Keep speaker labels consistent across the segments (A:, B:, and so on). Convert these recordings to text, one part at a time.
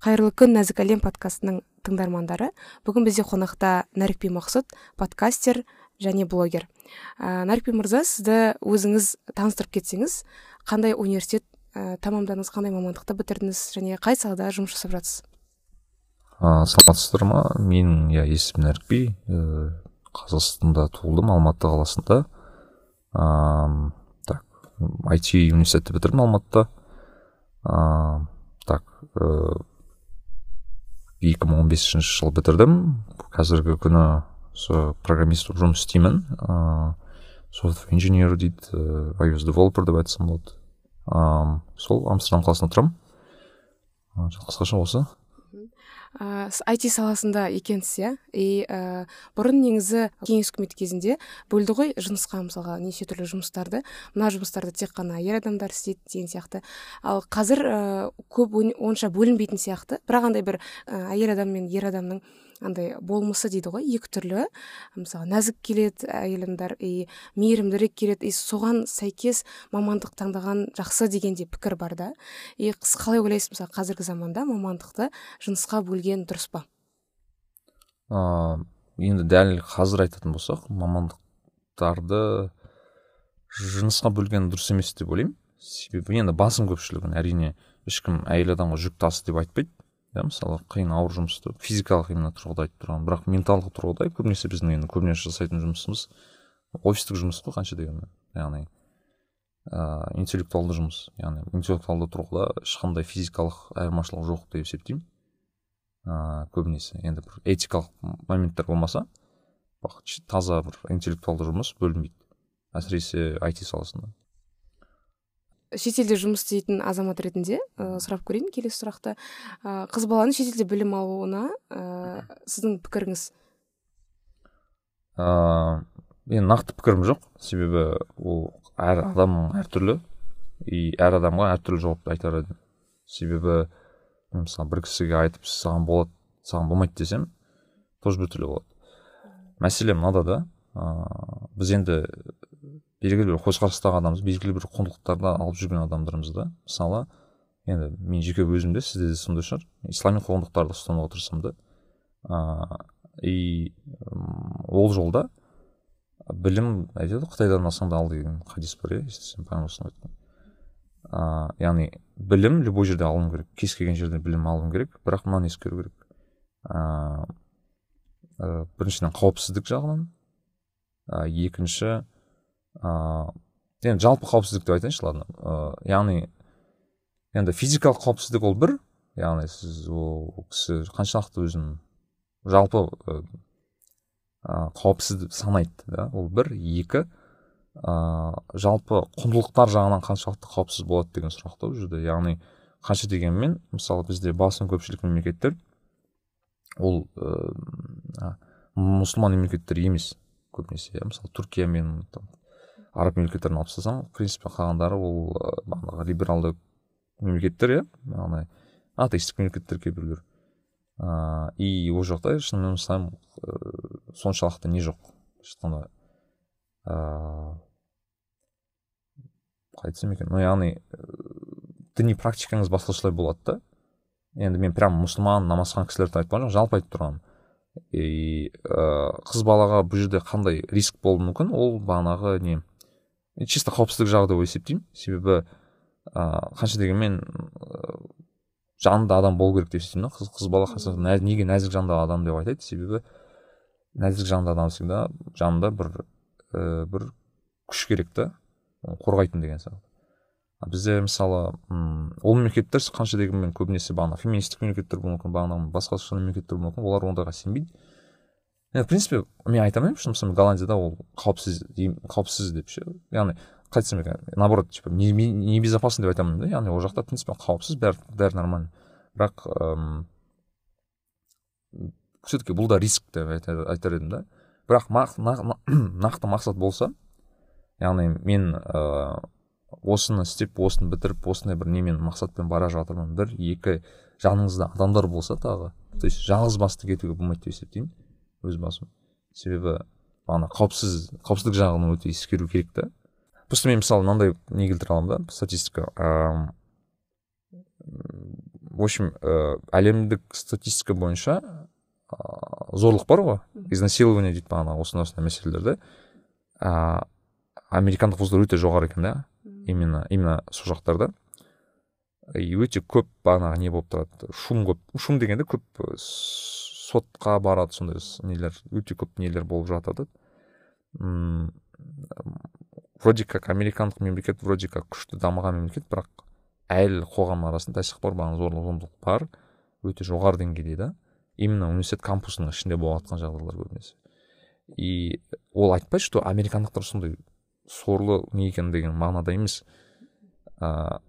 A: қайырлы күн нәзік әлем подкастының тыңдармандары. Бүгін бізде қонақта нәрікби мақсұт подкастер және блогер. Ә, нәрікби мырза сізді өзіңіз таныстырып кетсеңіз қандай университет ә, тамамдадыңыз қандай мамандықты бітірдіңіз және қай салада жұмыс жасап жатсыз
B: ә, саламатсыздар ма? Менің иә есімім нәрікби ә, қазақстанда туылдым алматы қаласында. Ә, так айти университетті бітірдім алматыда. Ә, так екі мың он бесінші жылы бітірдім. Қазіргі күні осы программист болып жұмыс істеймін. Ыыы софтвер инженер дейді ios девелопер деп айтсам болады. Ыыы сол амстердам қаласында тұрамын. Қысқаша осы
A: ә, IT саласында екенсіз иә. И ә, бұрын негізі кеңес үкіметі кезінде бөлді ғой жұмысқа мысалға неше түрлі жұмыстарды. Мына жұмыстарды тек қана әйел адамдар істейді деген сияқты. Ал қазір ә, көп онша бөлінбейтін сияқты. Бірақ андай бір ә, әйел адам мен ер адамның андай болмысы дейді ғой екі түрлі. Мысалы нәзік келеді әйел адамдар и мейірімдірек келеді и соған сәйкес мамандық таңдаған жақсы деген де пікір бар да. И сіз қалай ойлайсыз? Мысалы қазіргі заманда мамандықты жынысқа бөлген дұрыс па?
B: Ыыы енді дәл қазір айтатын болсақ мамандықтарды жынысқа бөлген дұрыс емес деп ойлаймын. Себебі енді басым көпшілігін әрине ешкім әйел адамға жүк тасы деп айтпайды. Иә мысалы қиын ауыр жұмысты физикалық именно тұрғыда айтып тұрған бірақ менталдық тұрғыда көбінесе біздің енді көбінесе жасайтын жұмысымыз офистік жұмыс қой қанша дегенмен. Яғни ыыы интеллектуалды жұмыс. Яғни интеллектуалды тұрғыда ешқандай физикалық айырмашылық жоқ деп есептеймін. Ыыы көбінесе енді бір этикалық моменттер болмаса таза бір интеллектуалды жұмыс бөлінбейді. Әсіресе айти саласында.
A: Шетелде жұмыс істейтін азамат ретінде ә, сұрап көрейін келесі сұрақты ә, қыз баланың шетелде білім алуына ә, сіздің пікіріңіз?
B: Ыыы енді нақты пікірім жоқ. Себебі ол әр адам әртүрлі. И әр адамға әртүрлі жауап айтар едім. Себебі мысалы бір кісіге айтып саған болады саған болмайды десем тоже біртүрлі болады. Мәселе мынада да ыыы біз енді белгілі бір көзқарастағы адамбыз белгілі бір құндылықтарды алып жүрген адамдармыз да мысалы енді мен жеке өзімде сізде де сондай шығар. Ислами құндылықтарды ұстануға тырысамын да ыыы и ол жолда білім айтады қытайдан алсаң да ал деген хадис бар иә естісем ыыы яғни білім любой жерде алыну керек кез келген жерде білім алуың керек бірақ мынаны ескеру керек. Ыыы біріншіден қауіпсіздік жағынан екінші ыыы енді жалпы қауіпсіздік деп айтайыншы ладно. Ыыы яғни енді физикалық қауіпсіздік ол бір. Яғни сіз ол кісі қаншалықты өзін жалпы ыыы қауіпсіз деп санайды да ол бір. Екі ыыы жалпы құндылықтар жағынан қаншалықты қауіпсіз болады деген сұрақ та ол жерде. Яғни қанша дегенмен мысалы бізде басым көпшілік мемлекеттер ол ыыы мұсылман мемлекеттер емес көбінесе иә. Мысалы түркия мен араб мемлекеттерін алып тастасаң в принципе қалғандары ол бағанағы либералды мемлекеттер иә? Яғни атеистік мемлекеттер кейбіреулер ыыы и ол жақта шынымен айтсам соншалықты не жоқ. Былайша айтқанда ыыы қалай айтсам екен? Ну яғни діни практикаңыз басқашалай болады да. Енді мен прям мұсылман намазхан кісілерді айтып жоқпын жалпы айтып тұрғаным. И ыыы қыз балаға бұл жерде қандай риск болуы мүмкін? Ол бағанағы не чисто қауіпсіздік жағы деп есептеймін себебі ыыы қанша дегенмен жанды адам болу керек деп есептеймін да. Қыз, қыз бала неге нәзік жанды адам деп айтады? Себебі нәзік жанды адам всегда жанында бір ә, бір күш керек та. Қорғайтын деген сияқты. Бізде мысалы м ол мемлекеттер қанша дегенмен көбінесе бағана феминистік мемлекеттер болуы мүмкін бағанағы басқа мемлекеттер болуы мүмкін. Олар ондайға сенбейді. Енді принципе мен айта алмаймын что мысалы голландияда ол қауіпсіз қауіпсіз деп ше яғни қалай айтсам екен наоборот типа небезопасно деп айта алмаймын да яғни ол жақта в принципе қауіпсіз бәрі бәрі нормально. Бірақ все таки бұл да риск деп айтар едім да. Бірақ нақты мақсат болса яғни мен ыыы осыны істеп осыны бітіріп осындай бір немен мақсатпен бара жатырмын бір екі жаныңызда адамдар болса тағы то есть жалғыз басты кетуге болмайды деп есептеймін. Өз басым. Себебі ана қауіпсіз қауіпсіздік жағын өте ескеру керек та просто мен мысалы мынандай не келтіре аламын да статистика ыыы в общем ә, әлемдік статистика бойынша ә, зорлық бар ғой. Изнасилование дейді бағанағы осындай осындай мәселелерде ә, американдық қыздар өте жоғары екен да именно именно сол жақтарда. И өте көп бағанағы не болып тұрады. Шум көп шум дегенде көп сотқа барады сондай нелер өте көп нелер болып жатады. М вроде как американдық мемлекет вроде как күшті дамыған мемлекет бірақ әлі қоғам арасында пор бағана зорлық зомбылық бар. Өте жоғары деңгейде да. Именно университет кампусының ішінде болып жатқан жағдайлар көбінесе. И ол айтпайды что американдықтар сондай сорлы не екен деген мағынада емес. Ә,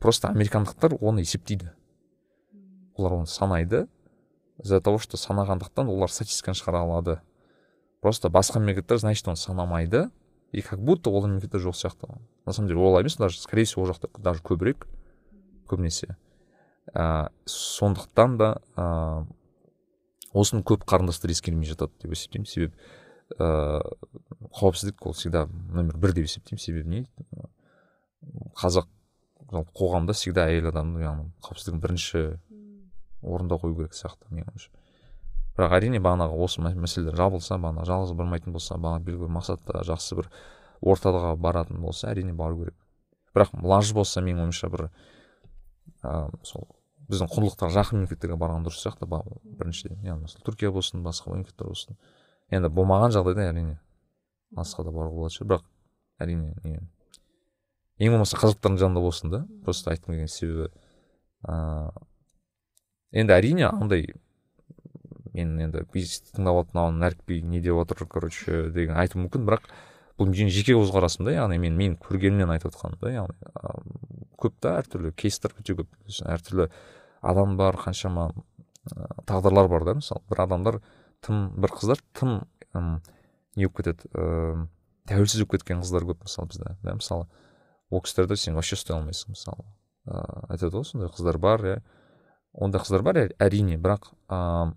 B: просто американдықтар оны есептейді. Олар оны санайды. Из за того что санағандықтан олар статистиканы шығара алады. Просто басқа мемлекеттер значит оны санамайды и как будто ол мемлекетте жоқ сияқты. На самом деле олай емес даже скорее всего ол жақта даже көбірек көбінесе. Ә, сондықтан да ә, осыны көп қарындастар ескермей жатады деп есептеймін. Себебі ә, қауіпсіздік ол всегда номер бір деп есептеймін. Себебі не? Қазақ қоғамда всегда әйел адамның яғни қауіпсіздігін бірінші орында қою керек сияқты менің ойымша. Бірақ әрине бағанағы осы мәселелер жабылса бағана жалғыз бармайтын болса бағана белгілі бір мақсатта жақсы бір ортаға баратын болса әрине бару керек. Бірақ лаж болса менің ойымша бір ә, сол біздің құндылықтарға жақын мемлекеттерге барған дұрыс сияқты біріншіден яғни мысалы түркия болсын басқа мемлекеттер болсын. Енді болмаған жағдайда әрине басқа да баруға болатын шығар бірақ әрине не ең болмаса қазақтардың жанында болсын да. Просто айтқым келген себебі ыыы енді әрине андай мен енді тыңдап алып мынауын нәрікпей не деп отыр короче деген айтуы мүмкін. Бірақ бұл менің жеке көзқарасым да яғни мен мен көргенімнен айтып отқаным да яғни көп та әртүрлі кейстер өте көп. Әртүрлі адам бар қаншама тағдырлар бар да мысалы бір адамдар тым бір қыздар тым не болып кетеді ыыы тәуелсіз болып кеткен қыздар көп мысалы бізде да. Мысалы ол кісілерді сен вообще ұстай алмайсың мысалы. Ыыы айтады ғой сондай қыздар бар иә. Ондай қыздар бар әрине бірақ ыыы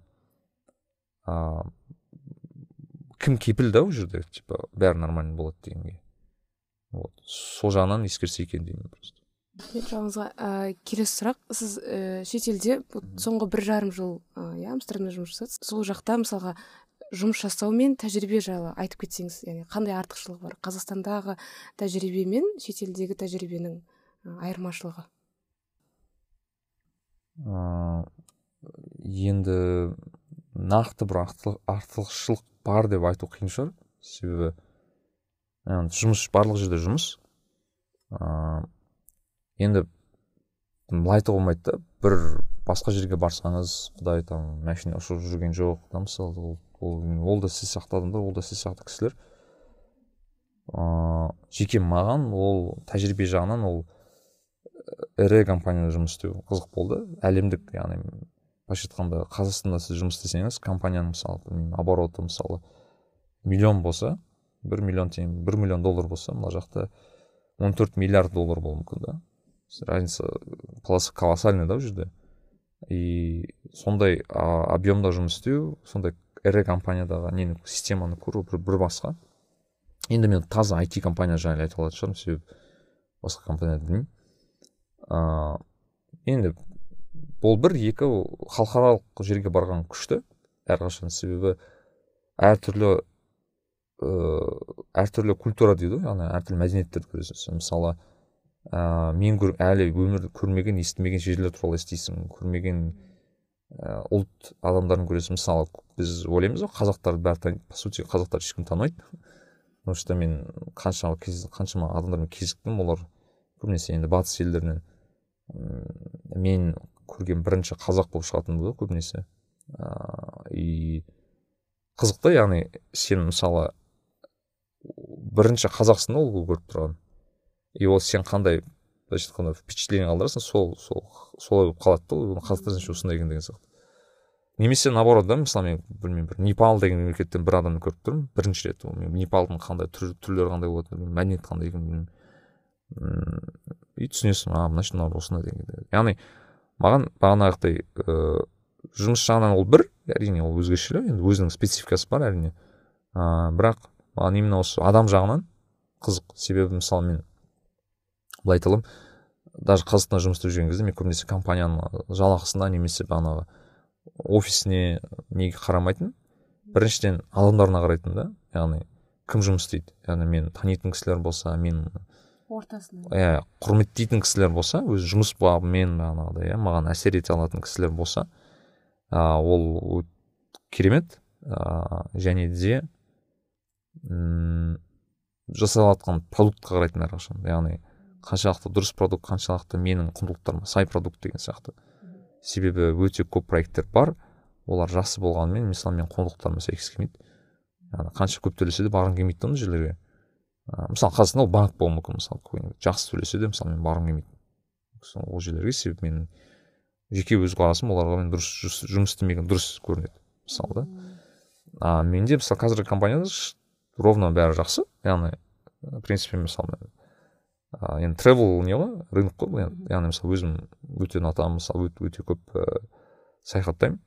B: кім кепіл да ол жерде типа бәрі нормально болады дегенге. Вот. Сол жағынан ескерсе екен деймін просто.
A: Сұрағыңызға ә, келесі сұрақ. Сіз ә, шетелде соңғы бір жарым жыл иә амстердамда жұмыс жасадыңыз. Сол жақта мысалға жұмыс жасау мен тәжірибе жайлы айтып кетсеңіз яғни қандай артықшылығы бар? Қазақстандағы тәжірибе мен шетелдегі тәжірибенің айырмашылығы?
B: Ә, енді нақты бір артықшылық бар деп айту қиын шығар. Себебі жұмыс барлық жерде жұмыс. Ыыы енді былай айтуға болмайды да бір басқа жерге барсаңыз құдай там машина ұшырып жүрген жоқ да мысалы ол, ол, ол да сіз сияқты адамдар ол да сіз сияқты кісілер. Ыыы жеке маған ол тәжірибе жағынан ол ірі компанияда жұмыс істеу қызық болды. Әлемдік яғни былайша айтқанда қазақстанда сіз жұмыс істесеңіз компанияның мысалы білмеймін обороты мысалы миллион болса бір миллион теңге бір миллион доллар болса мына жақта он төрт миллиард доллар болуы мүмкін да. Разница колоссальный да ол жерде. И сондай объемда жұмыс істеу сондай ірі компаниядағы нені системаны көру бір, бір басқа. Енді мен таза IT компания жайлы айта алатын шығармын себебі басқа компанияны білмеймін. Ыыы енді ол бір екі халықаралық жерге барған күшті. Әрқашан себебі әртүрлі ыыы әртүрлі культура дейді ғой. Яғни әртүрлі мәдениеттерді көресіз мысалы ыыы мен әлі өмірде көрмеген естімеген жерлер туралы естисің. Көрмеген ә, ұлт адамдарын көресің. Мысалы біз ойлаймыз ғой қазақтарды бәрі таниды по сути қазақтарды ешкім танымайды. Потому что мен қаншама қаншама адамдармен кезіктім олар көбінесе енді батыс елдерінен мен көрген бірінші қазақ болып шығатын болды көбінесе. Ыыы и қызық та яғни сен мысалы бірінші қазақсың ол көріп тұрған. И ол сен қандай былайша айтқанда впечатление қалдырасың сол сол солай болып қалады да оны қазақтар значит осындай екен деген сияқты. Немесе наоборот да мысалы мен білмеймін бір непал деген мемлекеттен бір адамды көріп тұрмын бірінші рет ол непалдың қандай түр, түрлері қандай болатынын білмеймін мәдениеті қандай екенін білмеймін. И түсінесің а значит мынау осындай деген яғни маған бағанағыдай ыыы жұмыс жағынан ол бір әрине ол өзгеше енді өзінің спецификасы бар әрине. Ыыы бірақ маған именно осы адам жағынан қызық. Себебі мысалы мен былай айта аламын даже қазақстанда жұмыс істеп жүрген кезде мен көбінесе компанияның жалақысына немесе бағанағы офисіне неге қарамайтын. Біріншіден адамдарына қарайтын да яғни кім жұмыс істейді? Яғни мен танитын кісілер болса мен
A: ортасына
B: иә құрметтейтін кісілер болса өз жұмыс бабымен бағанағыдай иә маған әсер ете алатын кісілер болса ә, ол керемет ә, және де жасалып продуктқа қарайтын әрқашан яғни қаншалықты дұрыс продукт қаншалықты менің құндылықтарыма сай продукт деген сияқты. Себебі өте көп проекттер бар олар жақсы болғанымен мысалы менің құндылықтарыма сәйкес келмейді. Қанша көп төлесе де барғым келмейді да жерлерге. Мысалы қазақстанда ол банк болуы мүмкін мысалы жақсы төлесе де мысалы мен барғым келмейді. Ол жерлерге себебі менің жеке өз қарасым оларға мен дұрыс жұмыс істемеген дұрыс көрінеді мысалы да. А менде мысалы қазіргі компанияда ровно бәрі жақсы. Яғни в принципе мысалы ә, енді тревел не ғой рынок қой бұл яғни мысалы өзім өте ұнатамын мысалы өте, өте көп ә, саяхаттаймын.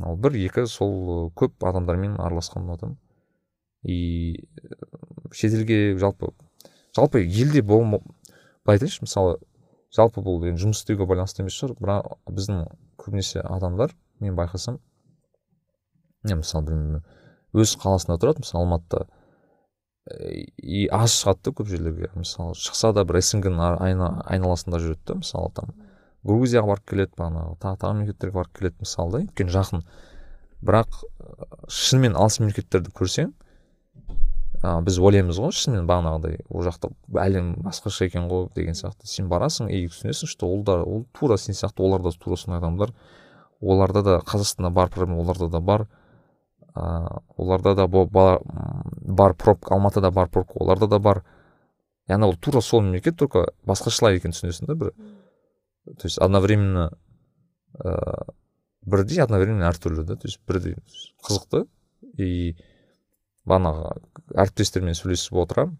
B: Ал бір екі сол көп адамдармен араласқанды ұнатамын. И шетелге жалпы жалпы елде бол былай айтайыншы мысалы жалпы бұл енді жұмыс істеуге байланысты емес шығар бірақ біздің көбінесе адамдар мен байқасам мен мысалы білмеймін өз қаласында тұрады мысалы алматыда и аз шығады да көп жерлерге. Мысалы шықса да бір снг айналасында жүреді да мысалы там грузияға барып келеді бағанағы тағы тағы мемлекеттерге барып келеді мысалы да өйткені жақын. Бірақ шынымен алыс мемлекеттерді көрсең ә, біз ойлаймыз ғой шынымен бағанағыдай ол жақта әлем басқаша екен ғой деген сияқты. Сен барасың и түсінесің что ол да ол тура сен сияқты олар да тура сондай адамдар. Оларда да қазақстанда бар проблема оларда да бар. Ә, оларда да бар, бар пробка алматыда бар пробка оларда да бар. Яғни ол тура сол мемлекет только басқашалай екенін түсінесің да бір. То есть одновременно ә, бірдей одновременно әртүрлі да то есть бірдей қызықты. И бағанағы әріптестермен сөйлесіп отырамын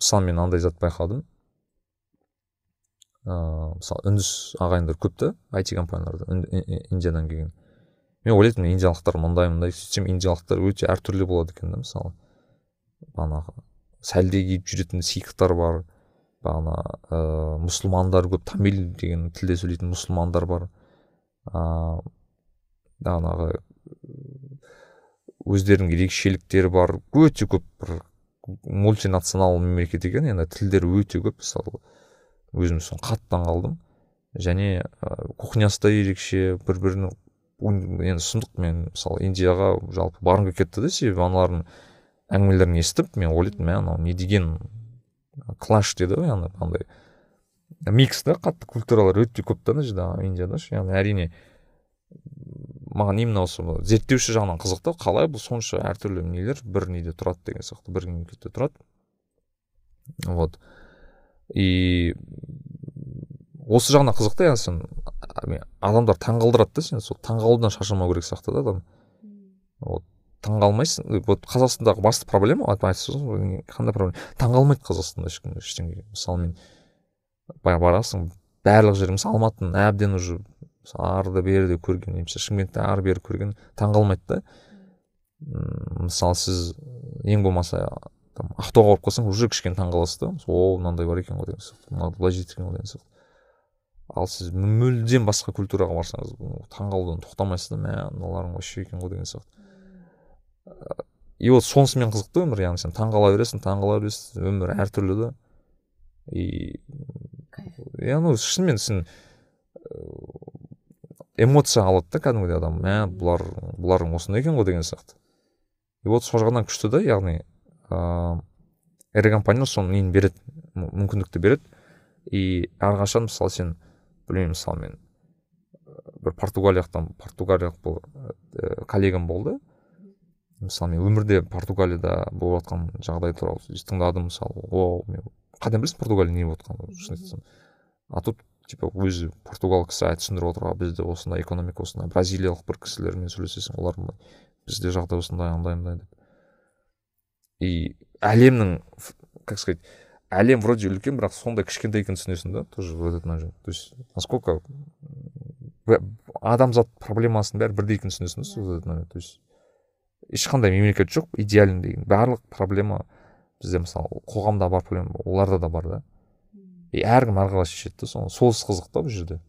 B: мысалы мен андай зат байқадым. Ыыы мысалы үндіс ағайындар көп та айти компанияларда индиядан келген. Мен ойлайтынмын индиялықтар мындай мындай сөйтсем индиялықтар өте әртүрлі болады екен да мысалы. Бағанағы сәлде киіп жүретін сикхтар бар. Бағана ыыы мұсылмандар көп тамил деген тілде сөйлейтін мұсылмандар бар. Ыыы бағанағы өздерінің ерекшеліктері бар өте көп бір мультинационал мемлекет екен енді тілдері өте көп. Мысалы өзім соны қатты қалдым және кухнясы да ерекше бір бірінің енді сұмдық мен мысалы индияға жалпы барғым келіп кетті да себебі аналардың әңгімелерін естіп мен ойлайтынмын мә анау не деген клаш деді ғой яғни андай микс да қатты культуралар өте көп та ана жерде индияда ше яғни әрине маған именно осы зерттеуші жағынан қызық та қалай бұл сонша әртүрлі нелер бір неде тұрады деген сияқты бір мемлекетте тұрады. Вот. И осы жағынан қызық та яғни сен адамдар таңғалдырады да сен сол таңғалудан шаршамау керек сияқты да адам. Вот. Таңғалмайсың вот қазақстандағы басты проблема ғой қандай проблема? Таңғалмайды қазақстанда ешкім ештеңеге мысалы мен барасың барлық жер мысалы алматыны әбден уже арды берді көрген немесе шымкентте ары бері көрген таңқалмайды да. Мысалы сіз ең болмаса там ақтауға барып қалсаң уже кішкене таңқаласыз да. О мынандай бар екен ғой деген сияқты мынау былай жетеді екен ғой деген сияқты. Ал сіз мүлдем басқа культураға барсаңыз таңқалудан тоқтамайсыз да мә мыналарың вообще екен ғой деген сияқты. И вот сонысымен қызық та өмір яғни сен таңқала бересің таңқала бересің өмір әртүрлі да. И иә ну шынымен сен эмоция алады да кәдімгідей адам мә бұлар бұларың осындай екен ғой деген сияқты. И вот сол жағынан күшті да яғни ыыы ірі компания соны нені береді мүмкіндікті береді. И әрқашан мысалы сен білмеймін мысалы мен бір португалияқтан португалиялық бұл ә, коллегам болды. Мысалы мен өмірде португалияда болып жатқан жағдай туралы тыңдадым мысалы о мен қайдан білесің португалия не болып жатқанын? шын айтсам а тут типа өзі португал кісі түсіндіріп отыр бізде осындай экономика осындай бразилиялық бір кісілермен сөйлесесің олар бізде жағдай осындай андай андай деп. И әлемнің как сказать әлем вроде үлкен бірақ сондай кішкентай екенін түсінесің да тоже в этот момент. То есть насколько адамзат проблемасының бәрі бірдей екенін түсінесің да в этот момент. То есть ешқандай мемлекет жоқ идеальный деген. Барлық проблема бізде мысалы қоғамда бар проблема оларда да бар да. И әркім әрқалай шешеді да соны. Сонысы қызық та бұл жерде.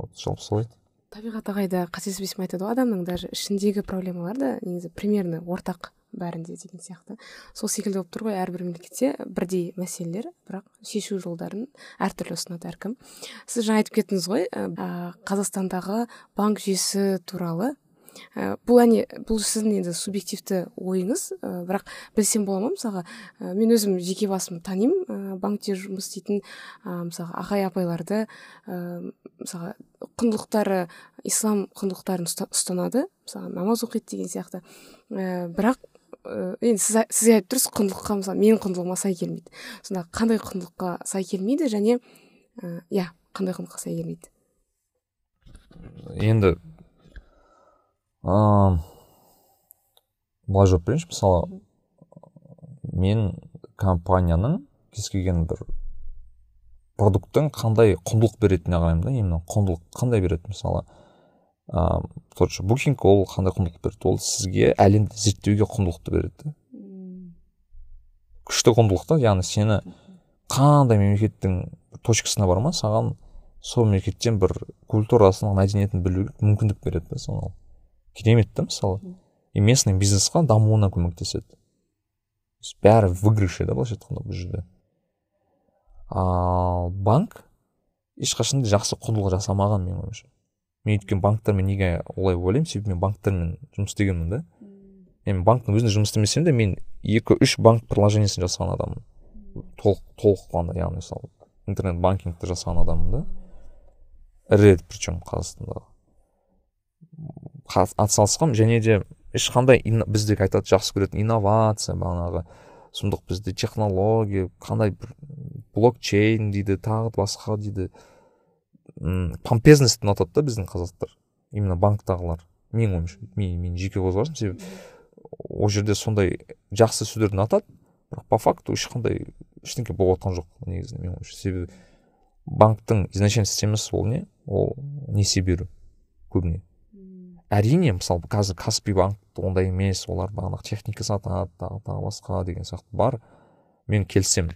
B: Вот жалпы солай.
A: Табиғат ағай да қателеспесем айтады ғой адамның даже ішіндегі проблемалар да негізі примерно ортақ бәрінде деген сияқты. Сол секілді болып тұр ғой әрбір мемлекетте бірдей мәселелер бірақ шешу жолдарын әртүрлі ұсынады әркім. Сіз жаңа айтып кеттіңіз ғой ә, қазақстандағы банк жүйесі туралы ә, бұл әне бұл сіздің енді субъективті ойыңыз ә, бірақ білсем бола ма мысалға? Ә, мен өзім жеке басым танимын ә, банкте жұмыс істейтін ә, мысалға ағай апайларды ә, мысалға құндылықтары ислам құндылықтарын ұстанады мысалы намаз оқиды деген сияқты. Ә, бірақ енді сіз, сіз айтып тұрсыз құндылыққа мысалы менің құндылығыма сай келмейді. Сонда қандай құндылыққа сай келмейді және иә қандай құндылыққа сай келмейді?
B: Енді ыыы былай жауап берейінші мысалы мен компанияның кез келген бір продукттың қандай құндылық беретініне қараймын да именно құндылық қандай береді мысалы ыыы тот же букинг ол қандай құндылық береді? Ол сізге әлемді зерттеуге құндылықты береді күшті құндылық та яғни сені қандай мемлекеттің точкасына барма саған сол мемлекеттен бір культурасын мәдениетін білуге мүмкіндік береді да сол керемет та мысалы и местный бизнесқа дамуына көмектеседі. Бәрі выигрыше да былайша айтқанда бұл жерде. Ал банк ешқашан да жақсы құндылық жасамаған менің ойымша. Мен өйткені банктермен неге олай ойлаймын? Себебі мен банктермен жұмыс істегенмін да. Мен банктың өзінде жұмыс істемесем де мен екі үш банк приложениесін жасаған адаммын. Толық толыққанды яғни мысалы интернет банкингті жасаған адаммын да. Ірі причем қазақстандағы атсалысқанмын және де ешқандай біздегі айтады жақсы көретін инновация бағанағы сұмдық бізде технология қандай бір блокчейн дейді тағы басқа дейді. М помпезность ұнатады да біздің қазақтар именно банктағылар. Менің ойымша мен менің жеке көзқарасым себебі ол жерде сондай жақсы сөздерді ұнатады бірақ по факту ешқандай ештеңке болып жатқан жоқ негізінде менің ойымша. Себебі банктың изначально системасы ол не? Ол несие беру көбіне. Әрине мысалы қазір каспи банк ондай емес олар бағанағы техника сатады тағы тағы басқа деген сияқты бар. Мен келісемін.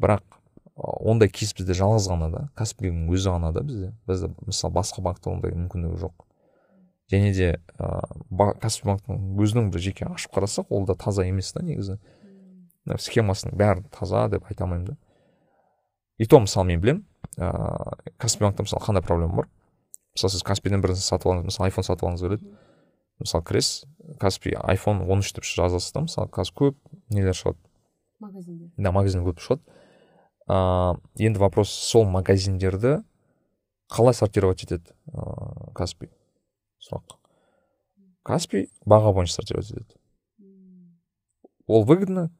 B: Бірақ ондай кейс бізде жалғыз ғана да каспидің өзі ғана да бізде. Бізде мысалы басқа банкта ондай мүмкіндігі жоқ. Және де ыыы каспи банктың өзінің бір жеке ашып қарасақ ол да таза емес та негізі. Схемасының бәрі таза деп айта алмаймын да. И то мысалы мен білемін ыыы каспи банкта мысалы қандай проблема бар? Мысалы сіз каспиден бір нәрсе сатып алғыңыз мысалы айфон сатып алғыңыз келеді мысалы кіресіз каспи айфон он үш деп жазасыз да мысалы қазір көп нелер шығады. Магазинде да магазин көп шығады. Ә, енді вопрос сол магазиндерді қалай сортировать етеді ыыы каспи? Сұрақ. Каспи баға бойынша сортировать етеді. Ол выгодно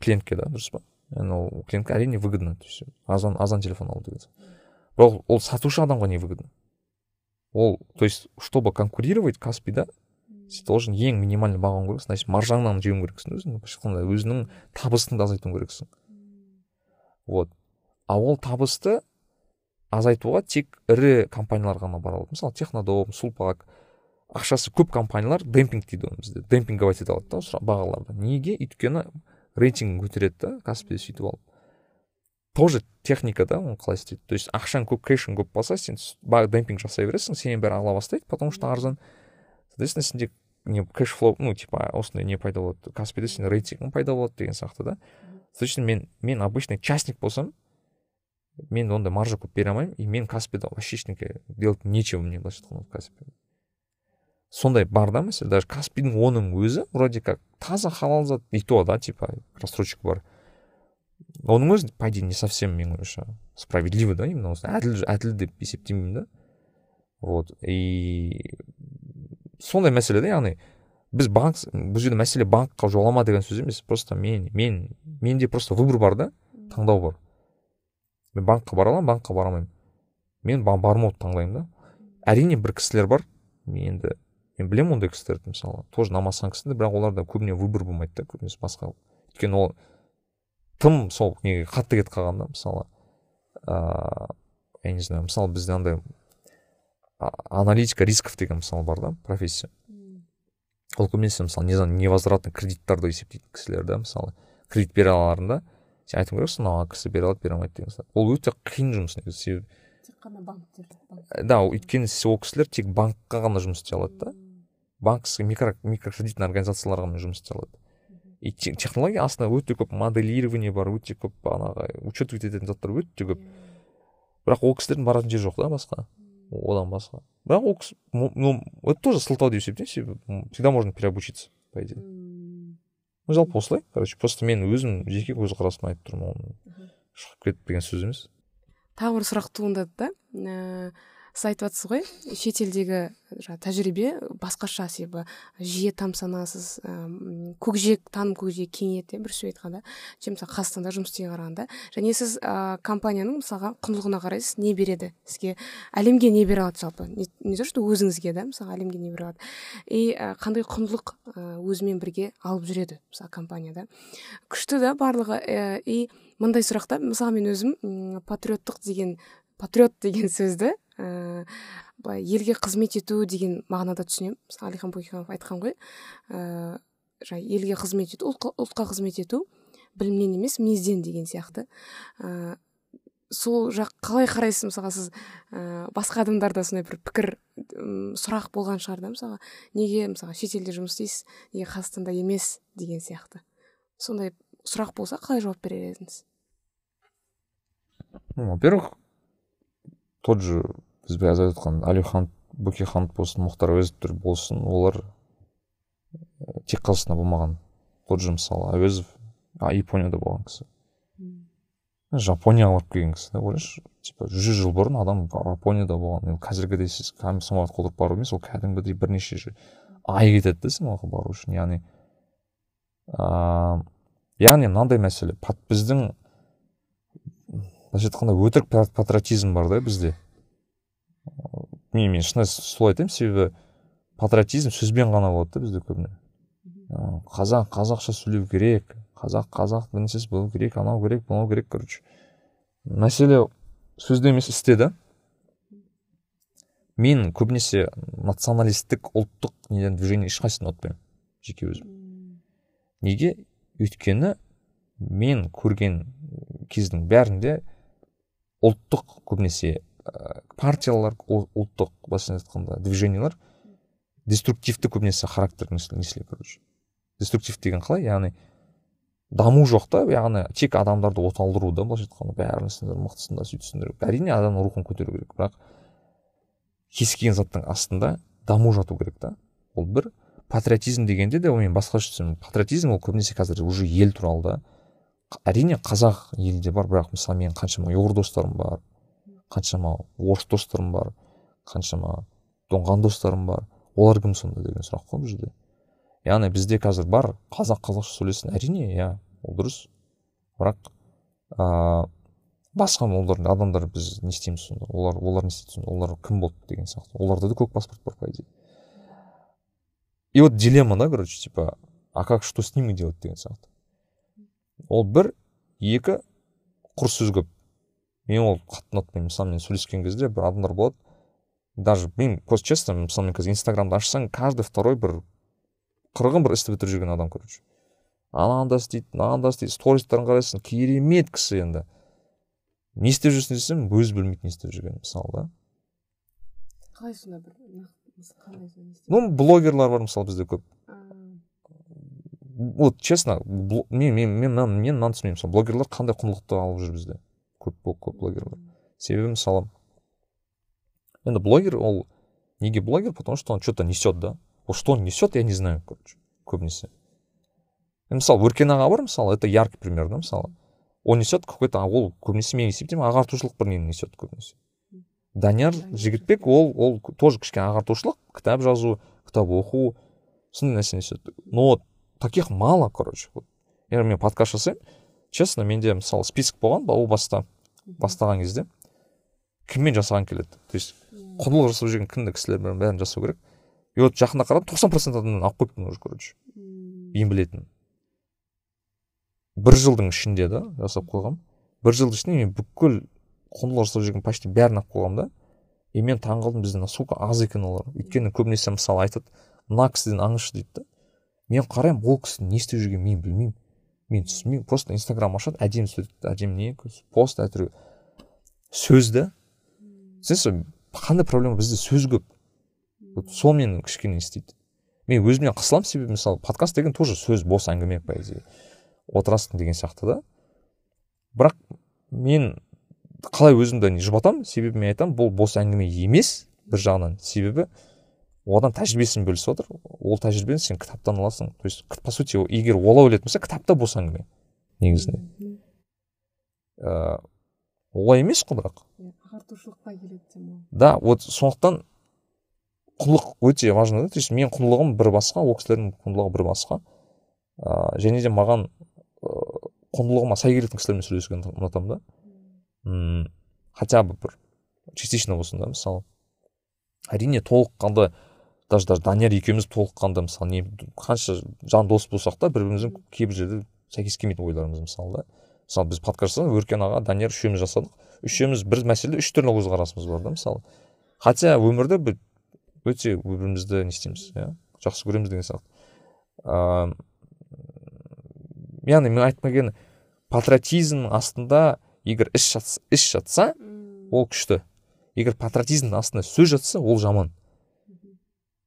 B: клиентке да дұрыс па? Яғни ол клиентке әрине выгодно то есть азан азан телефон алу деген. Бірақ ол сатушы адамға не выгодно? Ол то есть чтобы конкурировать каспида сен должен ең минимальный баға керексің значит маржаңнан жеуің керексің өзің былайша айтқанда өзіңнің табысыңды азайтуың керексің. Вот. А ол табысты азайтуға тек ірі компаниялар ғана бара алады. Мысалы технодом сулпак ақшасы көп компаниялар демпинг дейді оны бізде. Демпинговать ете алады да бағаларды. Неге? Өйткені рейтингін көтереді да каспиде сөйтіп алып. Тоже техника да оны қалай істейді то есть ақшаң көп кэшің көп болса сен демпинг жасай бересің сенен бәрі ала бастайды потому что арзан соответственно сенде не кэш флоу ну типа осындай не пайда болады каспиде сенде рейтингің пайда болады деген сияқты да. Соответственно мен мен обычный частник болсам мен ондай маржа көп бере алмаймын и мен каспида вообще ештеңке делать нечего мне былайша айтқанда каспи сондай бар да мәселе даже каспидің оның өзі вроде как таза халал зат и то да типа рассрочка бар. Оның өзі по не совсем менің ойымша справедливо да именно осы әділ әділ деп есептемеймін да? Вот и сондай мәселе да яғни біз банк бұл жерде мәселе банкқа жолама деген сөз емес просто мен мен менде просто выбор бар да? Таңдау бар. Мен банкқа бара аламын банкқа бара алмаймын. Мен бармауды таңдаймын да? Әрине бір кісілер бар. Енді мен білемін ондай кісілерді мысалы тоже намазхан кісілер бірақ оларда көбіне выбор болмайды да көбінесе басқа. Өйткені ол тым сол неге қатты кетіп қалған да мысалы ыыы я не знаю мысалы бізде андай аналитика рисков деген мысалы бар да профессия. Ол көбінесе мысалы невозвратный кредиттарды есептейтін кісілер да мысалы кредит бере аларында сен айтуың керексің мынау кісі бере алады бере алмайды деген сияқты. Ол өте қиын жұмыс негізі. Себебі
A: тек қана банктер
B: да өйткені ол кісілер тек банкқа ғана жұмыс істей алады да. Микро микрокредитный организацияларға ғана жұмыс істей алады. И технология астында өте көп моделирование бар өте көп бағанағы учет ететін заттар өте көп. Бірақ ол кісілердің баратын жері жоқ та басқа. Одан басқа. Бірақ ол кісі ну это тоже сылтау деп есептеймін. Себебі всегда можно переобучиться по идее. Ну жалпы осылай. Короче просто мен өзім жеке көзқарасымды айтып тұрмын оны шығып кетіп деген сөз емес.
A: Тағы бір сұрақ туындады да. Ә, сіз айтып жатсыз ғой шетелдегі жаңағы тәжірибе басқаша себебі жиі тамсанасыз ә, көкжиек таным көкжиегі кеңейеді бір сөз айтқанда чем мысалы қазақстанда жұмыс істеуге қарағанда және сіз ә, компанияның мысалға құндылығына қарайсыз не береді? Сізге әлемге не бере алады жалпы? Не, то что өзіңізге да мысалы әлемге не бере алады. И қандай құндылық өзімен бірге алып жүреді мысалы компанияда күшті да барлығы ә, и мындай сұрақта мысалы мен өзім патриоттық деген патриот деген сөзді ә, былай елге қызмет ету деген мағынада түсінемін. Мысалы әлихан бөкейханов айтқан ғой. Ә, елге қызмет ету ұлтқа қызмет ету білімнен емес мінезден деген сияқты. Ә, сол жақ қалай қарайсыз мысалға сіз ә, басқа адамдарда сондай бір пікір сұрақ болған шығар да мысалға. Неге мысалға шетелде жұмыс істейсіз неге қазақстанда емес деген сияқты. Сондай сұрақ болса қалай жауап берер едіңіз?
B: Во первых тот же біз қазір айтып жатқан әлихан бөкейханов болсын мұхтар әуезовтер болсын олар тек қазақстанда болмаған. Тот же мысалы әуезов а, японияда болған кісі. Жапонияға барып келген кісі да ойлашы? Типа жүз жыл бұрын адам жапонияда болған. Енді қазіргідей сіз самолетқа отырып бару емес ол кәдімгідей бірнеше ай кетеді да самолетқа бару үшін. Яғни ыыы яғни мынандай мәселе. Біздің былайша айтқанда өтірік патриотизм бар да бізде. Мен мен шынымен солай айтамын себебі патриотизм сөзбен ғана болады да бізде көбіне. Қазақ қазақша сөйлеу керек қазақ қазақ дінсіз болу керек анау керек мынау керек короче. Мәселе сөзде емес істе да. Мен көбінесе националистік ұлттық неден движение ешқайсысын ұнатпаймын жеке өзім. Неге? Өйткені мен көрген кездің бәрінде ұлттық көбінесе партиялар ұлттық былайша айтқанда движениялар деструктивті көбінесе характер несли короче деструктив деген қалай? Яғни даму жоқ та яғни тек адамдарды оталдыру да былайша айтқанда бәрінсіңдер мықтысыңдар сөйтсіңдер әрине адамның рухын көтеру керек. Бірақ кез келген заттың астында даму жату керек та. Ол бір патриотизм дегенде де мен басқаша түсінемін патриотизм ол көбінесе қазір уже ел туралы да әрине қазақ елде бар бірақ мысалы менің қаншама ұйғыр достарым бар қаншама орыс достарым бар қаншама тоңған достарым бар. Олар кім сонда деген сұрақ қой бұл жерде. Яғни бізде қазір бар қазақ қазақша сөйлесін әрине иә ол дұрыс. Бірақ ыыы басқа олардың адамдар біз не істейміз сонда? Олар олар не істейді сонда? Олар кім болды деген сияқты. Оларда да көк паспорт бар по идее. И вот дилемма да короче типа а как что с ними делать деген сияқты. Ол бір екі құр сөз көп. Мен ол қатты ұнатпаймын мысалы мен сөйлескен кезде бір адамдар болады. Даже мен просто честно мысалы мен қазір инстаграмды ашсаң каждый второй бір қырғын бір істі бітіріп жүрген адам короче. Ананда істейді мынанда істейді стористарын қарайсың. Керемет кісі енді. Не істеп жүрсің десем өзі білмейді не істеп жүргенін мысалы да.
A: Қалай сонда бір
B: ну блогерлар бар мысалы бізде көп. Вот честно мен мен мен мен мынаны түсінбеймін мысалы блогерлар қандай құндылықты алып жүр бізде? Көп көп блогерлар. Себебі мысалы енді блогер ол неге блогер? Потому что он что то несет да? Вот что он несет я не знаю короче көбінесе. Мысалы өркен аға бар мысалы это яркий пример да мысалы? Он несет какой то ол көбінесе мен есептеймін ағартушылық бір нені несет көбінесе. Данияр жігітбек ол ол тоже кішкене ағартушылық кітап жазу кітап оқу сондай нәрсе несет но таких мало короче. Вот. Егер мен подкаст жасаймын честно менде мысалы список болған о баста бастаған кезде кіммен жасаған келеді то есть құндылық жасап жүрген кімді кісілермен бәрін жасау керек. И вот жақында қарадым тоқсан процент адамнан алып қойыппын уже короче. Мен білетін. Бір жылдың ішінде да жасап қойғам. Бір жылдың ішінде мен бүкіл құндылық жасап жүрген почти бәрін алып қойғанмын да. И мен таңқалдым бізде насколько аз екен олар. Өйткені көбінесе мысалы айтады мына кісіден аңызшы дейді да. Мен қараймын ол кісі не істеп жүргенін мен білмеймін. Мен мен просто инстаграм ашады әдемі сурет әдемі не пост әйтеуір сөз да түсінесіз қандай проблема? Бізде сөз көп. Вот сол мені кішкене не істейді. Мен өзімнен қысыламын себебі мысалы подкаст деген тоже сөз бос әңгіме по идее. Отырасың деген сияқты да. Бірақ мен қалай өзімді не жұбатамын себебі мен айтамын бұл бос әңгіме емес бір жағынан. Себебі одан тәжірибесін бөлісіп отыр. Ол тәжірибені сен кітаптан аласың. То есть по сути егер олай ойлайтын болса кітапта бос әңгіме негізінде. Ыыы олай емес қой бірақ.
A: Ағартушылыққа келеді
B: да вот сондықтан құндылық өте важно да. То есть менің құндылығым бір басқа ол кісілердің құндылығы бір басқа. Ыыы және де маған ыыы құндылығыма сай келетін кісілермен сөйлесуге ұнатамын да. Мм хотя бы бір частично болсын да мысалы. Әрине толыққанды даже даже данияр екеуміз толыққанды мысалы не қанша жан дос болсақ та бір біріміздің кейбір жерде сәйкес келмейтін ойларымыз мысалы да. Мысалы біз подкаст жасадық өркен аға данияр үшеуміз жасадық. Үшеуміз бір мәселеде үш түрлі көзқарасымыз бар да мысалы. Хотя өмірде бір өте бір бірімізді не істейміз иә жақсы көреміз деген сияқты. Ыыы яғни мен айтқым келгені патриотизм астында егер іс жатса, іс жатса ол күшті. Егер патриотизмнің астында сөз жатса ол жаман.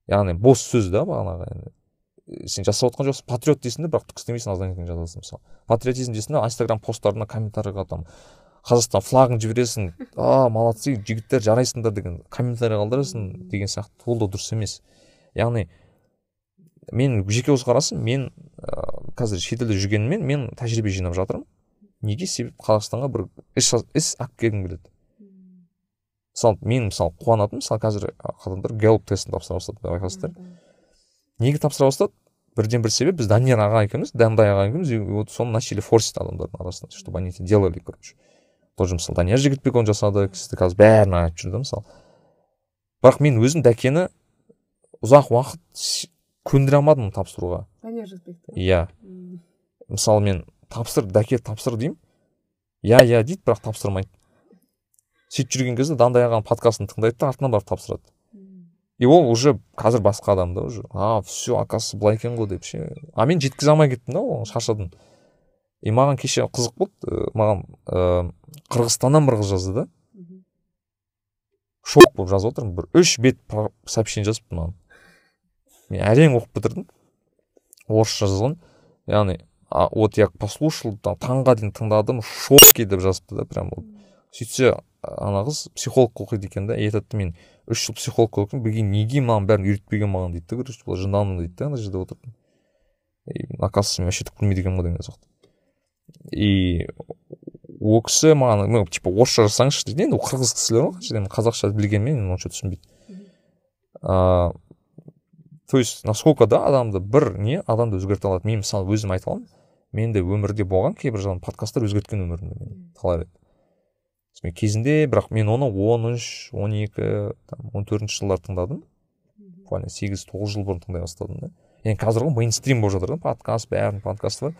B: Яғни бос сөз да бағанағы сен жасап отқан жоқсың. Патриот дейсің да бірақ түк істемейсің аздан кейін жазасың мысалы. Патриотизм дейсің да инстаграм посттарына комментарийға там қазақстан флагын жібересің. А молодцы жігіттер жарайсыңдар деген комментарий қалдырасың деген сияқты. Ол да дұрыс емес. Яғни мен жеке көзқарасым мен ә, қазір шетелде жүргеніммен мен тәжірибе жинап жатырмын. Неге? Себебі қазақстанға бір іс, іс алып келгім келеді. Мысалы мен мысалы қуанатыным мысалы қазір адамдар гэллоп тестін тапсыра бастады байқайсыздар неге тапсыра бастады? Бірден бір себеп біз данияр аға екеуміз дәмдай аға екеуміз вот соны начали форсить адамдардың арасында чтобы они это делали короче. Тоже мысалы данияр жігітбек оны жасады сізді қазір бәрін айтып жүр да мысалы. Бірақ мен өзім дәкені ұзақ уақыт көндіре алмадым тапсыруға.
A: Данияр жігітбекті
B: иә. Мысалы мен тапсыр дәке тапсыр деймін. Иә иә дейді бірақ тапсырмайды. Сөйтіп жүрген кезде дандай ағаның подкастын тыңдайды да артынан барып тапсырады. И ол уже қазір басқа адам да уже а все оказывается былай екен ғой деп ше. А мен жеткізе алмай кеттім да оған шаршадым. И маған кеше қызық болды маған ыыы қырғызстаннан бір қыз жазды да. Шок болып жазып отырмын. Бір үш бет сообщение жазыпты маған. Мен әрең оқып бітірдім. Орысша жазған яғни вот я послушал таңға дейін тыңдадым шоке деп жазыпты да прям сөйтсе ана қыз психолог оқиды екен да. И айтады мен үш жыл психолог оқыдым бізге неге маған бәрін үйретпеген маған дейді да короче былай жындамын дейді да ана жерде отырып. Оказывается мен вообще түк білмейді екенмін ғой деген сияқты. И ол кісі маған ну типа орысша жазсаңызшы дейді. Енді ол қырғыз кісілер ғой қанша қазақша білгенмен онша түсінбейді. Ыыы то есть насколько да адамды бір не адамды өзгерте алады. Мен мысалы өзім айта аламын. Мен де өмірде болған кейбір жағынан подкасттар өзгерткен өмірімді мен талай рет кезінде бірақ мен оны он үш он екі там он төртінші жылдары тыңдадым. Буквально сегіз тоғыз жыл бұрын тыңдай бастадым да. Енді қазір ғой мейнстрим болып жатыр да подкаст бәрінің подкасты бар.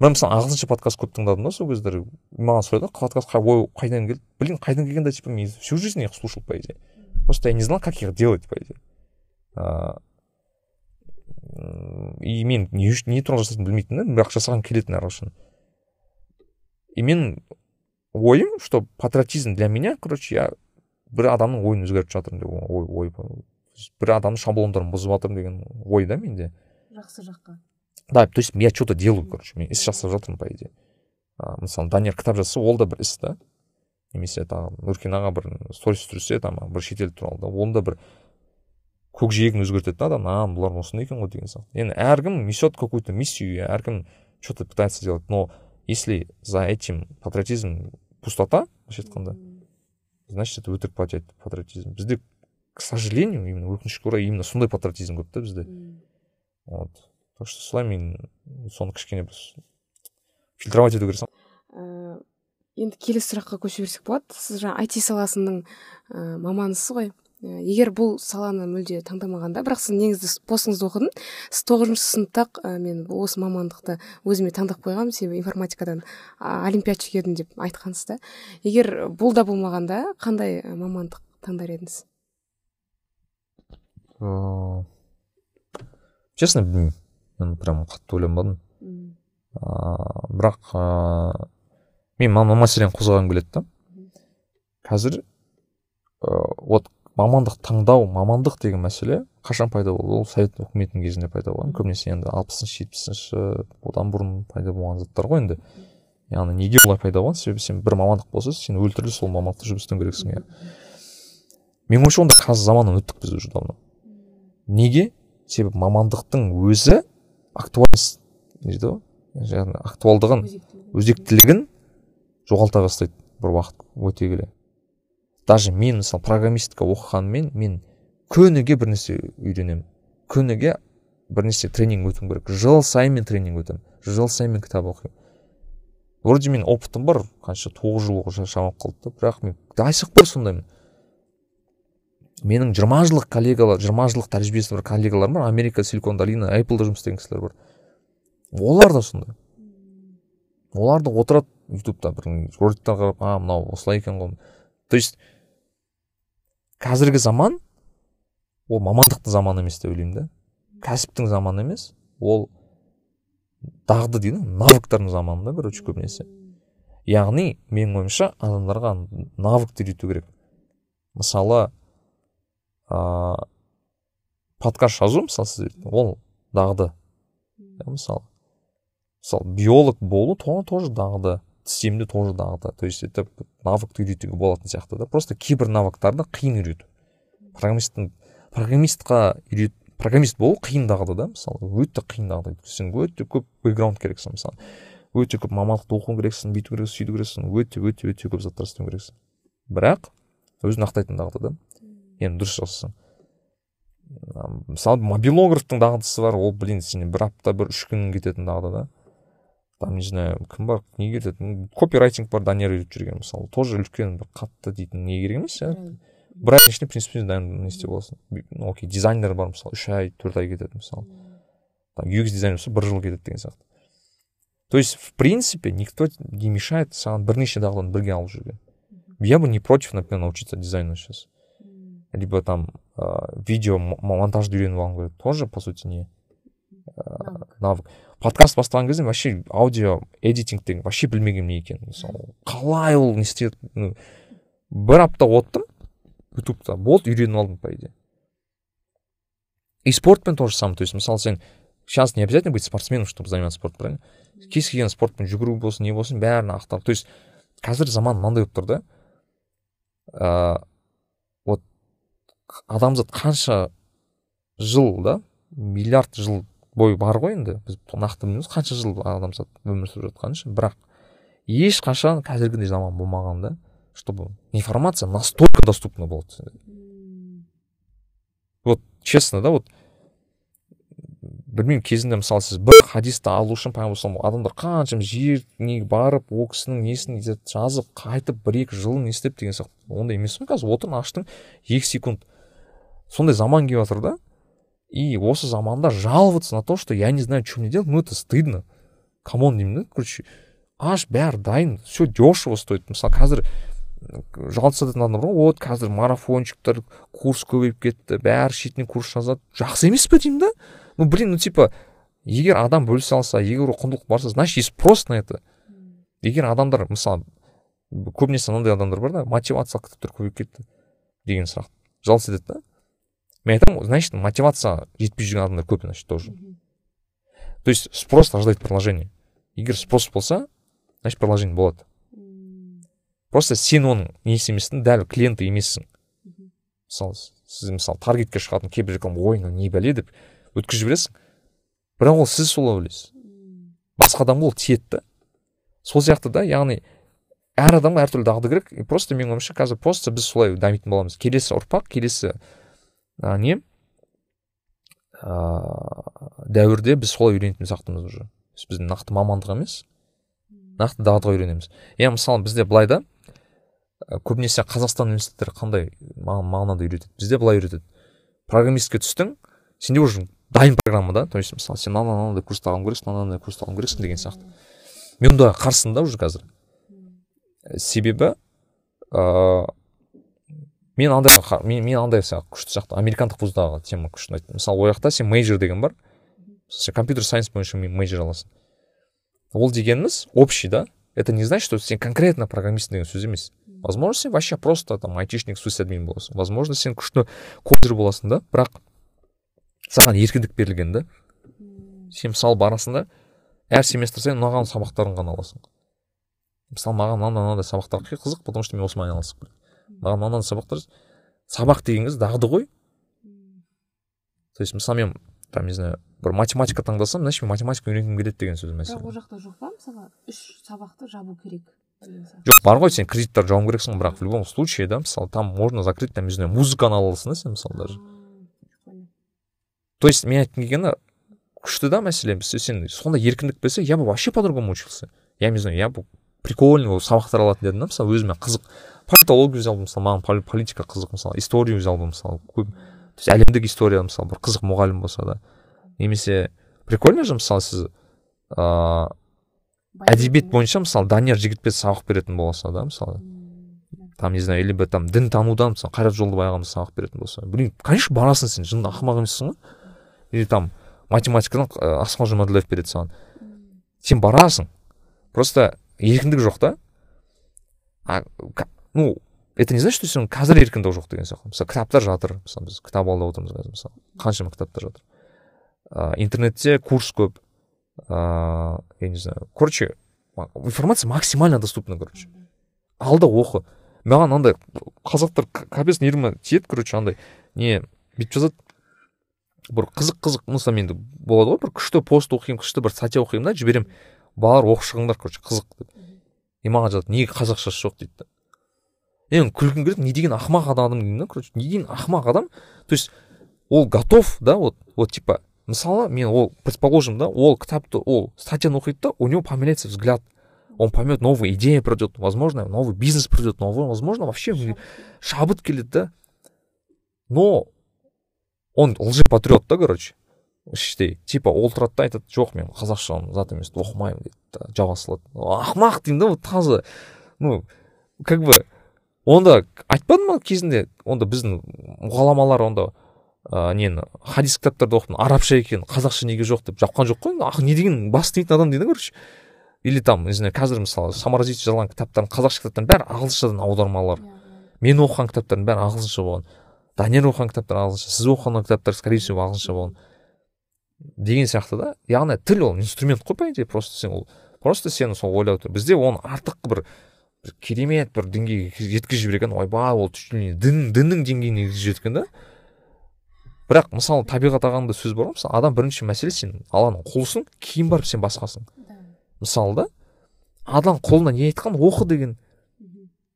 B: Мен мысалы ағылшынша подкаст көп тыңдадым да сол кездері. Маған сұрайды подкаст ой қайдан келді? Блин қайдан келген да типа мен всю жизнь их слушал по идее. Просто я не знал как их делать по идее. И мен не, не туралы жасайтынымды білмейтінмін бірақ жасағым келетін әрқашан. И мен ойым что патриотизм для меня короче я бір адамның ойын өзгертіп жатырмын деп ой ой бір адамның шаблондарын бұзып жатырмын деген ой да менде.
A: Жақсы жаққа.
B: Да то есть я что то делаю короче мен іс жасап жатырмын по идее. Мысалы данияр кітап жазса ол да бір іс та. Немесе там өркен аға бір сторис түсірсе там бір шетел туралы да оны да бір көкжиегін өзгертеді да адам. А бұлар осындай екен ғой деген сияқты. Енді әркім несет какую то миссию әркім что то пытается делать но если за этим патриотизм пустота былайша айтқанда значит это өтірік патриотизм. Бізде к сожалению именно өкінішке орай именно сондай патриотизм көп та бізде. Вот. Так что солай мен соны кішкене бір фильтровать ету керек
A: ә, енді келесі сұраққа көше берсек болады. Сіз жаңа айти саласының ә, маманысыз ғой. ә, егер бұл саланы мүлде таңдамағанда бірақ сіз негізі постыңызды оқыдым сіз тоғызыншы сыныпта ә, мен осы мамандықты өзіме таңдап қойғанмын себебі информатикадан олимпиадчик едім деп айтқансыз да. Егер бұл да болмағанда қандай мамандық таңдар едіңіз?
B: Честно білмеймін. Мен прям қатты ойланбадым. Ыыы бірақ ыыы мен мына мәселені қозғағым келеді да. Қазір ыыы вот мамандық таңдау мамандық деген мәселе қашан пайда болды? ол совет үкіметінің кезінде пайда болған. Көбінесе енді алпысыншы жетпісінші одан бұрын пайда болған заттар ғой енді. Яғни неге олай пайда болған? себебі сен бір мамандық болса сен өлтіріліп сол мамандықта жұмыс істеу керексің иә. Менің ойымша онда қазір заманнан өттік біз уже давно. Неге? себебі мамандықтың өзі актуальность дейді ғой. Актуалдығын өзектілігін жоғалта бастайды бір уақыт өте келе. Даже мен мысалы программистика оқығанмен мен күніге бір нәрсе үйренемін. Күніге бір нәрсе тренинг өтуім керек. Жыл сайын мен тренинг өтемін. Жыл сайын мен кітап оқимын. Вроде мен опытым бар қанша тоғыз жыл шамалап қалды да бірақ мен пор сондаймын менің жиырма жылдық коллегалар жиырма жылдық тәжірибесі бар коллегаларым бар америка силикон долина эпплда жұмыс істеген кісілер бар. Олар да сондай олар да отырады ютубта бір роликтер қарап а мынау осылай екен ғой. То есть қазіргі заман ол мамандықтың заманы емес деп ойлаймын да. Кәсіптің заманы емес ол дағды дейді ғой навыктардың заманы да короче көбінесе яғни менің ойымша адамдарға навыкты үйрету керек. Мысалы ыыы подкаст жазу мысалы сіз ол дағды. Мысалы мысалы биолог болу тоже дағды. Тіс емдеу тоже дағды то есть это навыкты үйретуге болатын сияқты да. Просто кейбір навыктарды қиын үйрету. Программисттің программистқа үйрет программист болу қиын дағды да мысалы өте қиын дағды сен өте көп бэкграунд керексің мысалы. Өте көп мамандықты оқу керексің бүйту керексің сөйту керексің өте өте өте көп заттар істеу керексің. Бірақ өзін ақтайтын дағды да енді дұрыс жазсаң мысалы мобилографтың дағдысы бар ол блин сен бір апта бір үш күн кететін дағды да. Там не знаю кім бар не кетеді копирайтинг бар данияр үйретіп жүрген мысалы тоже үлкен бір қатты дейтін не керек емес иә бір айдың ішінде принципе не істеп боласың окей дизайнер бар мысалы үш ай төрт ай кетеді мысалы. Там UX дизайнер болса бір жыл кетеді деген сияқты. То есть в принципе никто не мешает саған бірнеше дағдыны бірге алып жүруге я бы не против например научиться дизайну сейчас. Либо там видео монтажды үйреніп алғым келеді тоже по сути не навык. Подкаст бастаған кезде вообще аудио эдитинг деген вообще білмегенмін не екенін. Мысалы қалай ол не істеді бір апта оттым ютубта болды үйреніп алдым по идее. И спортпен тоже самое то есть мысалы сен сейчас не обязательно быть спортсменом чтобы заниматься спортом правильно? Кез келген спортпен жүгіру болсын не болсын бәрін ақтар то есть қазір заман мынандай болып тұр да. Ыыы адамзат қанша жыл да миллиард жыл бойы бар ғой енді. Біз нақты білмейміз қанша жыл адамзат өмір сүріп жатқанын ше бірақ ешқашан қазіргідей заман болмаған да чтобы информация настолько доступна болды вот честно да вот білмеймін кезінде мысалы сіз бір хадисті алу үшін пайғамбар адамдар қанша жеріне барып ол кісінің несін жазып қайтып бір екі жыл не істеп деген сияқты. Ондай емес қой қазір отырдың аштың екі секунд. Сондай заман келіп жатыр да. И осы заманда жаловаться на то что я не знаю что мне делать ну это стыдно. Камон деймін да короче. Аш бәрі дайын все дешево стоит. Мысалы қазір жалғастыратын адамдар ғой вот қазір марафончиктер курс көбейіп кетті бәрі шетінен курс жазады жақсы емес пе деймін да? Ну блин ну типа егер адам бөлісе алса егер ол құндылық барса значит есть спрос на это. Егер адамдар мысалы көбінесе мынандай адамдар бар да мотивациялық кітаптар көбейіп кетті деген сұрақ. Жалғыз етеді да? Мен айтамын значит мотивация жетпей жүрген адамдар көп значит тоже. То есть спрос рождает предложение егер спрос болса значит предложение болады. Просто сен оның несі емессің дәл клиенті емессің. Мысалы сіз мысалы таргетке шығатын кейбір реклама ой не бәле деп өткізіп жібересің. Бірақ ол сіз солай ойлайсыз. Басқа адамға ол тиеді да. Сол сияқты да яғни әр адамға әртүрлі дағды керек. И просто менің ойымша қазір просто біз солай дамитын боламыз. Келесі ұрпақ келесі ә, не ыыы дәуірде біз солай үйренетін сияқтымыз уже. Біздің нақты мамандық емес нақты дағдыға үйренеміз. Иә мысалы бізде былай да көбінесе қазақстан университеттері қандай мағынада үйретеді? Бізде былай үйретеді. Программистке түстің сенде уже дайын программа да. То есть мысалы сен мынандай мынандай курсты алуың керексің мынандай курсты алуың керексің деген сияқты. Мен онда қарсымын да уже қазір. Себебі ыыы мен андай мен, мен андай күшті сияқты американдық вуздағы тема күшті ұнайды мысалы ол жақта сен мейджор деген бар. Сен компьютер сайенс бойынша мейджор аласың. Ол дегеніміз общий да. Это не значит что сен конкретно программист деген сөз емес. Возможно сен вообще просто там айтишник админ боласың. Возможно сен күшті кодер боласың да. Бірақ саған еркіндік берілген да. Сен мысалы барасың да әр семестр сайын ұнаған сабақтарын ғана аласың. Мысалы маған мынандай мынандай сабақтар қызық потому что мен осымен айналысып маған мынандай сабақтар сабақ деген кез дағды ғой. То есть мысалы мен там не знаю бір математика таңдасам значит мен математика үйренгім келеді деген сөз мәселе
A: бірақ ол жақта жоқ па мысалы? Үш сабақты жабу керек
B: жоқ бар ғой сен кредиттер жауым керексің бірақ в любом случае да мысалы там можно закрыть там не знаю музыканы ала аласың да сен мысалы даже. То есть мен айтқым келгені күшті да мәселе? Сен сондай еркіндік берсе я бы вообще по другому учился. Я не знаю я бы прикольный болып сабақтар алатын едім да мысалы өзіме қызық. Политологию взял бы мысалы маған политика қызық мысалы историю взял бы мысалы көп то есть әлемдік история мысалы бір қызық мұғалім болса да немесе прикольно же мысалы сіз ыыы әдебиет бойынша мысалы данияр жігітбек сабақ беретін болса да мысалы там не знаю или бір там дінтанудан мысалы қайрат жолдыбай ағамыз сабақ беретін болса блин конечно барасың сен жын ақымақ емессің ғой или там математикадан асқар жұмаділдаев береді саған сен барасың просто еркіндік жоқ та а ну это не значит что сен қазір еркіндік жоқ деген сияқты мысалы кітаптар жатыр мысалы біз кітап алып отырмыз қазір мысалы қаншама кітаптар жатыр ә, интернетте курс көп ыыы я не знаю. Короче информация максимально доступна короче. Ал да оқы маған андай қазақтар капец нервіме тиеді короче андай. Не бүйтіп жазады бір қызық қызық мысалы менде болады ғой бір күшті пост оқимын күшті бір статья оқимын да жіберемін балалар оқып шығыңдар короче қызық деп. И маған жазады неге қазақшасы жоқ дейді да. Мен күлкім келеді не деген ақымақ адам деймін да короче не деген ақымақ адам? То есть ол готов да вот вот типа мысалы мен ол предположим да ол кітапты ол статьяны оқиды да у него поменяется взгляд. Он поймет новая идея придет возможно новый бизнес придет новый возможно вообще шабыт келеді да. Но он лжепатриот да короче іштей типа ол тұрады да айтады жоқ мен қазақша зат емес оқымаймын дейді да жаба салады ақымақ деймін да вот таза. Ну как бы онда айтпадым ма кезінде? Онда біздің мұғаламалар онда ә, нені хадис кітаптарды оқыдым арабша екен қазақша неге жоқ деп жапқан жоқ қой ақ не деген бас тиетін адам дейді короче. Или там не знаю қазір мысалы саморазвитие жазған кітаптардың қазақша кітаптардың бәрі ағылшыншадан аудармалар. Мен оқыған кітаптардың бәрі ағылшынша болған. Данияр оқыған кітаптар ағылшынша сіз оқыған кітаптар скорее всего ағылшынша болған. Деген сияқты да. Яғни тіл ол инструмент қой по идее просто сен ол просто сен сол ойлап тұр бізде оны артық бір, бір керемет бір деңгейге жеткізіп жіберген ойбай ол дін діннің деңгейіне жеткен да. Бірақ мысалы табиғат ағамда сөз бар ғой мысалы адам бірінші мәселе сен алланың құлысың кейін барып сен басқасың. Мысалы да адам құлына не айтқан? Оқы деген.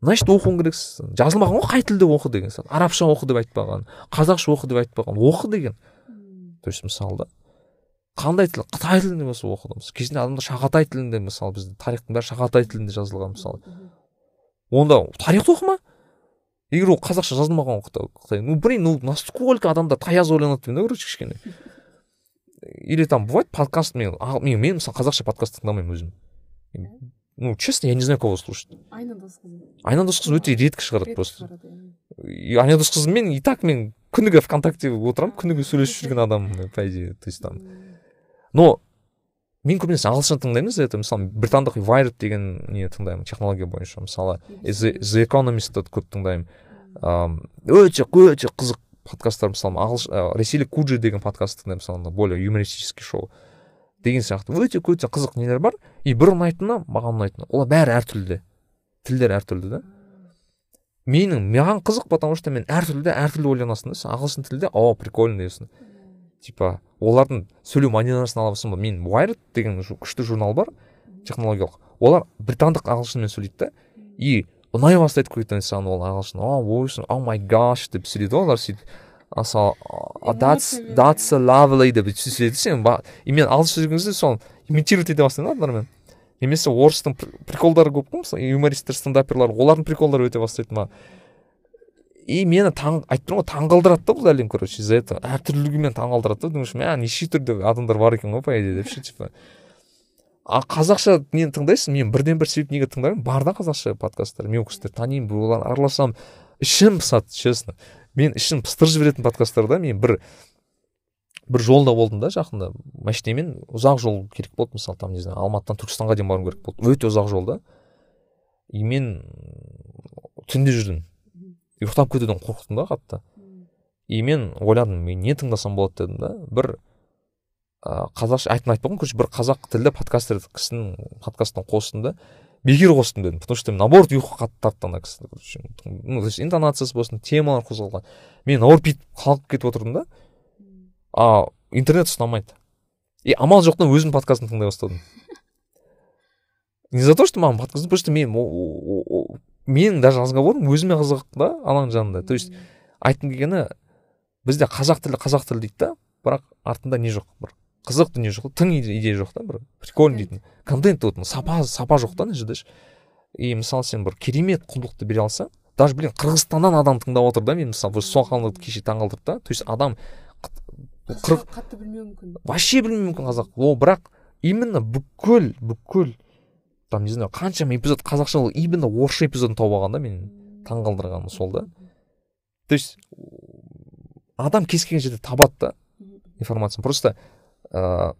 B: Значит оқуың керексің жазылмаған ғой қай тілде оқы деген сияқты арабша оқы деп айтпаған қазақша оқы деп айтпаған оқы деген. То есть мысалы да қандай тіл? Қытай тілінде болса оқыдым. Кезінде адамдар шағатай тілінде мысалы бізде тарихтың бәрі шағатай тілінде жазылған мысалы. Онда тарихты оқыма егер ол қазақша жазылмаған қытай ну блин ну насколько адамдар таяз ойланады деймін да короче кішкене? Или там бывает подкаст мен мен, мен мысалы қазақша подкаст тыңдамаймын өзім. Ну честно я не знаю кого слушать.
A: Айна досқызы.
B: Айна досқызы өте редко шығарады просто. айна. Досқызымен и так мен күніге вконтакте отырамын күніге сөйлесіп жүрген адаммын по идее то есть там. Но мен көбінесе ағылшын тыңдаймын это мысалы британдық вайрд деген не тыңдаймын технология бойынша. Мысалы the economist'ты көп тыңдаймын. Өте өте қызық подкасттар. Мысалы ағылшын ресейлік куджи деген подкаст тыңдаймын мысалы более юмористический шоу деген сияқты. Өте өте қызық нелер бар. И бір ұнайтыны маған ұнайтыны. Олар бәрі әртүрлі тілдер әртүрлі да. Менің маған қызық потому что мен әртүрлі әртүрлі ойланасың да. Ағылшын тілде о прикольно десің типа олардың сөйлеу манерасын аласың ба? Мен wired деген күшті журнал бар технологиялық. Олар британдық ағылшынмен сөйлейді да и ұнай бастайды какой-то саған ол ағылшын. О ойсың о май гаш деп сөйлейді ғой олар сөйтіп. Мысалы that's that's lovely деп сөйлейді сен и мен жүрген кезде соны имитировать ете бастаймын да адамдармен немесе орыстың приколдары көп қой мысалы юмористтер стендаперлар олардың приколдары өте бастайды маған. И мені таң айтып тұрмын ғой таңғалдырады да бұл әлем короче из за этого әртүрлілігімен таңғалдырады да думаешь мә неше түрлі адамдар бар екен ғой по идее деп ше типа. А қазақша нені тыңдайсың? Мен бірден бір себеп неге тыңдаймын? Бар да қазақша подкасттар. Мен ол кісілерді танимын олар араласамын. Ішім пысады честно. Мен ішім пыстырып жіберетін подкасттар да мен бір бір жолда болдым да жақында. Машинамен ұзақ жол керек болды мысалы там не знаю алматыдан түркістанға дейін баруым керек болды. Өте ұзақ жол да. И мен түнде жүрдім. Ұйықтап кетуден қорықтым да қатты. И мен ойладым мен не тыңдасам болады дедім да. Бір ыыы қазақша атын айтпағанмын короче бір қазақ тілді подкастер кісінің подкастына қостым да. Бекер қостым дедім потому что наоборот ұйқы қатты тартты ана кісіні короче. Ну то есть интонациясы болсын темалар қозғалған. Мен наоборот бүйтіп қалғып кетіп отырдым да. А интернет ұстамайды. И амал жоқтан өзімнің подкастымды тыңдай бастадым. Не за то что маған подкаст просто мен менің даже разговорым өзіме қызық да ананың жанында. То есть айтқым келгені бізде қазақ тілі қазақ тілі дейді да бірақ артында не жоқ бір қызық дүние жоқ тың идея жоқ та бір прикольный дейтін. Контент вот сапа сапа жоқ та ана жерде и мысалы сен бір керемет құндылықты бере алсаң даже блин қырғызстаннан адам тыңдап отыр да мен мысалы сол кеше таңқалдырды да то есть адам
A: қырық қатты білмеуі мүмкін.
B: Вообще білмеуі мүмкін қазақ. Ол бірақ именно бүкіл бүкіл там не знаю қаншама эпизод қазақша ол именно орысша эпизодын тауып алған да мен таңқалдырғаны сол да. То есть адам кез келген жерде табады да информацияны. Просто ыыы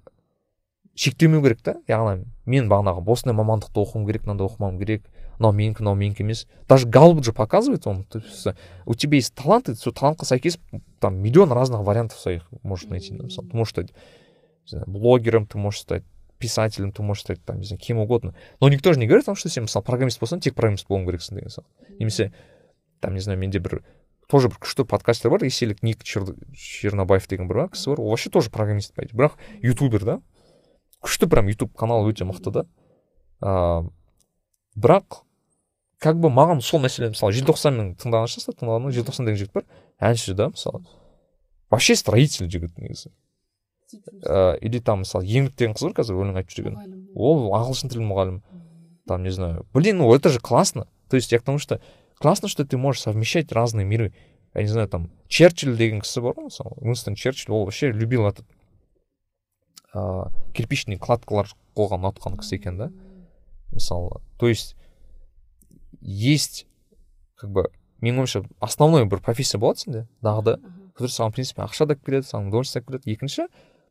B: шектемеу керек та. Яғни мен бағанағы осындай мамандықты оқуым керек мынандай оқымауым керек мынау менікі мынау менікі емес. Даже галбут же показывает он то есть у тебя есть талант и сол талантқа сәйкес там миллион разных вариантов своих можешь найти мысалы ты можешь стать не знаю, блогером ты можешь стать писателем ты можешь стать там не знаю кем угодно. Но никто же не говорит о том что сен мысалы программист болсаң тек программист болуың керексің деген сияқты немесе там не знаю менде бір тоже бір күшті подкастер бар ресейлік ник чернобаев деген бір кісі бар ол вообще тоже программист по бірақ ютубер да? Күшті прям ютуб каналы өте мықты да? Ыыы бірақ как бы маған сол мәселе мысалы желтоқсанның тыңдаған шығарсыздар тыңдаған желтоқсан деген жігіт бар әнші да мысалы. Вообще строитель жігіт негізі. Ыыы или там мысалы еңлік деген қыз бар қазір өлең айтып жүрген. Ол ағылшын тілі мұғалімі там не знаю блин ну это же классно. То есть я к тому что классно что ты можешь совмещать разные миры. Я не знаю там черчилль деген кісі бар ғой мысалы уинстон черчилль ол вообще любил этот ыыы кирпичный кладкалар қойған ұнатқан кісі екен да. Мысалы то есть есть как бы менің ойымша основной бір профессия болады сенде дағды. Который саған в принципе ақша да келеді саған удовольствие келеді. Екінші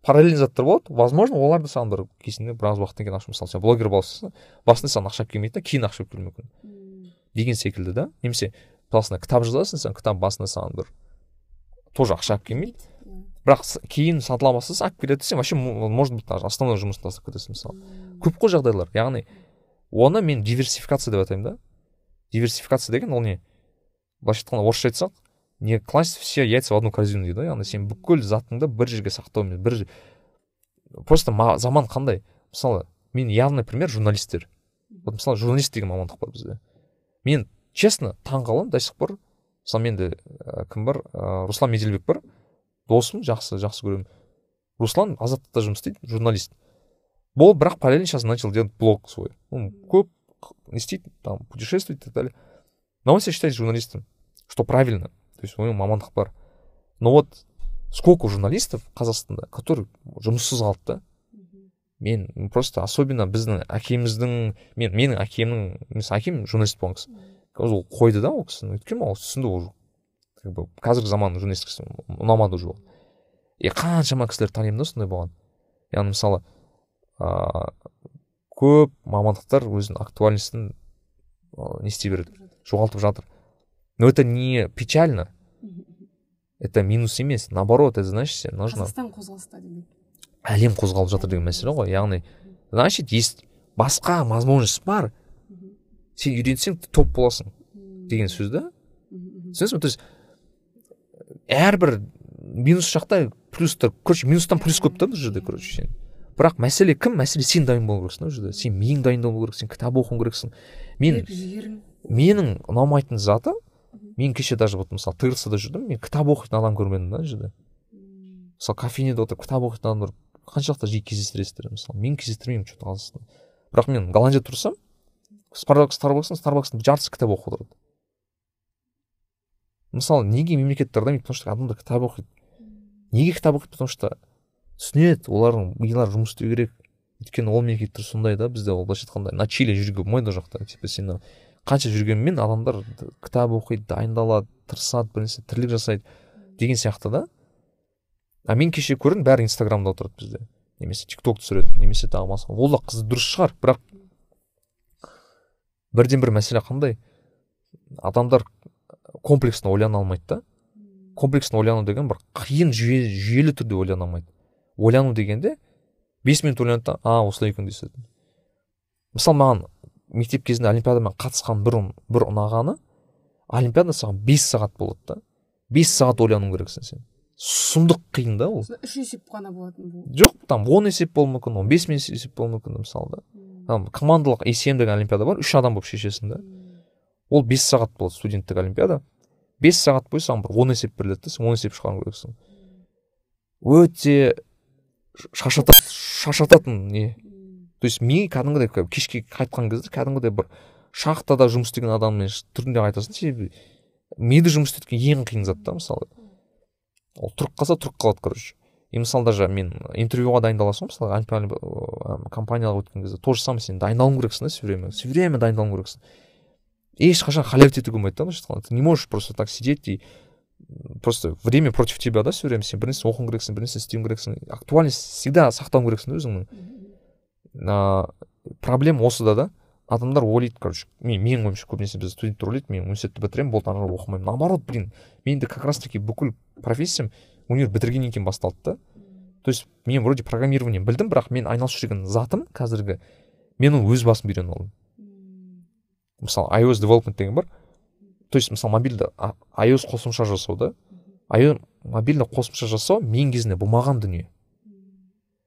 B: параллельный заттар болады. Возможно олар да саған бір кезінде біраз уақыттан кейін ашып мысалы сен блогер боласың басында саған ақша келмейді да кейін ақша келуі мүмкін. Деген секілді да. Немесе мысалы кітап жазасың сен кітап басында саған бір тоже ақша алып келмейді. Бірақ кейін сатыла бастаса алып келеді сен вообще может быть даже основной жұмысты тастап кетесің мысалы. Көп қой жағдайлар. Яғни оны мен диверсификация деп атаймын да. Диверсификация деген ол не? Былайша айтқанда орысша айтсақ не класть все яйца в одну корзину дейді ғой яғни сен бүкіл затыңды бір жерге сақтаумен бір просто заман қандай? Мысалы мен явный пример журналистер. Вот мысалы журналист деген мамандық бар бізде. Мен честно таң қаламын до сих пор. Мысалы менде ә, кім бар? Ә, руслан меделбек бар. Досым жақсы жақсы көремін. Руслан азаттықта жұмыс істейді журналист. Ол бірақ параллельно сейчас начал делать блог свой. Он көп не істейді там путешествует и так далее. Но он себя считает журналистом что правильно. То есть у него мамандық бар. Но вот сколько журналистов қазақстанда которые жұмыссыз қалды да? Мен просто особенно біздің әкеміздің мен менің әкемнің мысалы әкем журналист болған кісі. Ол қойды да ол кісіні. Өйткені ол түсінді ол как бы қазіргі заманның журналистикасы ұнамады уже ол и қаншама кісілер танимын да сондай болған. Яғни мысалы ыыы көп мамандықтар өзінің актуальностін не істей береді. Жоғалтып жатыр. Но это не печально. Это минус емес наоборот это значит нужно.
A: Қазақстан қозғалыста демек
B: әлем қозғалып жатыр деген мәселе ғой. Яғни значит есть басқа возможность бар. Сен үйренсең топ боласың деген сөз да? Түсінесің ба то есть әрбір минус жақта плюстар короче минустан плюс көп та бұл жерде короче сен. Бірақ мәселе кім? Мәселе сен дайын болу керексің да бұл жерде. Сен миың дайын болу керек сен кітап оқуың керексің. Мен менің ұнамайтын заты мен кеше даже вот мысалы трц да жүрдім мен кітап оқитын адам көрмедім да жерде. Мысалы кофейняда отырып кітап оқитын адамдар қаншалықты жиі кездестіресіздер? Мысалы мен кездестірмеймін че то қазақстанда бірақ мен голландияда тұрсам старбакстың старбакстың жартысы кітап оқып отырады мысалы неге мемлекет дамиды? Потому что адамдар кітап оқиды. Неге кітап оқиды? Потому что түсінеді олардың милары жұмыс істеу керек. Өйткені ол мемлекеттер сондай да бізде ол былайша айтқанда на чили жүруге болмайды ол жақта типа сен қанша жүргенмен адамдар кітап оқиды дайындалады тырысады бір нәрсе тірлік жасайды деген сияқты да. А мен кеше көрдім бәрі инстаграмда отырады бізде. Немесе тик ток түсіреді немесе тағы басқа. Ол да дұрыс шығар бірақ бірден бір мәселе қандай? Адамдар комплексно ойлана алмайды да. Комплексно ойлану деген бір қиын жүйе, жүйелі түрде ойлана алмайды. Ойлану дегенде бес минут ойланады да а осылай екен мысалы маған мектеп кезінде олимпиадамен қатысқан бір, бір ұнағаны олимпиада саған бес сағат болады да. Бес сағат ойлану керексің сен. Сұмдық қиын да ол.
A: Үш есеп қана болатын
B: жоқ там он есеп болуы мүмкін он бес есеп болуы мүмкін мысалы да. Там командалық есем деген олимпиада бар үш адам болып шешесің да. Ол бес сағат болады студенттік олимпиада. Бес сағат бойы саған бір он есеп беріледі да сен он есеп шығару керексің. Өте шаршатады шаршататын не то есть ми кәдімгідей кешке қайтқан кезде кәдімгідей бір шахтада жұмыс істеген адаммен түрінде айтасың себебі миды жұмыс істеткен ең қиын зат та мысалы. Ол тұрып қалса тұрып қалады короче. И мысалы даже мен интервьюға дайындаласың ғой мысалы компанияға өткен кезде то же самое сен дайындалуың керексің да все время все время дайындалуың керексің. Ешқашан халявить етуге болмайды да былайша айтқанда ты не можешь просто так сидеть и просто время против тебя да все время. Сен бір нәрсе оқуың керексің бір нәрсе істеуің керексің. Актуальность всегда сақтауың керексің да өзіңнің. Проблема осыда да адамдар ойлайды короче мен менің ойымша көбінесе біз студенттер ойлайды мен университетті бітіремін болды ары қарай оқымаймын. Наоборот блин менде как раз таки бүкіл профессиям универ бітіргеннен кейін басталды да. То есть мен вроде программирование білдім бірақ мен айналысып жүрген затым қазіргі мен оны өз басым үйреніп алдым мысалы iOS development деген бар. То есть мысалы мобильді iOS қосымша жасау да. Мобильді қосымша жасау мен кезінде болмаған дүние.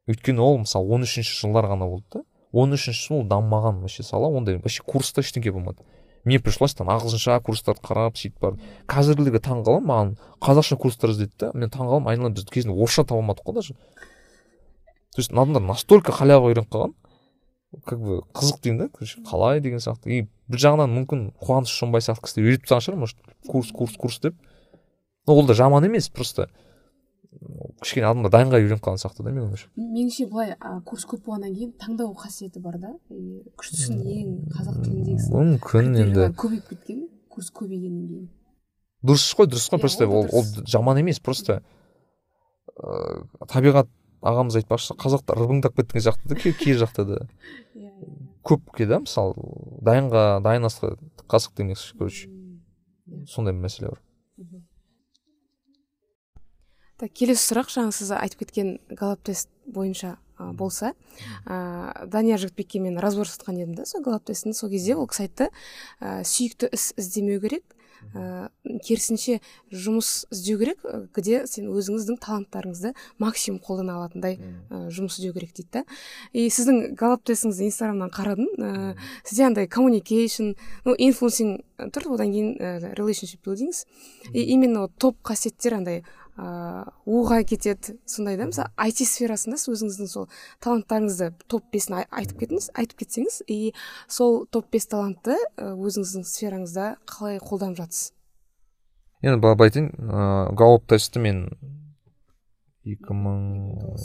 B: Өйткені ол мысалы он үшінші жылдар ғана болды да. он үшінші ол дамымаған вообще сала. Ондай вообще курста ештеңе болмады. Мне пришлось там ағылшынша курстарды қарап сөйтіп барып. Қазіргілерге таң қаламын маған қазақша курстар іздеді да. Мен таң қаламын айналайын біз кезінде орысша таба алмадық қой даже. То есть адамдар настолько халява үйреніп қалған. Как бы қызық деймін да. Короче қалай деген сияқты. И бір жағынан мүмкін қуаныш шонбай сияқты кісілер үйретіп тастаған шығар может курс курс курс деп. Но ол да жаман емес просто. Кішкене адамдар дайынға үйреніп қалған сияқты да менің ойымша
A: меніңше былай курс көп болғаннан кейін таңдау қасиеті бар да. Күштісін ең қазақ тіліндегісін
B: мүмкін енді.
A: көбейіп кеткен курс көбейгеннен кейін.
B: Дұрыс қой дұрыс қой просто ол ол жаман емес просто ыыы табиғат ағамыз айтпақшы қазақтар рыбыңдап кеткен сияқты да кей жақта да. Иә, иә. көпке да мысалы дайынға дайын асқа қасық демекші короче. Сондай мәселе бар.
A: Так келесі сұрақ жаңа сіз айтып кеткен галап тест бойынша ә, болса ә, данияр жігітбекке мен разбор жасатқан едім да сол галап тесттің сол кезде ол кісі айтты ә, сүйікті іс іздемеу керек ә, керісінше жұмыс іздеу керек где сен өзіңіздің таланттарыңызды максимум қолдана алатындай ә, жұмыс іздеу керек дейді да. И сіздің галап тестіңізді инстаграмнан қарадым ә, сізде андай коммуникейшн ну инфлюенсинг тұр одан кейін ә, relationship buildings. И именно топ қасиеттер андай ыыы уға кетеді сондай да мысалы айти сферасында сіз өзіңіздің сол таланттарыңызды топ бесін айтып кетіңіз айтып кетсеңіз и сол топ бес талантты өзіңіздің сфераңызда қалай қолданып жатсыз?
B: Енді былай айтайын ыыы галоп тестті мен екі мың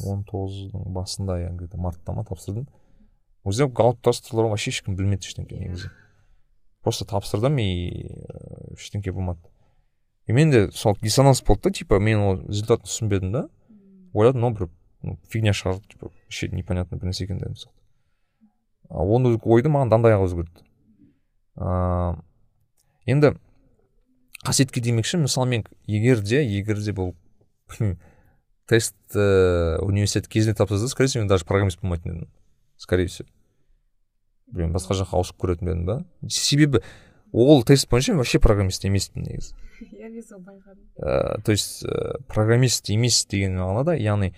B: он тоғыздың басында иә где то мартта ма тапсырдым. Ол кезде галоп тест туралы вообще ешкім білмеді ештеңе негізі. Просто тапсырдым и ештеңе болмады. И менде сол диссонанс болды да типа мен ол результатын түсінбедім да. Ойладым мынау бір фигня шығар типа вообще непонятно бір нәрсе екен деген сияқты оны ойды маған дандай аға өзгертті ыыы енді қасиетке демекші мысалы мен егер де егер де бұл тест ә, университет кезінде тапсырса скорее всего мен даже программист болмайтын едім. Скорее всего. Білмеймін басқа жаққа ауысып көретін бе едім ба себебі ол тест бойынша мен вообще программист емеспін негізі.
A: Иә мен соны байқадым.
B: Ыыы то есть ә, программист емес деген мағынада яғни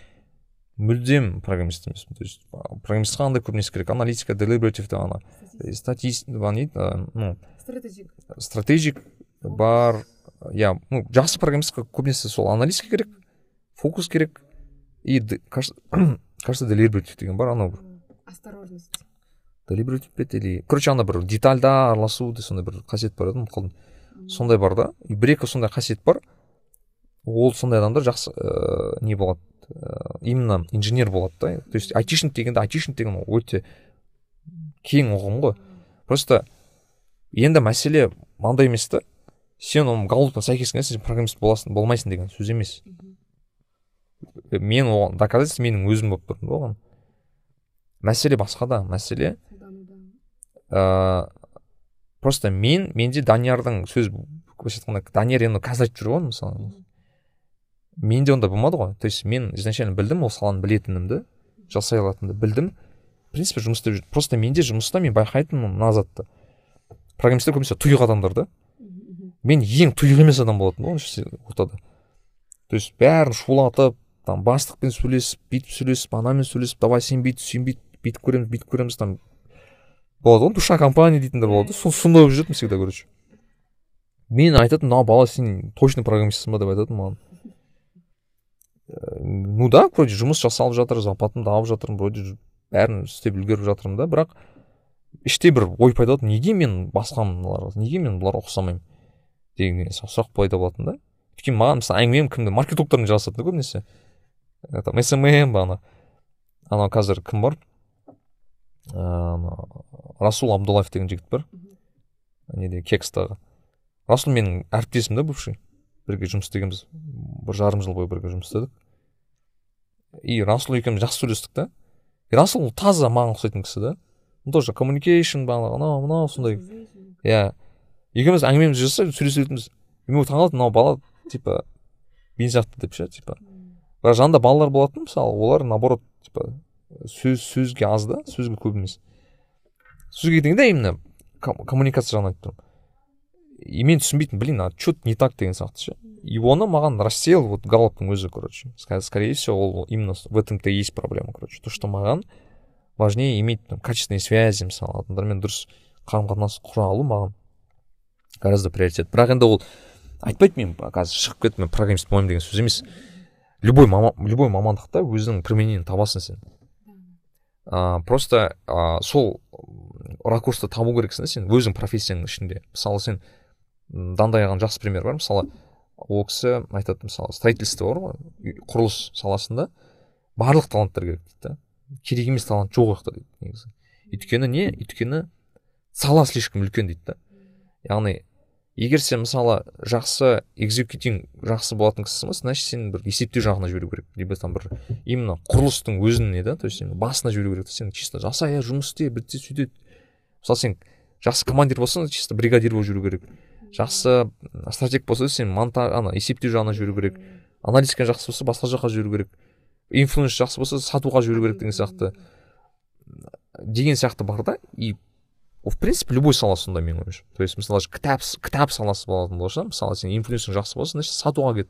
B: мүлдем программист емеспін. То есть программистқа қандай көп нәрсе керек аналитика делибератив ана статистика. Не дейді ну
A: стратегик.
B: стратегик бар иә ну жақсы программистқа көбінесе сол аналитика керек фокус керек и кажется деген бар анау бір.
A: Осторожность.
B: Делибератив пе или короче ана бір детальда араласу сондай бір қасиет бар еді ұмытып қалдым сондай бар да бір екі сондай қасиет бар ол сондай адамдар жақсы ә, не болады ә, именно инженер болады да то есть айтишник дегенде айтишник деген ол өте кең ұғым ғой просто енді мәселе мынандай емес та сен оның галлупқа сәйкес келгенсің сен программист боласың болмайсың деген сөз емес мен оған доказательство менің өзім болып тұрмын да оған мәселе басқада мәселе ыыы просто мен менде даниярдың сөз былайша айтқанда данияр енді қазір айтып жүр ғой мысалы. Менде ондай болмады ғой. То есть мен изначально білдім ол саланы білетінімді жасай алатынымды білдім. В принципе жұмыс істеп жүрдім просто менде жұмыста мен байқайтынмын мына затты программисттер көбінесе тұйық адамдар да. Мен ең тұйық емес адам болатынмын ғой ортада. То есть бәрін шулатып там бастықпен сөйлесіп бүйтіп сөйлесіп анамен сөйлесіп давай сен бүйт сен бүйт бүйтіп көреміз бүйтіп көреміз там болады ғой. Душа компания дейтіндер болады. Сол сондай болып жүретінмін всегда короче. Мен айтатынмын мынау бала сен точно программистсің ба деп айтатын маған. Ну да вроде жұмыс жасалып жатыр зарплатамды алып жатырмын вроде бәрін істеп үлгеріп жатырмын да бірақ іште бір ой пайда болды неге мен басқамын неге мен бұларға ұқсамаймын деген сұрақ пайда болатын да. Өйткені маған мысалы әңгімем кімді маркетологтармен жалғасатын да көбінесе. Там смм бағана анау қазір кім бар? Ыыы расул абдуллаев деген жігіт бар. Неде кекстағы расул менің әріптесім да бывший бірге жұмыс істегенбіз бір жарым жыл бойы бірге жұмыс істедік. И расул екеуміз жақсы сөйлестік та. И расул таза маған ұқсайтын кісі да. Тоже коммуникейшн бағанағы анау мынау сондай. Иә. Екеуміз әңгімемізді жасап сөйлесе беретінбіз мен таңқалдым мынау бала типа мен сияқты деп ше типа. Бірақ жанында балалар болатын мысалы олар наоборот типа сөз сөзге аз да сөзге көп емес. Сөзге дегенде именно коммуникация жағынан айтып тұрмын и мен түсінбейтінмін блин а че не так деген сияқты ше. И оны маған рассеял вот галоптың өзі короче. Скорее всего ол именно в этом то и есть проблема короче. То что маған важнее иметь там качественные связи мысалы адамдармен дұрыс қарым қатынас құра алу маған гораздо приоритет. Бірақ енді ол айтпайды мен қазір шығып кетіп мен программист боламын деген сөз емес. Любой мама, любой мамандықта өзінің применениен табасың сен. Ә, просто ә, сол ракурсты табу керексің да сен өзің профессияңның ішінде. Мысалы сен дандаяған жақсы пример бар. Мысалы ол кісі айтады мысалы строительство бар ғой құрылыс саласында. Барлық таланттар керек дейді да. Керек емес талант жоқ ол дейді негізі. Өйткені не? Өйткені сала слишком үлкен дейді да. Яғни егер сен мысалы жақсы экзекутинг жақсы болатын кісісің ба значит сен бір есептеу жағына жіберу керек. Либо там бір именно құрылыстың өзіне да то есть басына жіберу керек сен чисто жаса иә жұмыс істе бүйтсе сөйтеді мысалы сен жақсы командир болсаң чисто бригадир болып жүру керек. Жақсы стратег болса сен монтаж ана есептеу жағына жіберу керек. Аналитика жақсы болса басқа жаққа жіберу керек. Инфлюенс жақсы болса сатуға жіберу керек деген сияқты. Деген сияқты бар да. И в принципе любой сала сондай менің ойымша. То есть мысалы кітап кітап саласы болатын болса мысалы сен инфлюенсер жақсы болса значит сатуға кет.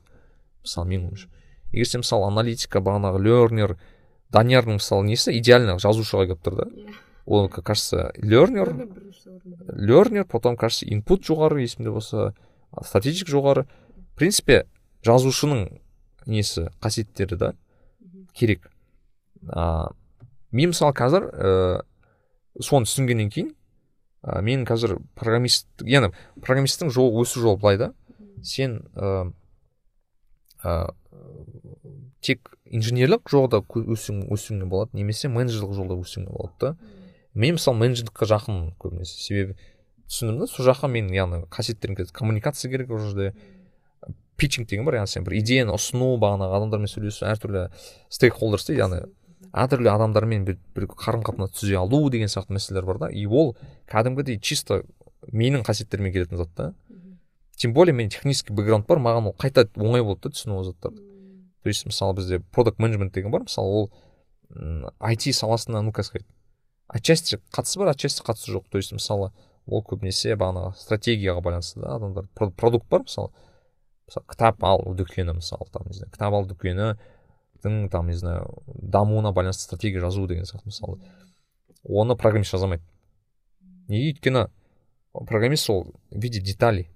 B: Мысалы менің ойымша. Егер сен мысалы аналитика бағанағы лернер даниярдың мысалы несі идеально жазушыға келіп тұр да. Иә. Ол кажется лернер лернер потом кажется инпут жоғары есімде болса статистик жоғары. В принципе жазушының несі қасиеттері да керек. А, мен мысалы қазір ә, соны түсінгеннен кейін ә, мен қазір программист яғни программисттің жол өсу жолы былай да. Сен ә, ә, тек инженерлік жолда өсуің, өсуіңе болады немесе менеджерлік жолда өсуіңе болады да. Мен мысалы менеджерлікке жақынмын көбінесе. Себебі түсіндім да сол жаққа мен яғни қасиеттерім коммуникация керек ол жерде. Питчинг деген бар яғни сен бір идеяны ұсыну бағанағы адамдармен сөйлесу әртүрлі стейкхолдерс дейді яғни әртүрлі адамдармен бір, бір қарым қатынас түзе алу деген сияқты мәселелер бар да. И ол кәдімгідей чисто менің қасиеттеріме келетін зат та. Тем более мен технический бэкграунд бар маған ол қайта оңай болды да түсіну ол заттарды. То есть мысалы бізде продукт менеджмент деген бар. Мысалы ол IT саласына ну как сказать отчасти қатысы бар отчасти қатысы жоқ. То есть мысалы ол көбінесе бағанағы стратегияға байланысты да адамдар продукт бар мысалы мысалы кітап алу дүкені мысалы там не знаю кітап алу дүкені там не знаю дамуына байланысты стратегия жазу деген сияқты мысалы. Оны программист жаза алмайды неге өйткені программист ол видит детали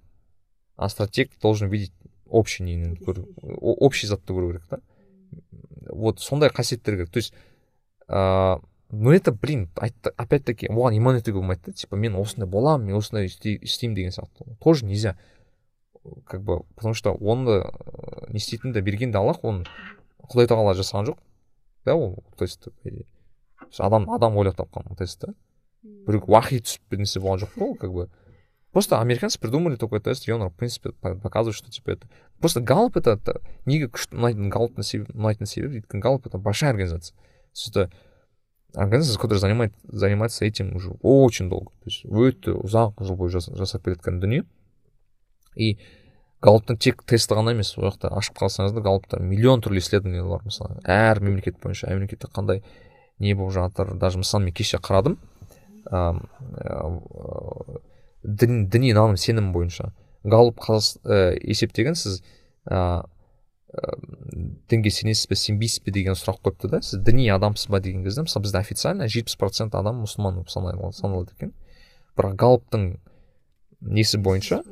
B: а стратег должен видеть общий нені общий затты көру керек та вот сондай қасиеттер керек то есть но это блин опять таки оған иман етуге болмайды да типа мен осындай боламын мен осындай істеймін деген сияқты тоже нельзя как бы потому что оны не істейтін де берген де аллах оны құдай тағала жасаған жоқ. Да ол то есть адам адам ойлап тапқан то есть да. Бір уахи түсіп бір нәрсе болған жоқ қой ол как бы. Просто американцы придумали такой тест и он в принципе показывает что типа это просто галп это, неге күшті ұнайтын галптың ұнайтын себебі өйткені галп это большая организация. То организация которая занимает, занимается этим уже очень долго. То есть өте ұзақ жыл бойы жасап келе дүние. И галлоптың тек тесті ғана емес ол жақта ашып қалсаңыздар галлопта миллион түрлі исследованиялар бар мысалы. Әр мемлекет бойынша мемлекетте қандай не болып жатыр даже мысалы мен кеше қарадым. Дін, діни наным сенім бойынша. Галлоп ә, есептеген сіз ә, дінге сенесіз бе сенбейсіз бе деген сұрақ қойыпты да сіз діни адамсыз ба деген кезде мысалы бізде официально жетпіс процент адам мұсылман болып саналады екен бірақ галлоптың несі бойынша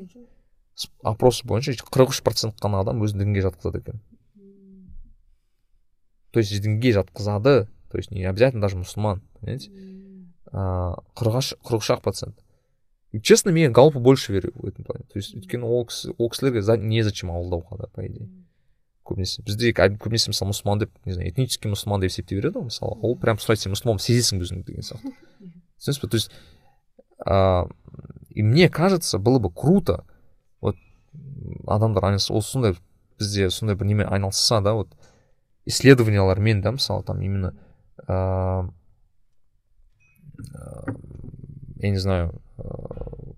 B: опрос бойынша қырық үш процент қана адам өзін дінге жатқызады екен то есть дінге жатқызады то есть не обязательно даже мұсылман понимаете қырық үш ақ процент. Честно мен галпу больше верю в этом плане то есть өйткені ол кісі ол кісілерге незачем ауылдауға да по идее көбінесе бізде көбінесе мысалы мұсылман деп не знаю этнический мұсылман деп есептей береді ғой мысалы. Ол прям сұрайды сен мұсылман сезесің өзіңді деген сияқты. Түсінесіз ба то есть и мне кажется было бы круто адамдар ол сондай бізде сондай бір немен айналысса да вот исследованиялармен да мысалы там именно ыыы я не знаю ыыы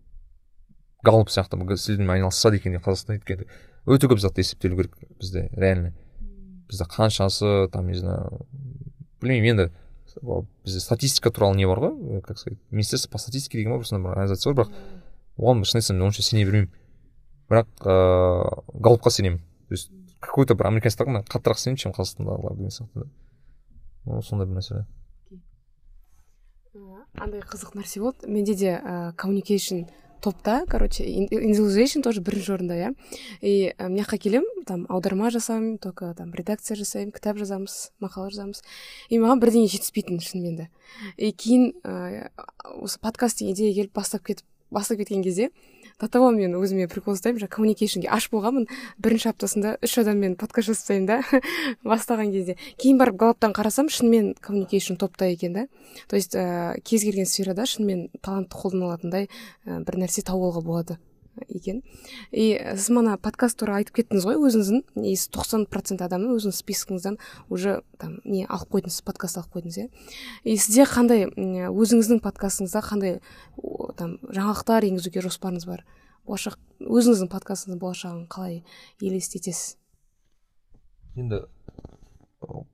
B: галлоп сияқты исследованиемен айналысса екен қазақстан өйткені өте көп затты есептелу керек бізде реально. Бізде қаншасы там не знаю білмеймін енді бізде статистика туралы не бар ғой? Как сказать министерство по статистике деген ба сондай бір организация бар бірақ оған шын айтсам онша сене бермеймін. Бірақ ыыы галопқа сенемін. То есть какой то бір американецтарға мен қаттырақ сенемін чем қазақстандағылар деген сияқты да. Сондай бір мәселе
A: андай қызық нәрсе болды. Менде де communication топта короче индивидуализation тоже бірінші орында иә и ә, мына жаққа келемін там аударма жасаймын только там редакция жасаймын кітап жазамыз мақала жазамыз и маған бірдеңе жетіспейтін шынымен де. И кейін ә, осы подкаст деген идея келіп бастап кетіп бастап кеткен кезде до того мен өзіме прикол ұстаймын жаңағы коммуникейшнге. Аш болғанмын бірінші аптасында үш адаммен подкаст жасаймын да. Бастаған кезде. Кейін барып галаптан қарасам шынымен коммуникейшн топта екен да. То есть ә, кез келген сферада шынымен талантты қолдана алатындай ә, бір нәрсе тауып алуға болады. Екен. И сіз мана подкаст туралы айтып кеттіңіз ғой өзіңіздің негізі тоқсан процент адамның өзіңіздің спискіңізден уже там не алып қойдыңыз подкаст алып қойдыңыз иә. И сізде қандай өзіңіздің подкастыңызда қандай там жаңалықтар енгізуге жоспарыңыз бар? Болашақ өзіңіздің подкастыңыздың болашағын қалай елестетесіз?
B: Енді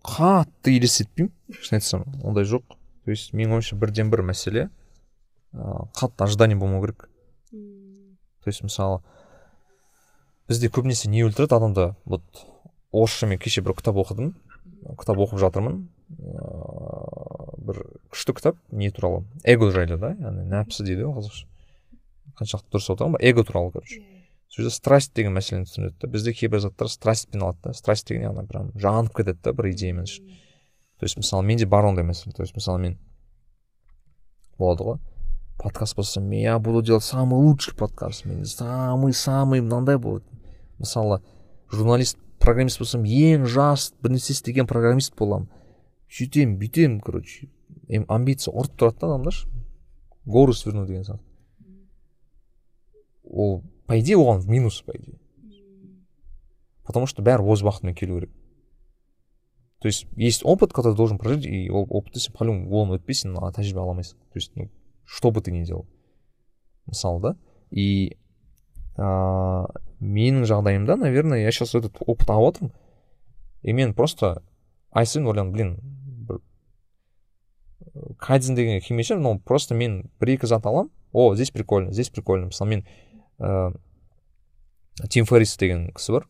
B: қатты елестетпеймін шын айтсам ондай жоқ. То есть менің ойымша бірден бір мәселе ыыы қатты ожидание болмау керек. То есть мысалы бізде көбінесе не өлтіреді адамды. Вот орысша мен кеше бір кітап оқыдым. Кітап оқып жатырмын. Ыыы бір күшті кітап не туралы? Эго жайлы да яғни нәпсі дейді ғой қазақша. Қаншалықты дұрыс отырған ба? Эго туралы короче. Сол жерде страсть деген мәселені түсіндіреді да. Бізде кейбір заттар страстьпен алады да. Страсть деген яғни прям жанып кетеді да бір идеямен. То есть мысалы менде бар ондай мәселе. То есть мысалы мен болады ғой. Подкаст болса я буду делать самый лучший подкаст. Мен самый самый мынандай болады мысалы журналист программист болсам ең жас бірнәрсе істеген программист боламын сөйтемін бүйтемін короче. Амбиция ұрып тұрады да адамдар гору сверну деген сияқты ол по идее оған минус по идее потому что бәрі өз уақытымен келу керек то есть есть опыт который должен прожить и ол опытты сен по любому оны өтпей сен тәжірибе ала алмайсың то есть ну что бы ты ни делал. Мысалы да? И ә, менің жағдайымда наверное я сейчас этот опыт алып жатырмын и мен просто ай сайын ойланамын блин бір кайдзен деген келмесе но просто мен бір екі зат аламын о здесь прикольно здесь прикольно мысалы мен ыыы тим феррис деген кісі бар.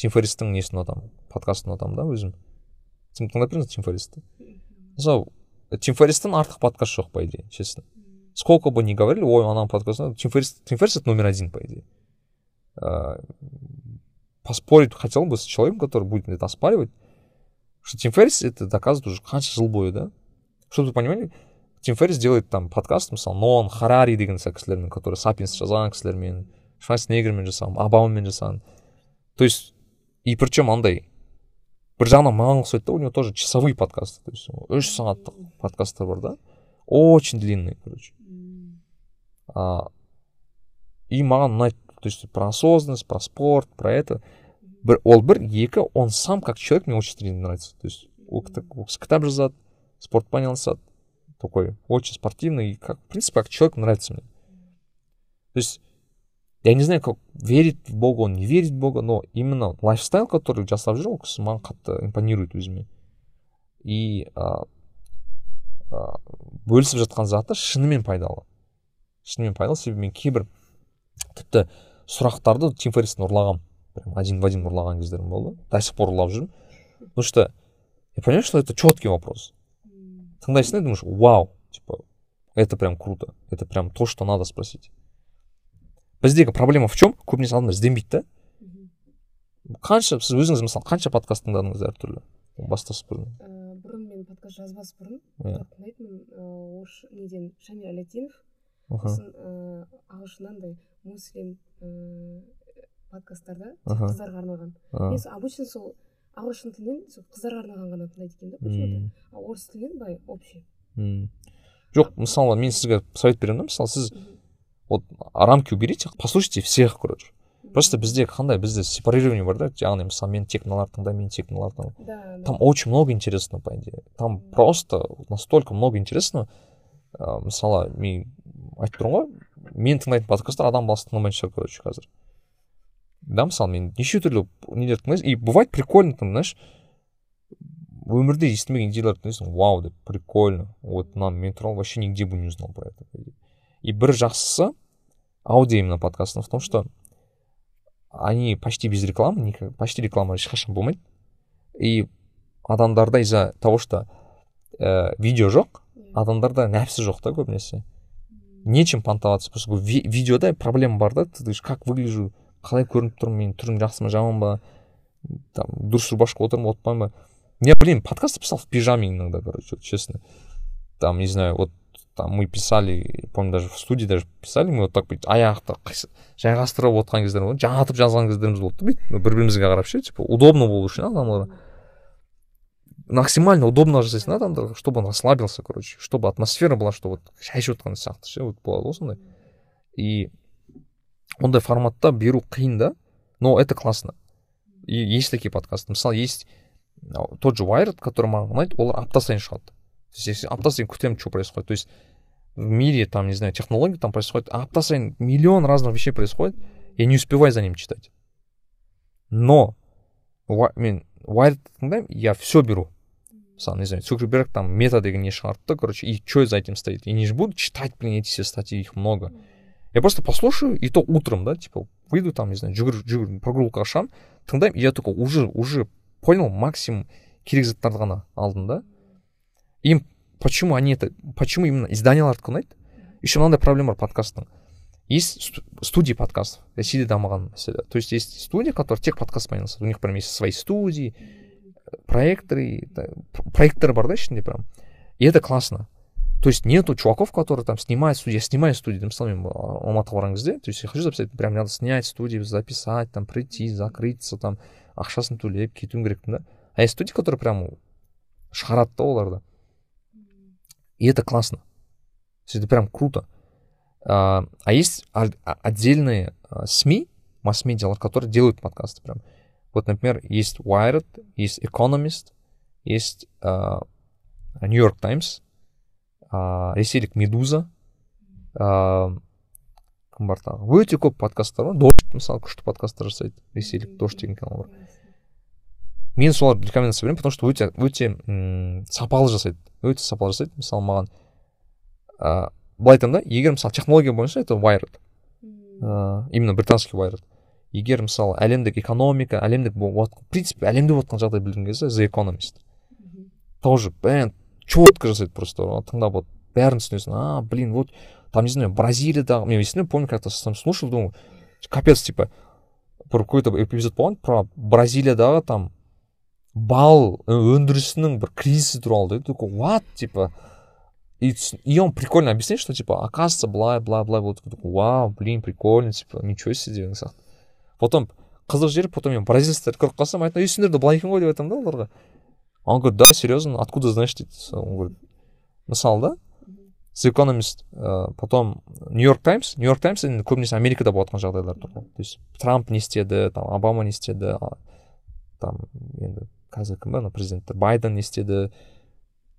B: Тим ферристің несін ұнатамын подкастын ұнатамын да өзім? Тыңдап тим ферристі? Мысалы тим ферристен артық подкаст жоқ по идее честно. сколько бы ни говорили, ой, она подкаст, Тим Феррис, Тим Феррис это номер один, по идее. А, поспорить хотел бы с человеком, который будет это оспаривать, что Тим Феррис это доказывает уже қанша жыл бойы, да? Чтобы вы понимали, Тим Феррис делает там подкаст, мысалы, нон, харари деген сияқты кісілермен, который сапиенс жазған кісілермен, шварценеггермен жасаған, обамамен жасаған. То есть, и причем андай, бір жағынан маған ұқсайды да у него тоже часовые подкасты то есть үш сағаттық подкасттар бар да очень длинный короче а, и маған ұнайды то есть про осознанность про спорт про это бір ол бір екі он сам как человек мне очень сильно нравится то есть ол кітап жазады спортпен айналысады такой очень спортивный и как в принципе как человек нравится мне то есть я не знаю как верит в бога он не верит в бога но именно лайфстайл который жасап жүр ол кісі маған қатты импонирует өзіме и ә, ә, бөлісіп жатқан заты шынымен пайдалы. Шынымен пайдалы себебі мен кейбір тіпті сұрақтарды тим ферристен ұрлағанмын прям один в один ұрлаған кездерім болды. До сих пор ұрлап жүрмін. Потому что я понимаю что это четкий вопрос. Тыңдайсың да думаешь вау! Типа это прям круто. Это прям то что надо спросить. Біздегі проблема в чем көбінесе адамдар ізденбейді да. Қанша сіз өзіңіз мысалы қанша подкаст тыңдадыңыз әртүрлі? Бастасы бұрын
A: бұрын мен подкаст жазбас бұрын yeah. тыңдайтынмын орыс неден шамиль алятинов сосын ыыы ағылшыннан андай муслим ыыы подкасттарда қыздарға арналған. Мен обычно сол ағылшын тілінен сол қыздарға арналған ғана тыңдайды екенмін да почему то орыс тілінен былай общий.
B: Жоқ мысалы мен сізге совет беремін да мысалы сіз вот рамки уберите послушайте всех короче. Просто бізде қандай бізде сепарирование бар да яғни мысалы мен тек мыналарды тыңдаймын мен тек мыналарды тыңдаймын. Да, там очень много интересного по идее. Там просто настолько много интересного. Ә, мысалы мен айтып тұрмын ғой мен тыңдайтын подкасттар адам баласы тыңдамайтын шығар короче қазір. Да мысалы мен неше түрлі нелерді тыңдайсың и бывает прикольно там знаешь өмірде естімеген идеяларды тыңдайсың вау деп прикольно вот мына мен туралы вообще нигде бы не узнал про это и бір жақсысы аудио именно подкастов в том что они почти без рекламы никак, почти реклама ешқашан болмайды и адамдарда из-за того что ә, видео жоқ адамдарда нәпсі жоқ та көбінесе. Нечем понтоваться просто ви видеода проблема бар да. Ты как выгляжу қалай көрініп тұрмын мен түрім жақсы ма жаман ба там дұрыс рубашка отырмын ба отпаймын ба? Я блин подкаст писал в пижаме иногда короче честно. Там не знаю вот там мы писали помню даже в студии даже писали мы вот так бүйтіп аяқты жайғастырып отқан кездер болды жатып жазған кездеріміз болды. Бүйтіп бір бірімізге қарап ше типа удобно болу үшін адамдарға. Максимально удобно жасайсың да адамдарға чтобы он расслабился короче чтобы атмосфера была что вот шай ішіп отқан сияқты ше вот болады ғой сондай. И ондай форматта беру қиын да но это классно. И есть такие подкасты. Мысалы есть тот же Wired который маған ұнайды олар апта сайын шығады. То есть апта сайын күтемін что происходит. То есть в мире там не знаю технологий там происходит апта сайын миллион разных вещей происходит я не успеваю за ним читать. Но Wired тыңдаймын я все беру. Мысалы не знаю цукерберг там не шығарды да короче и что за этим стоит? Я не буду читать блин эти все статьи их много. Я просто послушаю и то утром да типа выйду там не знаю жүгір жүгір прогулкаға шығамын тыңдаймын и я только уже уже понял максимум керек заттарды ғана да? Им почему они это почему именно изданияларды ұнайды еще мынандай проблема бар подкасттың есть студии подкастов ресейде дамыған мәселе то есть есть студия которые тек подкастпен айналысады у них прям есть свои студии проекторы проекторы бар да ішінде прям. И это классно. То есть нету чуваков которые там снимают студию я снимаю студию мысалы мен алматыға барған кезде то есть я хочу записать прям надо снять студию записать там прийти закрыться там ақшасын төлеп кетуім керекпін да а есть студия которые прям шығарады да. оларды И это классно. То есть это прям круто. А, а есть отдельные а, СМИ, масс-медиа, которые делают подкасты прям. Вот, например, есть Wired, есть Economist, есть uh, New York Times, uh, ресейлік медуза uh, кім бар тағы өте көп подкасттар бар дождь мысалы күшті подкасттар жасайды ресейлік дождь деген канал бар мен соларды рекомендация беремін потому что өте өте м сапалы жасайды. Өте сапалы жасайды мысалы маған ыыы былай айтамын да егер мысалы технология бойынша это wired. Ыыы именно британский wired. Егер мысалы әлемдік экономика әлемдік в принципе әлемде болып жатқан жағдай білген кезде the economist. Тоже бәрін четко жасайды просто. Тыңдап вот бәрін түсінесің. А блин вот там не знаю бразилиядағы мен есімде помню как то слушал думаю капец типа бір какой то эпизод болған про бразилиядағы там бал өндірісінің бір кризисі туралы да такой what типа. И, и он прикольно объясняет что типа оказывается былай былай былай вот вау блин прикольно типа ничего себе деген сияқты потом қызық жері потом мен бразильцтерді көріп қалсам айтамын ей сендерде былай екен ғой деп айтамын да оларға? Он говорит да серьезно откуда знаешь дейді он говорит мысалы да? The economist ә, потом нью йорк таймс нью йорк таймс енді көбінесе америкада болып жатқан жағдайлар ғой то есть трамп не істеді там обама не істеді там енді қазір кім бар? Президенттер. Байден не істеді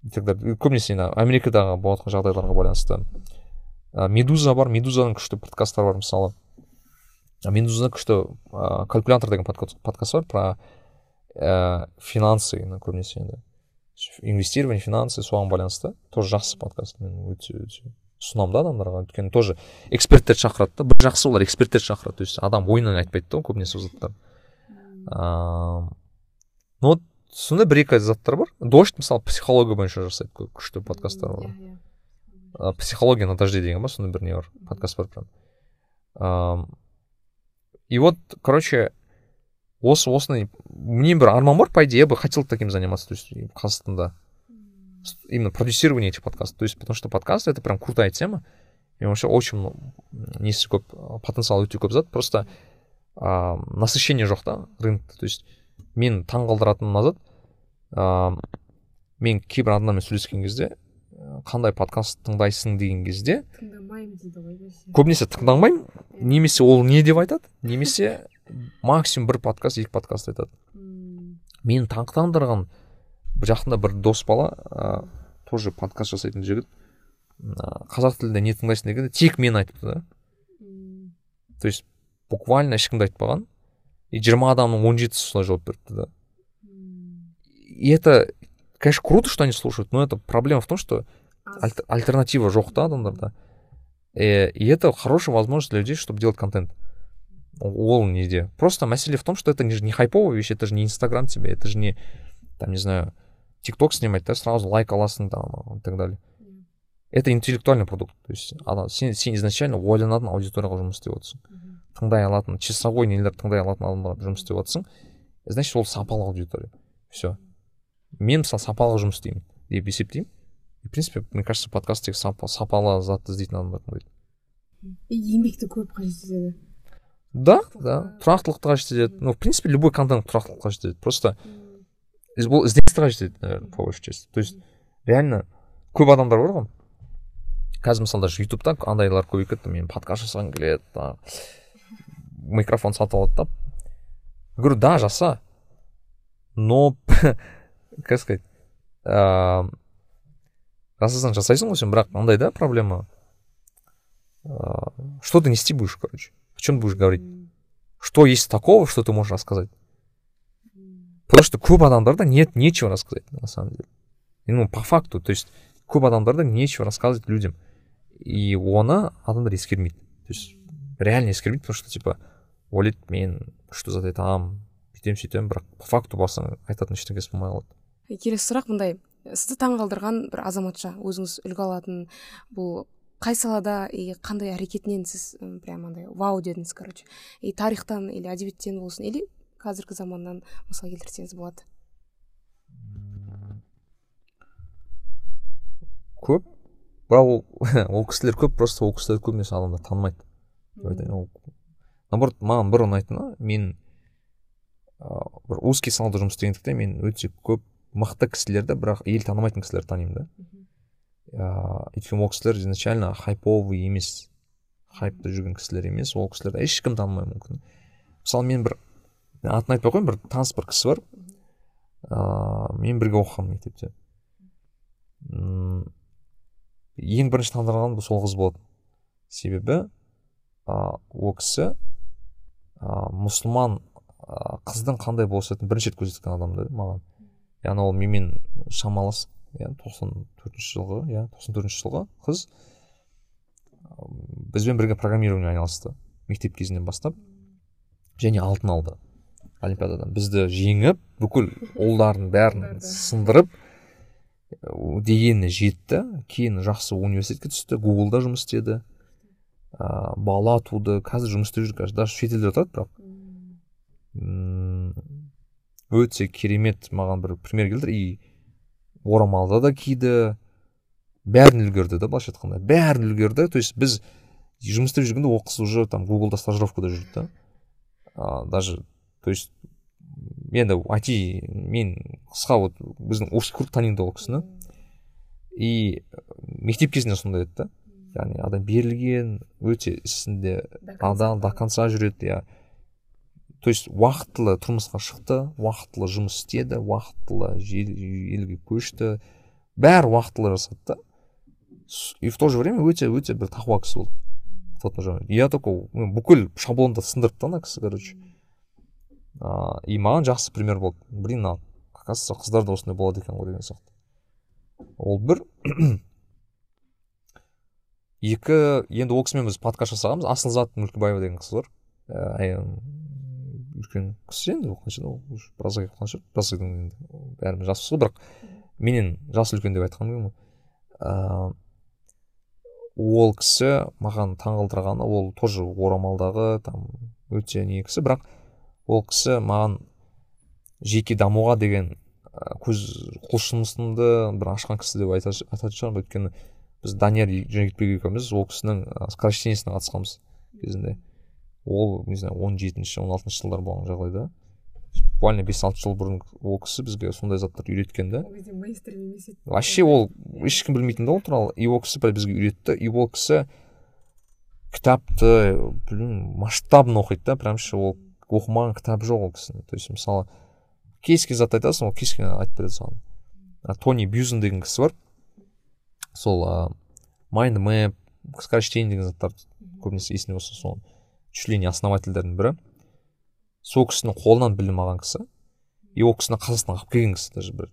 B: и так далее. Көбінесе енді америкадағы болып жатқан жағдайларға байланысты. Медуза бар. Медузаның күшті подкасттары бар мысалы. Медузада күшті ә, калькулятор деген подкаст, бар про ә, финансы көбінесе енді. Инвестирование финансы соған байланысты. Тоже жақсы подкаст. Мен өте өте ұсынамын да адамдарға. Өйткені тоже эксперттерді шақырады да. Бір жақсы олар эксперттерді шақырады. То есть адам ойынан айтпайды да көбінесе ол заттар. Ыыы ну вот сондай бір екі заттар бар дождь мысалы психология бойынша жасайды көп күшті подкасттар бар иә, иә. психология на дожде деген ба сондай бір не бар подкаст бар прям и вот короче осы осыны мне бір арман бар по идее я бы хотел таким заниматься то есть қазақстанда именно продюсирование этих подкастов то есть потому что подкаст это прям крутая тема и вообще очень несі көп потенциал өте көп зат просто ә, насыщение жоқ та рынокта то есть мен таң қалдыратыным мына зат ә, мен кейбір адамдармен сөйлескен кезде қандай подкаст тыңдайсың деген кезде
A: тыңдамаймын дейді ғой
B: көбінесе тыңдамаймын немесе ол не деп айтады немесе максимум бір подкаст екі подкаст айтады. Мені таңдырған жақында бір дос бала ә, тоже подкаст жасайтын жігіт ә, қазақ тілінде не тыңдайсың дегенде тек мен айтыпты да. То есть буквально ешкімді айтпаған. и жиырма адамның он жетісі солай жауап беріпті да и это конечно круто что они слушают но это проблема в том что альтернатива жоқ та адамдарда и это хорошая возможность для людей чтобы делать контент ол неде просто мәселе в том что это не, не хайповая вещь это же не инстаграм тебе это же не там не знаю тик ток снимать да сразу лайк аласың там и так далее это интеллектуальный продукт то есть сен, сен изначально ойланатын аудиторияға жұмыс істеп отырсың тыңдай алатын часовой нелер тыңдай алатын адамдарға жұмыс істеп жатрсың значит ол сапалы аудитория. Все мен мысалы сапалы жұмыс істеймін деп есептеймін. И в принципе мне кажется подкаст тек сапалы затты іздейтін адамдар тыңдайды.
A: Еңбекті көп қажет етеді
B: да. да тұрақтылықты қажет етеді ну в принципе любой контент тұрақтылық қажет етеді просто бұл ізденісті қажет етеді наверное по большей части. То есть реально көп адамдар бар ғой. Қазір мысалы даже ютубта андайлар көбейіп кетті. Мен подкаст жасағым келеді микрофон сатып алады да говорю да жаса но как сказать ыыы жасасаң жасайсың ғой сен бірақ мынандай да проблема ыыы что ты нести будешь короче о чем ты будешь говорить что есть такого что ты можешь рассказать потому что көп адамдарда нет нечего рассказать на самом деле ну по факту то есть көп адамдарда нечего рассказывать людям и оны адамдар ескермейді то есть реально ескермейді потому что типа ойлайды мен күшті зат айтамын бүйтемін сөйтемін бірақ по факту барсаң айтатын ештеңесі болмай қалады.
A: Келесі сұрақ мындай. Сізді таң қалдырған бір азаматша өзіңіз үлгі алатын бұл қай салада и қандай әрекетінен сіз прям андай вау дедіңіз короче. И тарихтан или әдебиеттен болсын или қазіргі заманнан мысал келтірсеңіз болады.
B: Көп. Бірақ ол ол кісілер көп просто ол кісілерді көбінесе адамдар танымайды. Наоборот маған бір ұнайтыны мен ыыы бір узкий салада жұмыс істегендіктен мен өте көп мықты кісілерді бірақ ел танымайтын кісілерді танимын да. Ыыы өйткені ол кісілер изначально хайповый емес хайпта жүрген кісілер емес ол кісілерді ешкім танымауы мүмкін. Мысалы мен бір атын айтпай ақ қояйын бір таныс бір кісі бар. Ыыы мен бірге оқығанмын мектепте. Ең бірінші таңдырғаным сол қыз болатын. Себебі ыыы ол кісі мұсылман қыздың қандай болсатынын бірінші рет көрсеткен адам да маған. Яғни ол менімен шамалас иә тоқсан төртінші жылғы иә тоқсан төртінші жылғы қыз бізбен бірге программированиемен айналысты мектеп кезінен бастап. Және алтын алды олимпиададан. Бізді жеңіп бүкіл ұлдардың бәрін сындырып дегеніне жетті. Кейін жақсы университетке түсті гуглда жұмыс істеді. Ә, бала туды. Қазір жұмыс істеп жүр қазір даже шетелде тұрады бірақ. Өте керемет маған бір пример келтір. И орамалды да киді. Бәрін үлгерді да былайша айтқанда. Бәрін үлгерді. То есть біз жұмыс істеп жүргенде ол қыз уже там гуглда стажировкада жүрді да. А, даже то есть енді айти мен қысқа вот біздің круг таниды ол кісіні. И мектеп кезінде сондай еді да. Яғни адам берілген өте ісінде адал до конца жүреді иә то есть уақытылы тұрмысқа шықты уақытылы жұмыс істеді уақытылы елге көшті бәрі уақытылы жасады да и в то же время өте өте бір тақуа кісі болды я только бүкіл шаблонды сындырды да ана кісі короче. И маған жақсы пример болды. Блин оказывается қыздар да осындай болады екен ғой деген сияқты. Ол бір екі енді ол кісімен біз подкаст жасағанбыз. Асылзат мүлкібаева деген қыз бар. Ә, үлкен кісі енді ол қаншада ол біразға келіп қалған шығар біразға енді. Бәріміз жаспыз ғой бірақ менен жасы үлкен деп айтқан ғой. Ыыы ол кісі маған таңғалдырғаны ол тоже орамалдағы там өте не кісі бірақ ол кісі маған жеке дамуға деген көз құлшынысымды бір ашқан кісі деп айтатын шығармын. Өйткені біз данияр жеңгетбек екеуміз ол кісінің скорочтениесіне қатысқанбыз кезінде. Ол не знаю он жетінші он алтыншы жылдар болған жағдайда. Буквально бес алты жыл бұрын ол кісі бізге сондай заттарды үйреткен да. Вообще ол ешкім білмейтін да ол туралы. И ол кісі бізге үйретті. И ол кісі кітапты білмеймін масштабно оқиды да. Прямшы ол оқымаған кітабы жоқ ол кісінің. То есть мысалы кез келген затты айтасың ол кез келген айтып береді саған. Тони бьюзен деген кісі бар. Сол майнд мэп скорочтение деген заттарды көбінесе есіне болса соны чуть ли не основательдердің бірі. Сол кісінің қолынан білім алған кісі. И ол кісіні қазақстанға алып келген кісі даже бір.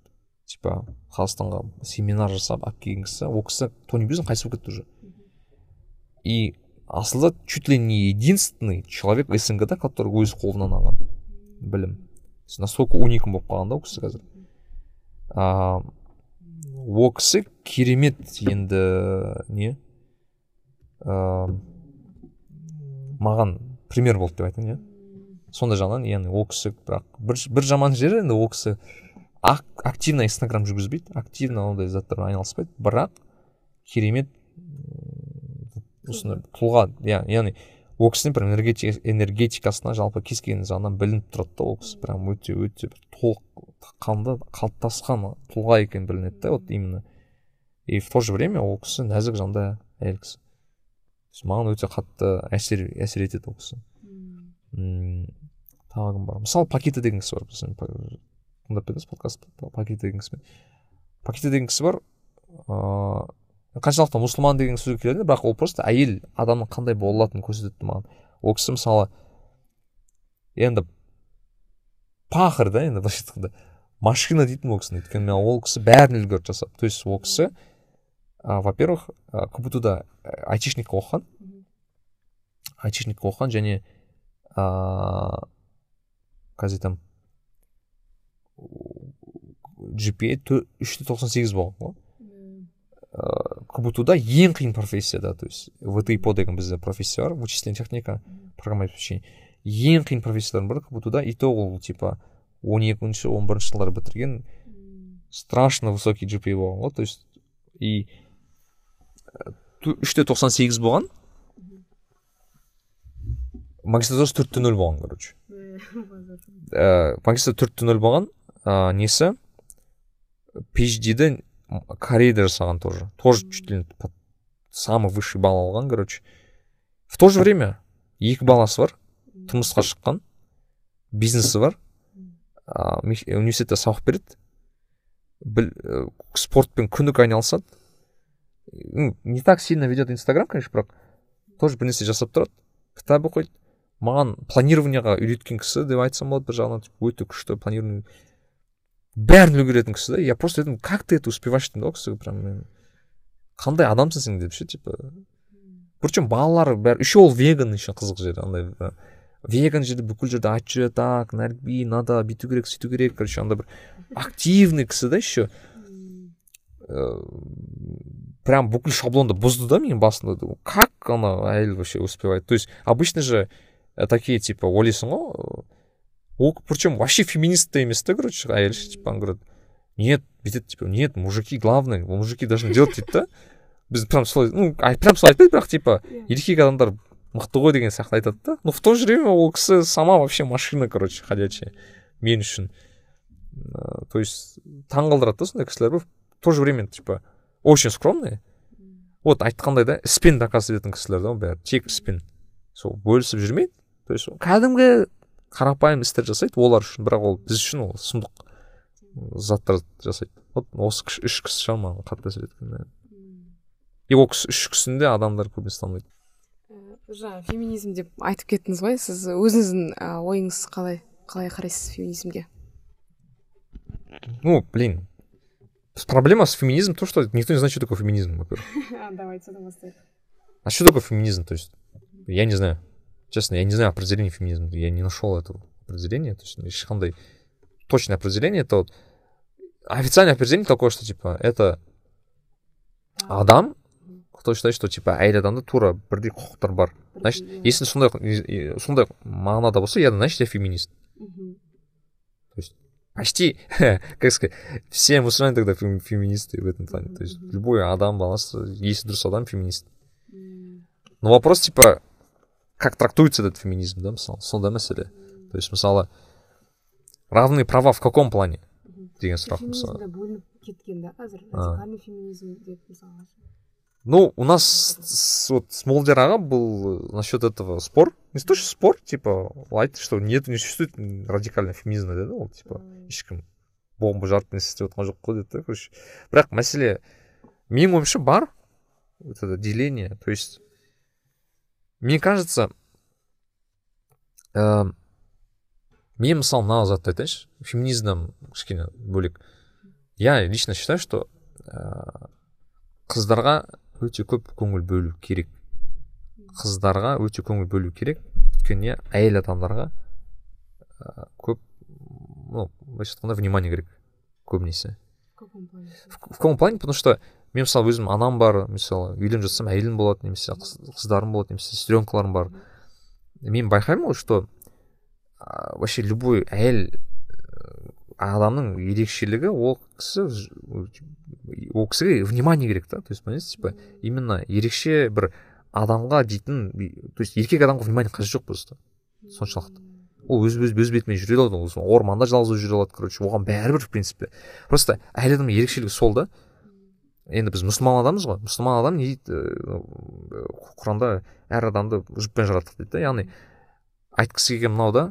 B: Типа қазақстанға семинар жасап алып келген кісі. Ол кісі тони бьюзен қайтыс болып кетті уже? И асылда чуть ли не единственный человек снг да который өз қолынан алған білім. Настолько уникум болып қалған да ол кісі қазір. А, ол кісі керемет енді не? Ә, маған пример болды деп айтайын иә сондай жағынан яғни ол кісі бірақ бір, бір жаман жері енді ол кісі ак, активно инстаграм жүргізбейді активно ондай заттармен айналыспайды бірақ керемет осындай тұлға иә яғни ол кісінің бір энергетикасына жалпы кез келген жағынан білініп тұрады да ол кісі. Прям өте өте бір толыққанды қалыптасқан тұлға екені білінеді да вот именно. И в то же время ол кісі нәзік жанды әйел кісі. Маған өте қатты әсер әсер етеді ол кісі. Мм тағы кім бар. Мысалы пакита деген кісі бар біздің тыңдап па едіңіз подкаст? Пакита деген кісімен. Пакита деген кісі бар ыыы қаншалықты мұсылман деген сөзге келеді бірақ ол просто әйел адамның қандай бола алатынын көрсетеді маған. Ол кісі мысалы енді пахыр да енді былайша айтқанда машина дейтін ол кісіні өйткені ол кісі бәрін үлгерді жасап то есть ол кісі во первых кбту да айтишник оқыған. Айтишник оқыған және ыыы қазір айтамын gpa үш те тоқсан сегіз болған. Ғой ыыы кбту да ең қиын профессия да то есть втипо деген бізде профессия бар вычислительная техника программа обеспечения ең қиын профессиялардың бірі кбту да и то ол типа он екінші он бірінші жылдары бітірген страшно высокий gpa болған ғой то есть и үш те тоқсан сегіз болған магистратурасы төрт те нөл болған короче. Ә, магистратура төрт те нөл болған ә, несі phd кореяда жасаған тоже. Тоже чуть ли самый высший балл алған короче. В то же время екі баласы бар тұрмысқа шыққан бизнесі бар ә, университетте сабақ береді. Біл, ә, спортпен күндік айналысады. Не так сильно ведет инстаграм конечно бірақ тоже бір нәрсе жасап тұрады. Кітап оқиды. Маған планированияға үйреткен кісі деп айтсам болады бір жағынан өте күшті планирование бәрін үлгеретін кісі да я просто айтамын как ты это успеваешь? деймін да ол кісіге прям мен қандай адамсың сен? деп ше типа. Причем балалары бәрі еще ол веган еще қызық жері андай веган жерде бүкіл жерде айтып жүреді так нарби надо бүйту керек сөйту керек короче андай бір активный кісі да еще. Прям бүкіл шаблонды бұзды да менің басында. Как ана әйел вообще успевает? То есть обычно же э, такие типа ойлайсың ғой? Причем вообще феминист та емес та короче әйел ше типа он говорит нет бүйтеді типа нет мужики главные мужики должны делать дейді да? Біз прям солай ну прям солай айтпайды бірақ типа еркек адамдар мықты ғой деген сияқты айтады да? Но в то же время ол кісі сама вообще машина короче ходячая мен үшін то есть таңғалдырады да сондай кісілер в то же время типа очень скромные. Вот айтқандай да іспен доказывать ететін кісілер да бәрі тек іспен сол бөлісіп жүрмейді. То есть кәдімгі қарапайым істер жасайды олар үшін. Бірақ ол біз үшін ол сұмдық заттар жасайды. Вот осы үш кісі шығар маған қатты әсер еткен и ол кісі үш кісіні де адамдар көбінесе танымайды.
A: Жаңа феминизм деп айтып кеттіңіз ғой сіз өзіңіздің ойыңыз қалай қалай қарайсыз феминизмге?
B: Ну блин проблема с феминизмом то что никто не знает что такое феминизм во первых
A: давайте бастайық
B: а что такое феминизм? То есть я не знаю. Честно я не знаю определение феминизма я не нашел этого определения то есть ешқандай точное определение это вот официальное определение такое что типа это адам кто считает что типа әйел адамда тура бірдей құқықтар бар значит если сондай сондай мағынада болса я значит я феминист. То есть почти как сказать все мусульмане тогда феминисты в этом плане. То есть любой адам баласы если дұрыс адам феминист. Но вопрос типа как трактуется этот феминизм да мысалы сондай мәселе то есть мысалы равные права в каком плане деген сұрақ мысалы
A: бөлініп кеткен да қазір радикальный феминизм деп мысалы
B: ну у нас вот с молдер аға был насчет этого спор не то что спор типа ол айтты что нет не существует радикальный феминизма деді ол типа ешкім бомба жарып не істеп жатқан жоқ қой деді да короче бірақ мәселе менің ойымша бар вот это деление то есть мне кажется ә, мен мысалы мына затты айтайыншы феминизмнан кішкене бөлек я лично считаю что ә, қыздарға өте көп көңіл бөлу керек қыздарға өте көңіл бөлу керек өйткені әйел адамдарға ә, көп ну былайша айтқанда внимание керек көбінесе в каком плане? Потому что мен мысалы өзім анам бар мысалы үйленіп жатсам әйелім болады немесе қыздарым болады немесе сестренкаларым бар. Мен байқаймын ғой что вообще любой әйел адамның ерекшелігі ол кісі ол кісіге внимание керек та. То есть понимаете типа именно ерекше бір адамға дейтін то есть еркек адамға внимание қажет жоқ просто соншалықты. Ол өз өз, өз бетімен жүре алады ол орманда жалғыз жүре алады короче оған бәрібір в принципе. Просто әйел адамның ерекшелігі сол да. Енді біз мұсылман адамбыз ғой. Мұсылман адам не дейді құранда әр адамды жұппен жараттық дейді да яғни айтқысы келген мынау да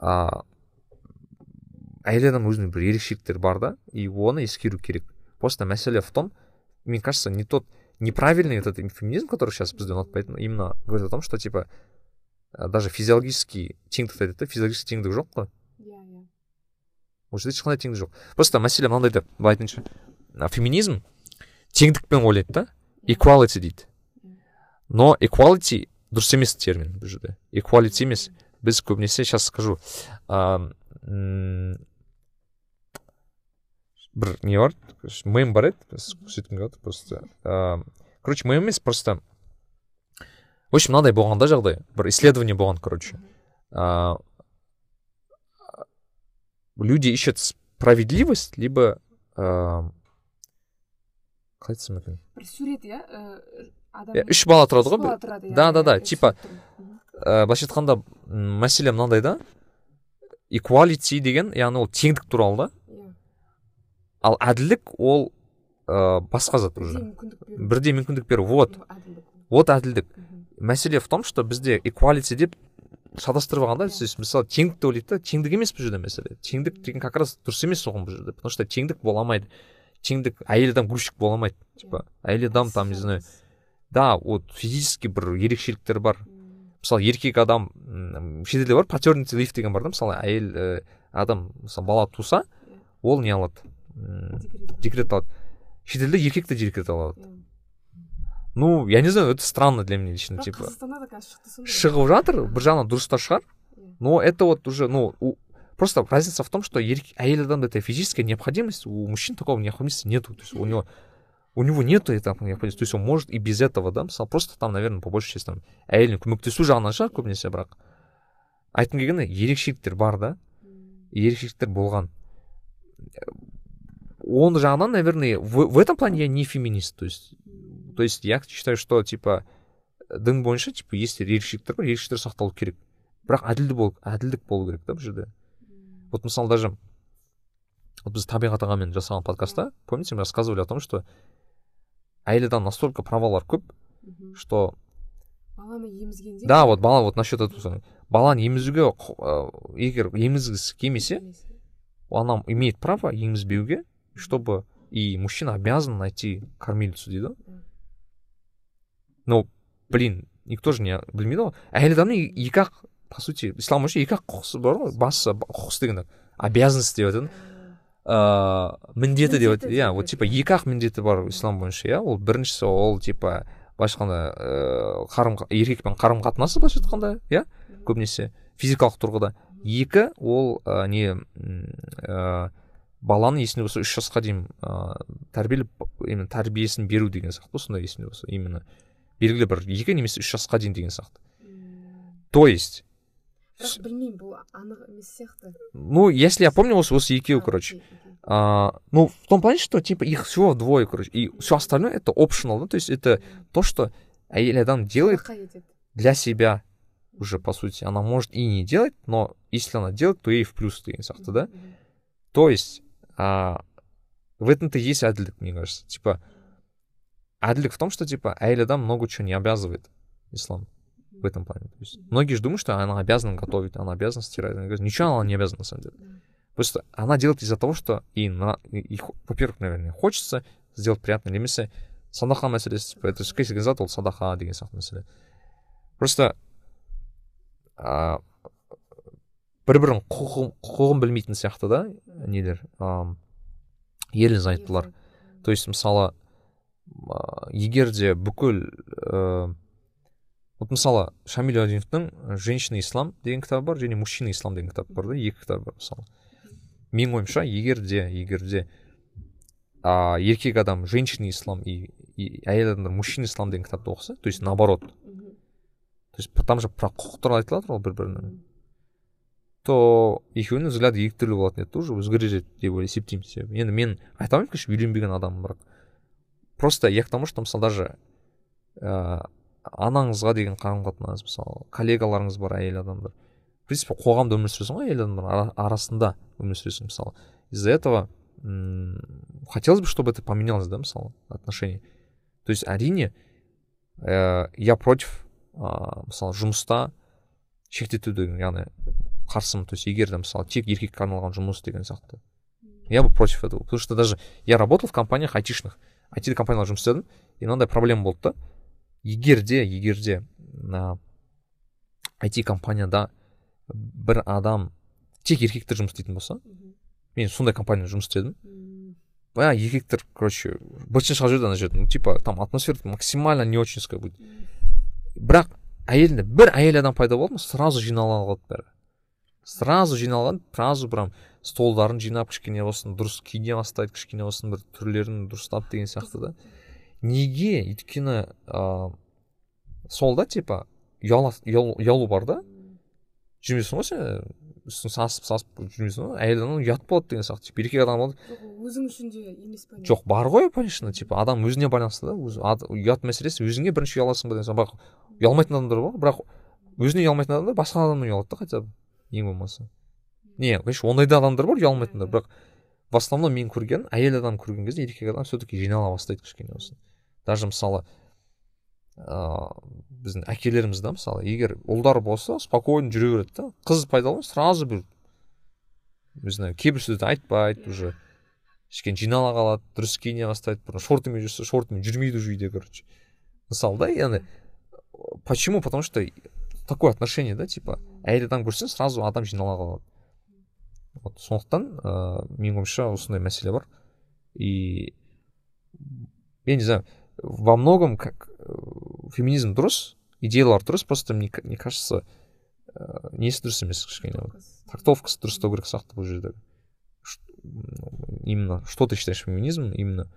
B: а, әйел адам өзінің бір ерекшеліктері бар да и оны ескеру керек. Просто мәселе в том мне кажется не тот неправильный этот феминизм который сейчас бізде ұнатпайтын именно говорит о том что типа даже физиологический теңдік айтады да физиологический теңдік жоқ қой. Иә иә. Ол жерде ешқандай теңдік жоқ. Просто мәселе мынандай да былай айтайыншы. Феминизм теңдікпен ойлайды да equality дейді но equality дұрыс емес термин бұл жерде equality емес біз көбінесе сейчас скажу ә, бір не бар мем бар еді көрсеткім келіп просто ә, короче мем емес просто в общем мынандай болған да жағдай бір исследование болған короче ә, люди ищут справедливость либо ә, қалай айтсам екен
A: бір сурет иә?
B: Адам үш бала тұрады ғой иә, да да да типа ә, былайша айтқанда мәселе мынандай да. Equality деген яғни ол теңдік туралы да. Иә. ал әділдік ол ә, басқа зат уже. Бірдей мүмкіндік беру. Вот. Вот әділдік. Мәселе в том что бізде equality деп шатастырып алған да то есть мысалы теңдікті ойлайды да теңдік емес бұл жерде мәселе. Теңдік деген как раз дұрыс емес оған бұл жерде потому что теңдік бола алмайды. Теңдік әйел адам грузчик бола алмайды типа. Әйел адам там не знаю. да вот физически бір ерекшеліктер бар. Мысалы еркек адам шетелде бар патернити лиф деген бар да мысалы әйел ә, адам мысалы бала туса ол не алады? Декрет алады. шетелде еркек те декрет алады. Ну я не знаю это странно для меня лично типа. шығып жатыр бір жағынан дұрыс та шығар но это вот уже ну Просто разница в том, что әйел адамда это физическая необходимость, у мужчин такого необходимости нету. То есть у него у него нету этой необходимости. То есть он может и без этого, да, мысалы просто там, наверное, по большей части там әйеліне көмектесу жағынан шығар көбінесе бірақ айтқым келгені ерекшеліктер бар да? Ерекшеліктер болған. Он жағынан наверное в, в этом плане я не феминист. То есть то есть я считаю что типа дін бойынша типа есть ерекшеліктер бар ерекшеліктер сақталу керек. Бірақ әділді бол әділдік болу керек та бұл жерде вот мысалы даже вот біз табиғат ағамен жасаған подкастта помните мы рассказывали о том что әйел адам настолько правалар көп что
A: баланы емізгенде
B: да вот бала вот насчет этого баланы емізуге ә, егер емізгісі келмесе она имеет право емізбеуге чтобы и мужчина обязан найти кормилицу дейді. Ғой но блин никто же не білмейді ғой әйел адамның екі ақ по сути ислам бойынша екі ақ құқысы бар ғой басты құқысы дегенде обязанность деп айтады ыыы міндеті деп иә вот типа екі ақ міндеті бар ислам бойынша иә ол біріншісі ол типа былайша айтқанда ыыы қарым еркекпен қарым қатынасы былайша айтқанда иә көбінесе физикалық тұрғыда. Екі ол ә, не ә, баланы есінде болса үш жасқа дейін ә, тәрбиелеп именно тәрбиесін беру деген сияқты ғой сондай есінде болса именно белгілі бір екі немесе үш жасқа дейін деген сияқты. То есть
A: бірақ білмеймін бұл анық емес сияқты
B: ну если я помню осы осы екеуі
A: А,
B: короче
A: окей, окей.
B: А, ну, в том плане, что типа их всего двое, короче, и все остальное это optional, да, то есть это то, что әйел адам делает
A: Садақа етеді
B: для себя уже, по сути. Она может и не делать, но если она делает, то ей в плюс деген сияқты, да?
A: Мгм.
B: То есть а, в этом-то и есть әділдік, мне кажется. Типа, әділдік в том, что, типа, әйел адам много чего не обязывает, ислам, В этом плане. То есть, многие же думают, что она обязана готовить, она обязана стирать. Она говорит, Ничего она не обязана, на самом деле. Просто она делает из-за того, что и, на, и, и во-первых, наверное, хочется сделать приятно немесе садаха мәселесі типа это кез келген зат ол садаха деген сияқты мәселе просто а, бір бірінің құқығын, құқығын білмейтін сияқты да нелер ам, ерлі зайыптылар то есть мысалы а, егер де бүкіл ә, вот мысалы шамиль адиновтың женщина ислам деген кітабы бар және мужчина ислам деген кітап бар да екі кітап бар мысалы. Менің ойымша егер де егер де а, еркек адам женщина ислам и, и әйел адамдар мужчина ислам деген кітапты оқыса то есть наоборот то есть там же про құқық туралы айтылады ғой бір бірінің то екеуінің взгляды екі түрлі болатын еді уже өзгереді деп ойлай- есептеймін себебі. Енді мен айта алмаймын конечно үйленбеген адаммын бірақ. Просто я к тому что мысалы даже ә, анаңызға деген қарым қатынас мысалы коллегаларыңыз бар әйел адамдар. В принципе қоғамда өмір сүресің ғой әйел адамдар ара- арасында өмір сүресің мысалы. Из за этого хотелось бы чтобы это поменялось да мысалы отношение. То есть әрине ә, я против ә, мысалы жұмыста шектетуді яғни қарсымын. То есть егер де мысалы тек еркекке арналған жұмыс деген сияқты. Я бы против этого потому что даже я работал в компаниях айтишных. айти компанияларда жұмыс істедім и мынандай проблема болды да. Егер де егер де мына айти компанияда бір адам тек еркектер жұмыс істейтін болса мен сондай компанияда жұмыс істедім. Бля еркектер короче бытшын шығарып жіберді ана жерде. Ну типа там атмосфера максимально не очень будет. Бірақ әйелінде бір әйел адам пайда болды ма сразу жинала қалады бәрі. Сразу жиналған сразу прям столдарын жинап кішкене болсын дұрыс киіне бастайды кішкене болсын бір түрлерін дұрыстап деген сияқты да. Неге өйткені ыыы сол да типа ұялу бар да? Жүрмейсің ғой сен үстін сасып сасып жүрмейсің ғой әйел адам ұят болады деген сияқты. Типа еркек адам
A: өзің үшін де емес па
B: жоқ бар ғой конечно типа адам өзіне байланысты да ад- ұят мәселесі өзіңе бірінші ұяласың ба деген сияқты бірақ ұялмайтын адамдар бар бірақ өзіне ұялмайтын адамдар басқа адамнан ұялады да хотя бы ең болмаса. Не конечно ондай да адамдар бар ұялмайтындар. Бірақ в основном мен көрген әйел адам көрген кезде еркек адам все таки жинала бастайды кішкене болсын даже мысалы ыыы біздің әкелеріміз да мысалы егер ұлдар болса спокойно жүре береді да қыз пайда болса сразу бір не знаю кейбір сөзді айтпайды уже. Кішкене жинала қалады дұрыс киіне бастайды бұрын шортымен жүрсе шортымен жүрмейді уже үйде короче. Мысалы да яғни почему? Потому что такое отношение да типа әйел адам көрсең сразу адам жинала қалады. Вот сондықтан ыыы менің ойымша осындай мәселе бар. И я не знаю во многом как э, феминизм дұрыс идеялар дұрыс просто мне, мне кажется ә, несі дұрыс емес кішкене трактовкасы дұрыстау керек сияқты бұл жерде именно что ты считаешь феминизмом именно.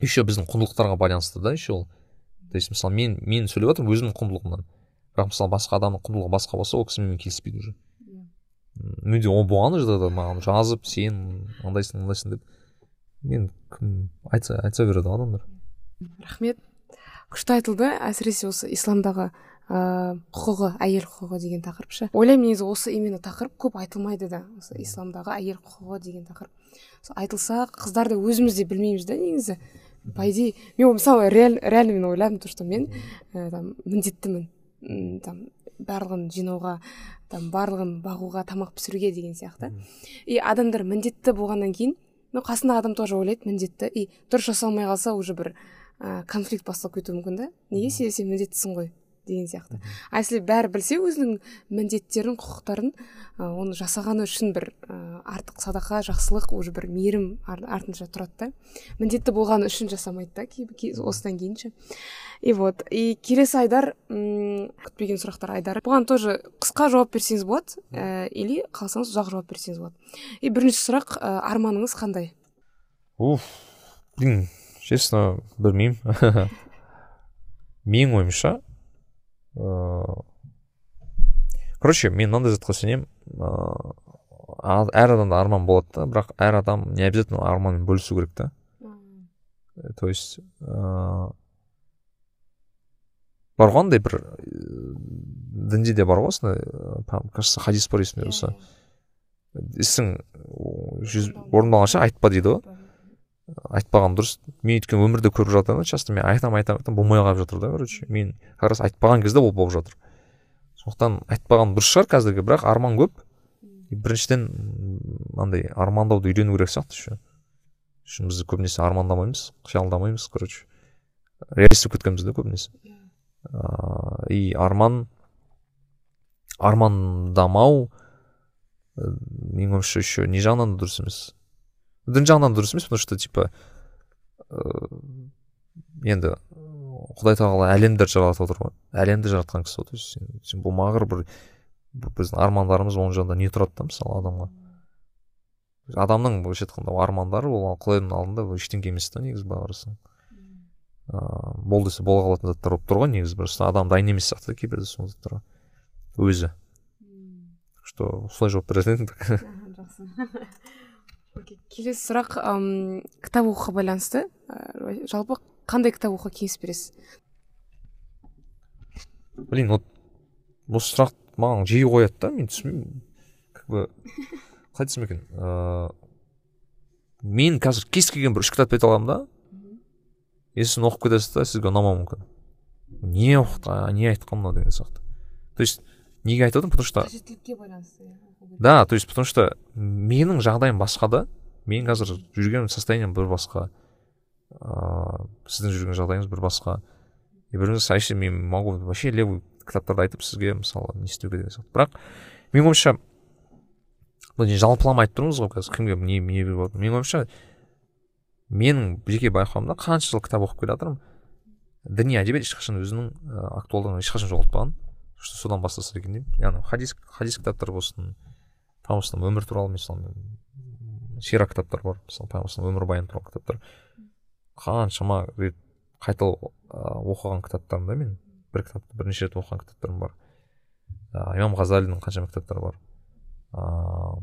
B: Еще біздің құндылықтарға байланысты да еще ол то есть мысалы мен мен сөйлеп жатырмын өзімнің құндылығымнан бірақ мысалы басқа адамның құндылығы басқа болса ол кісі менімен келіспейді уже. Мүлде ол болған жағдайда маған жазып сен андайсың мындайсың деп. Мен кім айтса айтса береді ғой адамдар.
A: Рахмет. Күшті айтылды әсіресе осы исламдағы ыыы құқығы әйел құқығы деген тақырып ше ойлаймын негізі осы именно тақырып көп айтылмайды да осы исламдағы әйел құқығы деген тақырып. Сол айтылса қыздар да өзіміз де білмейміз да негізі. По идее мен мысалы реаль, реально мен ойладым то что мен ә, там міндеттімін там барлығын жинауға там барлығын бағуға тамақ пісіруге деген сияқты. И адамдар міндетті болғаннан кейін ну қасындағы адам тоже ойлайды міндетті. И дұрыс жасалмай қалса уже бір ә, конфликт басталып кетуі мүмкін да? Неге себебі сен міндеттісің ғой деген сияқты. А если бәрі білсе өзінің міндеттерін құқықтарын ә, оны жасағаны үшін бір ә, артық садақа жақсылық уже бір мейірім артынша тұрады да. Міндетті болғаны үшін жасамайды да осыдан кейін ше и вот. И келесі айдар м күтпеген сұрақтар айдар бұған тоже қысқа жауап берсеңіз болады ә, или қалсаңыз ұзақ жауап берсеңіз болады. И бірінші сұрақ ә, арманыңыз қандай?
B: Уф честно білмеймін менің ойымша ыыы короче мен мынандай затқа сенемін ыыы әр адамда арман болады да бірақ әр адам не обязательно арманмен бөлісу керек та то есть ыыы бар ғой андай бір дінде де бар ғой осындай кажется хадис бар есімде болса ісің жүз орындалғанша айтпа дейді ғой айтпаған дұрыс. Мен өйткені өмірде көріп жатырмын часто. Мен айтамын айтамын айтамын болмай қалып жатыр да. Короче мен как раз айтпаған кезде ол болып жатыр. Сондықтан айтпаған дұрыс шығар қазіргі бірақ арман көп. Біріншіден андай армандауды үйрену керек сияқты еще. Үшін біз көбінесе армандамаймыз қиялдамаймыз короче. Реалист болып кеткенбіз да көбінесе. Ыыы и арман армандамау менің ойымша еще не жағынан да дұрыс емес. Дін жағынан дұрыс емес потому что типа ыыы енді құдай тағала әлемді жаратып отыр ғой әлемді жаратқан кісі ғой то есть сен, сен болмағыр бір, бір біздің армандарымыз оның жанында не тұрады да мысалы адамға адамның былайша айтқанда армандары ол құдайдың алдында ештеңке емес та негізі қарасаң ыыы бол десе бола қалатын заттар болып тұр ғой негізі просто адам дайын емес сияқты да кейбірде сол заттарға өзі что солай жауап беретін едім
A: жақсы келесі сұрақ ым кітап оқуға байланысты. Жалпы қандай кітап оқуға кеңес бересіз?
B: Блин вот осы сұрақ маған жиі қояды да мен түсінбеймін. Как бы қалай айтсам екен? Ыыы мен қазір кез келген бір үш кітапты айта аламын да. Если сіз оқып кетесіз да сізге ұнамауы мүмкін. Не оқыды не айтқан мынау деген сияқты. То есть неге айтып отырмын? Потому что
A: қажеттілікке байланысты
B: да то есть потому что менің жағдайым басқа да. Мен қазір жүрген состоянием бір басқа. Ыыы сіздің жүрген жағдайыңыз бір басқа. И бір мен могу вообще левый кітаптарды айтып сізге мысалы не істеуге деген сияқты бірақ менің ойымша бұл жалпылама айтып тұрмыз ғой қазір кімге не не болады менің ойымша менің жеке байқауымда қанша жыл кітап оқып келе жатырмын діни әдебиет ешқашан өзінің актуалдығын ешқашан жоғалтпаған. Содан бастаса екен деймін яғни хадис хадис кітаптар болсын пайғамбар өмір туралы мысалы сира кітаптар бар. Мысалы пайғамбар өмірбаяны туралы кітаптар. Қаншама рет қайталап оқыған кітаптарым да мен. Бір кітапты бірнеше рет оқыған кітаптарым бар. Ә, имам ғазалидің қаншама кітаптары бар. Ыыы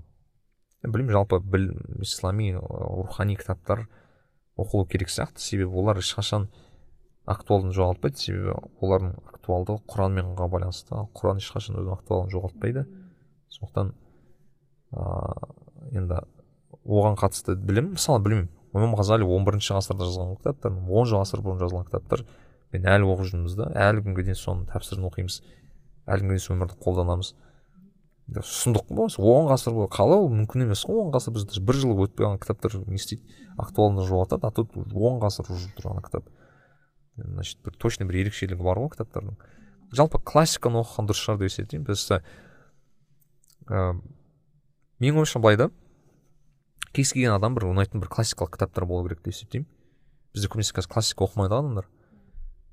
B: білмеймін жалпы біл ислами рухани кітаптар оқылу керек сияқты. Себебі олар ешқашан актуалдығын жоғалтпайды. Себебі олардың актуалдығы құранмен байланысты. Құран ешқашан өзінің актуалдығын жоғалтпайды. Сондықтан ыыы енді оған қатысты білім мысалы білмеймін. Имам ғазали он бірінші ғасырда жазған кітаптар он ғасыр бұрын жазылған кітаптар. Мен әлі оқып жүрміз да. Әлі күнге дейін соның тәпсірін оқимыз. Әлі күнге дейін сол өмірді қолданамыз. Сұмдық қой он ғасыр бойы қалай ол? Мүмкін емес қой. Он ғасыр біз бір жыл өтпей қалған кітаптар не істейді? Актуалдығын жоғалтады. А тут он ғасыр уже тұрған кітап. Значит бір точно бір ерекшелігі бар ғой кітаптардың. Жалпы классиканы оқыған дұрыс шығар деп есептеймін. Просто менің ойымша былай да кез келген адам бір ұнайтын бір классикалық кітаптар болу керек деп есептеймін. Бізде көбінесе қазір классика оқымайды ғой адамдар.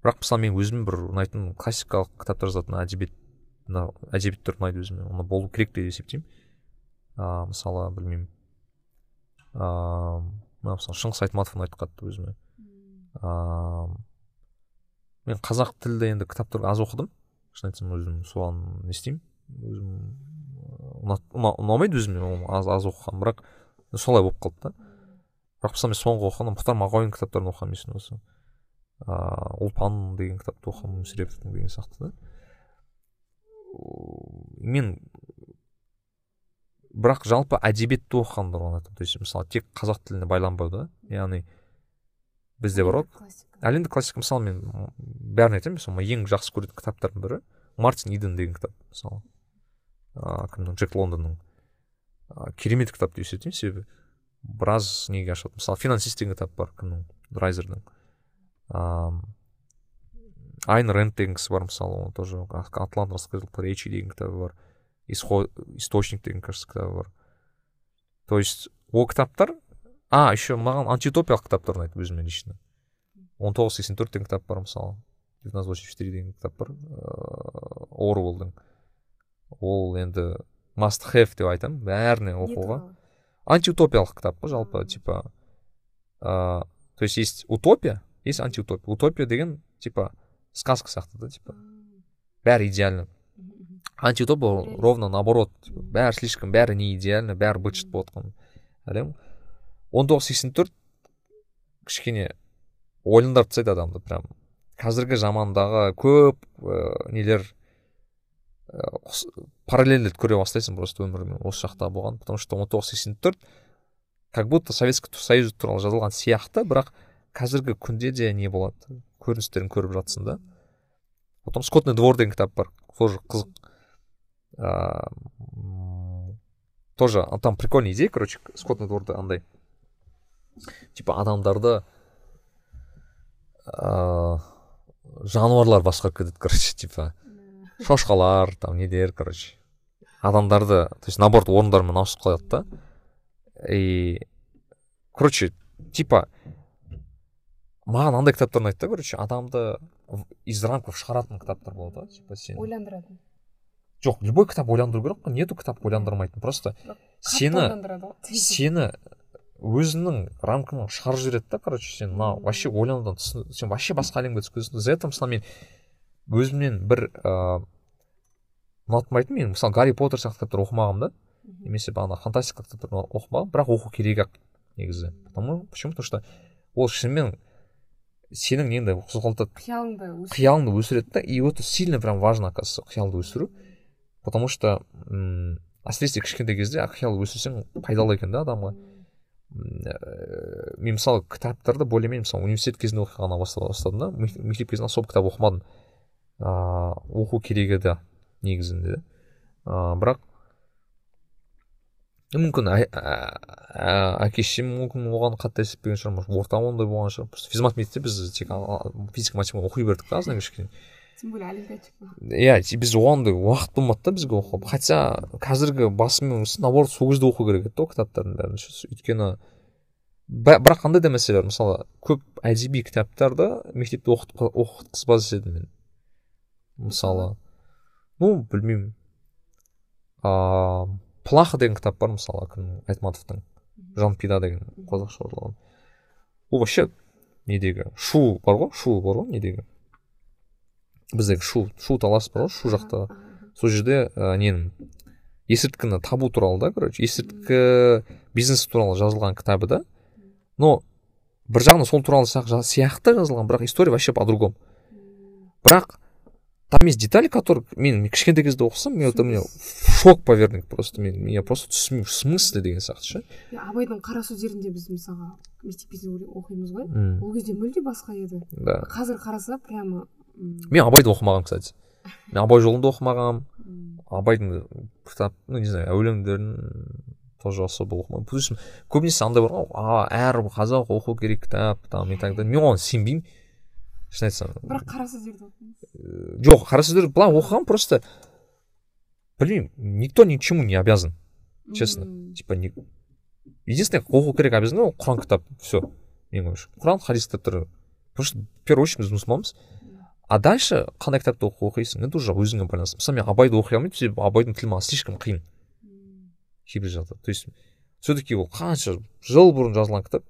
B: Бірақ мысалы мен өзім бір ұнайтын классикалық кітаптар жазатын әдебиет әдебиеттер ұнайды өзіме оны болу керек деп есептеймін. Ыыы мысалы білмеймін. Ыыы мысалы шыңғыс айтматов ұнайды қатты өзіме. Ыыы мен қазақ тілді енді кітаптар аз оқыдым. шын айтсам өзім соған не істеймін. Өзім ұнамайды өзіме аз аз оқығаным бірақ солай болып қалды да. Бірақ мысалы мен соңғы оқыған мұхтар мағауин кітаптарын оқығанмын есімде осы. Ыыы ұлпан деген кітапты оқығанмын мүсіреповтің деген сияқты да. Мен бірақ жалпы әдебиетті оқығанды ұнатамын то есть мысалы тек қазақ тіліне байланбау да. Яғни бізде бар ғой. Әлемдік классика. Мысалы мен бәрін айтамын. Мысалы ең жақсы көретін кітаптардың бірі мартин иден деген кітап мысалы. Ыыы кімнің джек лондонның ыыы керемет кітап деп есептеймін себебі біраз неге ашады мысалы финансист деген кітап бар кімнің драйзердің ыыы айн рэнд деген кісі бар мысалы ол тоже атлант по речи деген кітабы бар источник деген кажется кітабы бар то есть ол кітаптар а еще маған антиутопиялық кітаптар ұнайды өзіме лично. Он тоғыз сексен төрт деген кітап бар мысалы девятнадцать восемьдесят четыре деген кітап бар ыыы оруэллдың ол енді маст хэв деп айтамын бәріне
A: не
B: оқуға антиутопиялық кітап қой жалпы типа ыыы то есть есть утопия есть антиутопия. Утопия деген типа сказка сияқты да типа. Бәрі идеально. Антиутопия ол ровно наоборот типа, бәрі слишком бәрі не идеально бәрі быт шыт болып жатқан әлем он тоғыз сексен төрт кішкене ойландырып тастайды адамды прям. Қазіргі замандағы көп ә, нелер параллельді көре бастайсың просто өмірмен осы жақта болған потому что он тоғыз сексен төрт как будто советский союз туралы жазылған сияқты бірақ қазіргі күнде де не болады. Көріністерін көріп жатсың да. Потом скотный двор деген кітап бар. Тоже қызық. М, тоже там прикольная идея короче скотный дворда андай. Типа адамдарды ыыы жануарлар басқарып кетеді короче типа. Шошқалар там нелер короче. Адамдарды то есть наоборот орындарымен ауысып қалады да. И короче типа маған андай кітаптар ұнайды да короче адамды из рамков шығаратын кітаптар болады ғой типа сен.
A: Ойландыратын.
B: Жоқ любой кітап ойландыру керек қой нету кітап ойландырмайтын просто сені сені өзінің рамкаңнан шығарып жібереді да короче сен мына вообще ойланудан сен вообще басқа әлемге түсіп кетесің за это мысалы мен өзімнен бір ыыы ұнатмайтын мен мысалы гарри поттер сияқты кітаптар оқымағанмын да. Немесе бағана фантастика кітаптарын оқымағанмын бірақ оқу керек ақ негізі. Потому почему? Потому что ол шынымен сенің неңді қозғалтады.
A: Қиялыңды
B: қиялыңды өсіреді да и это сильно прям важно оказывается қиялды өсіру. Потому что м әсіресе кішкентай кезде қиял өсірсең пайдалы екен да адамға. Ә, мен мысалы кітаптарды более менее мысалы университет кезінде оқығаннан бастадым да мектеп кезінде особо кітап оқымадым. Ыыы оқу керек еді негізінде ыыы бірақ мүмкін әке шешем мүмкін оған қатты әсер шығар. Может орта ондай болған шығар. Просто физмат мектепте біз тек физика математика оқи бердік та азынан кішкене.
A: Тем более олимпиадчик
B: иә біз оғандай уақыт болмады да бізге оқуға. Хотя қазіргі басымен наоборот сол кезде оқу керек еді да ол кітаптардың бәрін. Ше. өйткені бірақ қандай да мәселе бар мысалы көп әдеби кітаптарды мектепте оқытқы- оқытқызбас едім мен. Мысалы ну білмеймін. Ыыы плаха деген кітап бар мысалы кім айтматовтың жанпида деген қазақша аударылған ол вообще недегі шу бар ғой шу бар ғой недегі. Біздегі шу шу талас бар ғой шу жақта. сол жерде ә, ненің есірткіні табу туралы да короче есірткі бизнесі туралы жазылған кітабы да. Но бір жағынан сол туралы сияқты жазылған бірақ история вообще по другому бірақ там есть детали которые мен кішкентай кезде оқысам мен это мне шок поверник просто мен я просто түсінбеймін в смысле деген сияқты ше
A: абайдың қара сөздерінде біз мысалға мектеп кезінде оқимыз ғой ол кезде мүлде басқа еді
B: да.
A: Қазір қараса прямо
B: мен абайды оқымағанмын кстати. Мен абай жолын да оқымағанмын абайдың кітап ну не знаю өлеңдерін тоже особо оқымаймын плюс көбінесе андай бар ғой әр қазақ оқу керек кітап там и так далее. Мен оған сенбеймін шын айтсам.
A: Бірақ қара сөздерді
B: Э, жоқ қара сөздер былай оқығанмын просто білмеймін никто ни к чему не обязан честно. Типа не единственное оқу керек обязательно ол құран кітап все менің ойымша құран хадис кітаптары потому что в первую очередь біз мұсылманбыз а дальше қандай кітапты оқу оқисың? Это уже өзіңе байланысты. Мысалы мен абайды оқи алмаймын себебі абайдың тілі маған слишком қиын. Кейбір жағдайда то есть все таки ол қанша жыл бұрын жазылған кітап.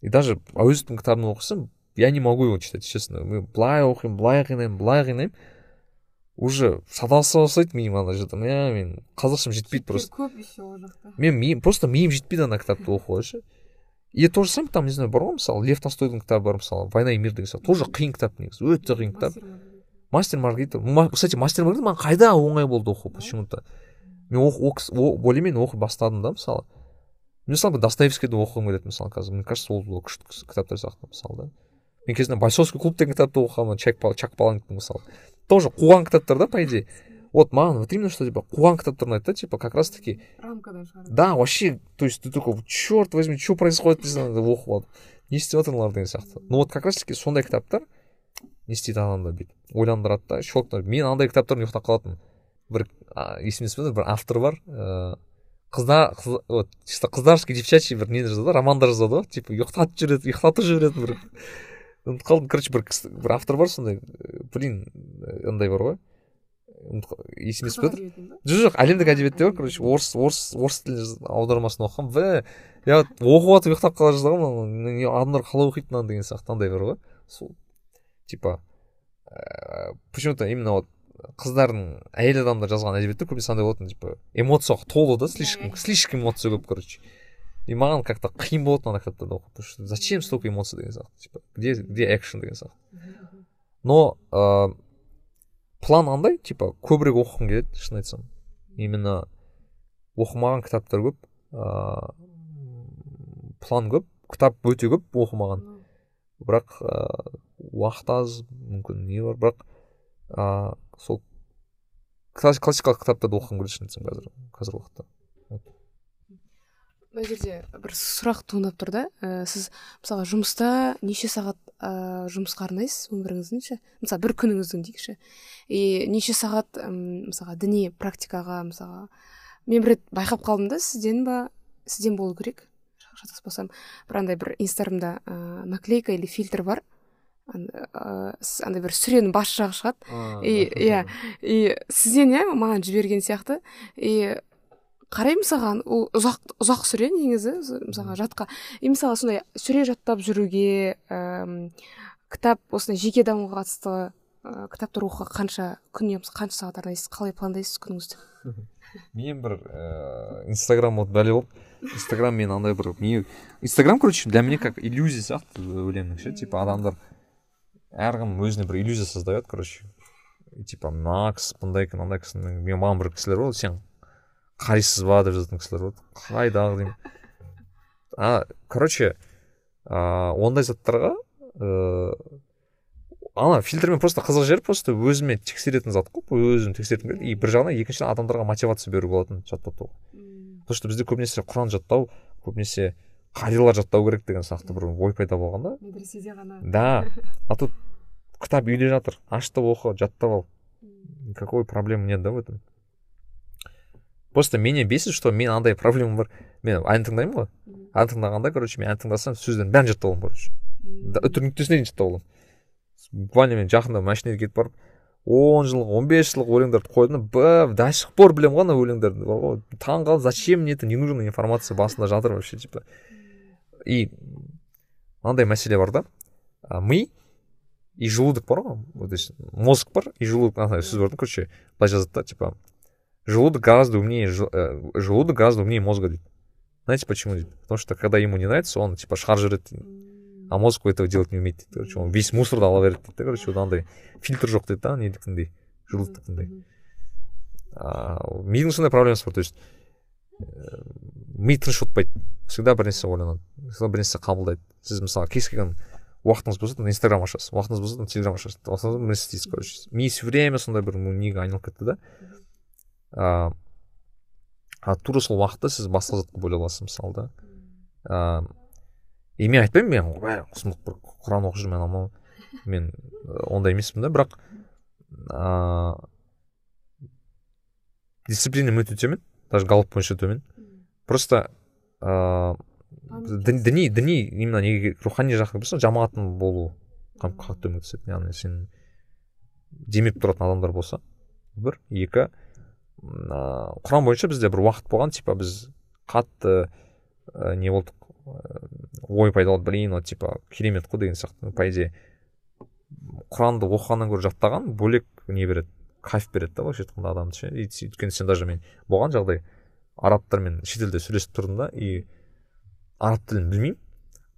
B: И даже әуезовтің кітабын оқысам я не могу его читать честно. Мен былай оқимын былай қинаймын былай қинаймын уже шатаса бастайды миым ана жерде мә мен қазақшам жетпейді просто
A: көп еще ол жақта
B: мен миым просто миым жетпейді ана кітапты оқуға ше и то же самое там не знаю бар ғой мысалы лев толстойдың кітабы бар мысалы война и мир деген сияқты тоже қиын кітап негізі өте қиын кітап
A: Мастер Маргарита.
B: маргарита Ма- кстати мастер маргарита маған қайда оңай болды оқу почему то мен оқу более менее оқи бастадым да мысалы мен мысалы достоевскийді оқығым келеді мысалы қазір мне кажется ол күшті кітаптар сияқты мысалы да. Мен кезінде бойцовский клуб деген кітапты оқығанмын чак паланктың мысалы. Тоже қуған кітаптар да по идее. Вот маған вот именно что типа қуған кітаптар ұнайды да типа как раз таки
A: шығарады
B: да вообще то есть ты такой черт возьми что происходит дейсің оқып алып не істеп жатыр деген сияқты ну вот как раз таки сондай кітаптар не істейді адамды бүйтіп ойландырады да щелкнуть мен андай кітаптармен ұйықтап қалатынмын бір есімде бір автор бар ыыы қыздар вот чисто қыздарский девчачий бір не жазады романдар жазады ғой типа ұйықтатып жібереді ұйықтатып жіберетін бір. Ұмытып қалдым. Короче бір бір автор бар сондай. Блин андай бар ғой. Есіме түсіп жатыр жоқ жоқ әлемдік әдебиетте бар короче. орыс орыс орыс тілі аудармасын оқығанмын б я оқып жатып ұйықтап қала жаздағанмын адамдар қалай оқиды мынаны деген сияқты андай бар ғой. Сол типа почему то именно вот қыздардың әйел адамдар жазған әдебиетте көбінесе андай болатын типа эмоцияға толы да слишком слишком эмоция көп короче. И маған как то қиын болатын ана кітаптарды что зачем столько эмоций деген сияқты типа где где экшн деген сияқты но ә, план андай типа көбірек оқығым келеді шын айтсам именно оқымаған кітаптар көп ыыы план көп кітап өте көп оқымаған бірақ ыыы уақыт аз мүмкін не бар бірақ ыыы сол классикалық кітаптарды оқығым келеді шын айтсам қазір қазіргі уақытта
A: мына жерде бір сұрақ туындап тұр да. Ә, сіз мысалға жұмыста неше сағат ә, жұмысқа арнайсыз? Өміріңіздің ше? Мысалы бір күніңіздің дейікші. И неше сағат мысалға діни практикаға мысалға мен бір рет байқап қалдым да сізден ба? Сізден болу керек? Шатаспасам. Бір андай бір инстаграмда ә, наклейка или фильтр бар. Андай бір сүренің бас жағы шығады. И иә. и сізден иә маған жіберген сияқты. И қараймын саған ол ұзақ ұзақ сүре негізі мысалға жатқа. И мысалы сондай сүре жаттап жүруге ііі кітап осындай жеке дамуға қатысты ә, кітаптар оқуға қанша күніне қанша сағат арнайсыз қалай пландайсыз күніңізді?
B: Мен бір ііі инстаграм вот бәле болып инстаграм мен андай бір не инстаграм короче для меня как иллюзия сияқты өлеңнің ше типа адамдар әркім өзіне бір иллюзия создает короче. Типа мына кісі мындай екен мынандай кісі мен маған бір кісілер болды сен қарайсыз ба деп жазатын кісілер болды қайдағы деймін. А короче ыыы ондай заттарға ыыы ана фильтрмен просто қызық жері просто өзіме тексеретін зат қой. Өзім тексергім келеді и бір жағынан екіншіден адамдарға мотивация беру болатын жаттатуға потому что бізде көбінесе құран жаттау көбінесе қарилар жаттау керек деген сияқты бір ой пайда болған да
A: медреседе ғана.
B: Да. А тут кітап үйде жатыр. Аш та оқы жаттап ал. Никакой проблемы нет да в этом? Просто меня бесит что мен андай проблема бар мен ән тыңдаймын ғой ән тыңдағанда короче мен ән тыңдасам сөздердің бәрін жаттап аламын короче. Үтір нүктесіне дейін жаттап аламын буквально мен жақында машинаға кетіп барып он жыл он бес жылғы өлеңдерді қойдым б до сих пор білемін ғой ана өлеңдерді бар ғой зачем мне это ненужная информация басында жатыр вообще типа. И мынандай мәселе бар да ми и желудок бар ғой то есть мозг бар и желудок андай сөз бар да короче былай жазады да типа желудок гораздо умнее э, желудок гораздо умнее мозга. Знаете почему? Потому что когда ему не нравится он типа дейді а мозг этого делать не умеет. Короче он весь мусорды ала береді дейді короче андай фильтр жоқ дейді да недікіндей желудоктікіндей мидың сондай проблемасы бар то есть ми тыныш отпайды всегда бір нәрсе ойланады всегда бір нәрсе қабылдайды сіз мысалы кез келген уақытыңыз болса инстаграм ашасыз уақытыңыз болса телеграм ашасыз бір нәрсе істейсіз короче ми все время сондай бір неге айналып кетті да? А, а тура сол уақытта сіз басқа затқа бөле аласыз мысалы да. Ыыы и мен айтпаймын мен сұмдық бір құран оқып жүрмін анау мен ондай емеспін да бірақ ыыы дисциплинам өте төмен даже галоп бойынша төмен. Просто ыыы діни діни именно неге рухани жаққа болса жамағаттың болу қатты көмектеседі яғни сен демеп тұратын адамдар болса бір екі ыыы құран бойынша бізде бір уақыт болған типа біз қатты не болдық ой пайда болды блин вот типа керемет қой деген сияқты. По идее құранды оқығаннан гөрі жаттаған бөлек не береді кайф береді да былайша айтқанда адамды ше. Өйткені сен даже мен болған жағдай арабтармен шетелде сөйлесіп тұрдым да и араб тілін білмеймін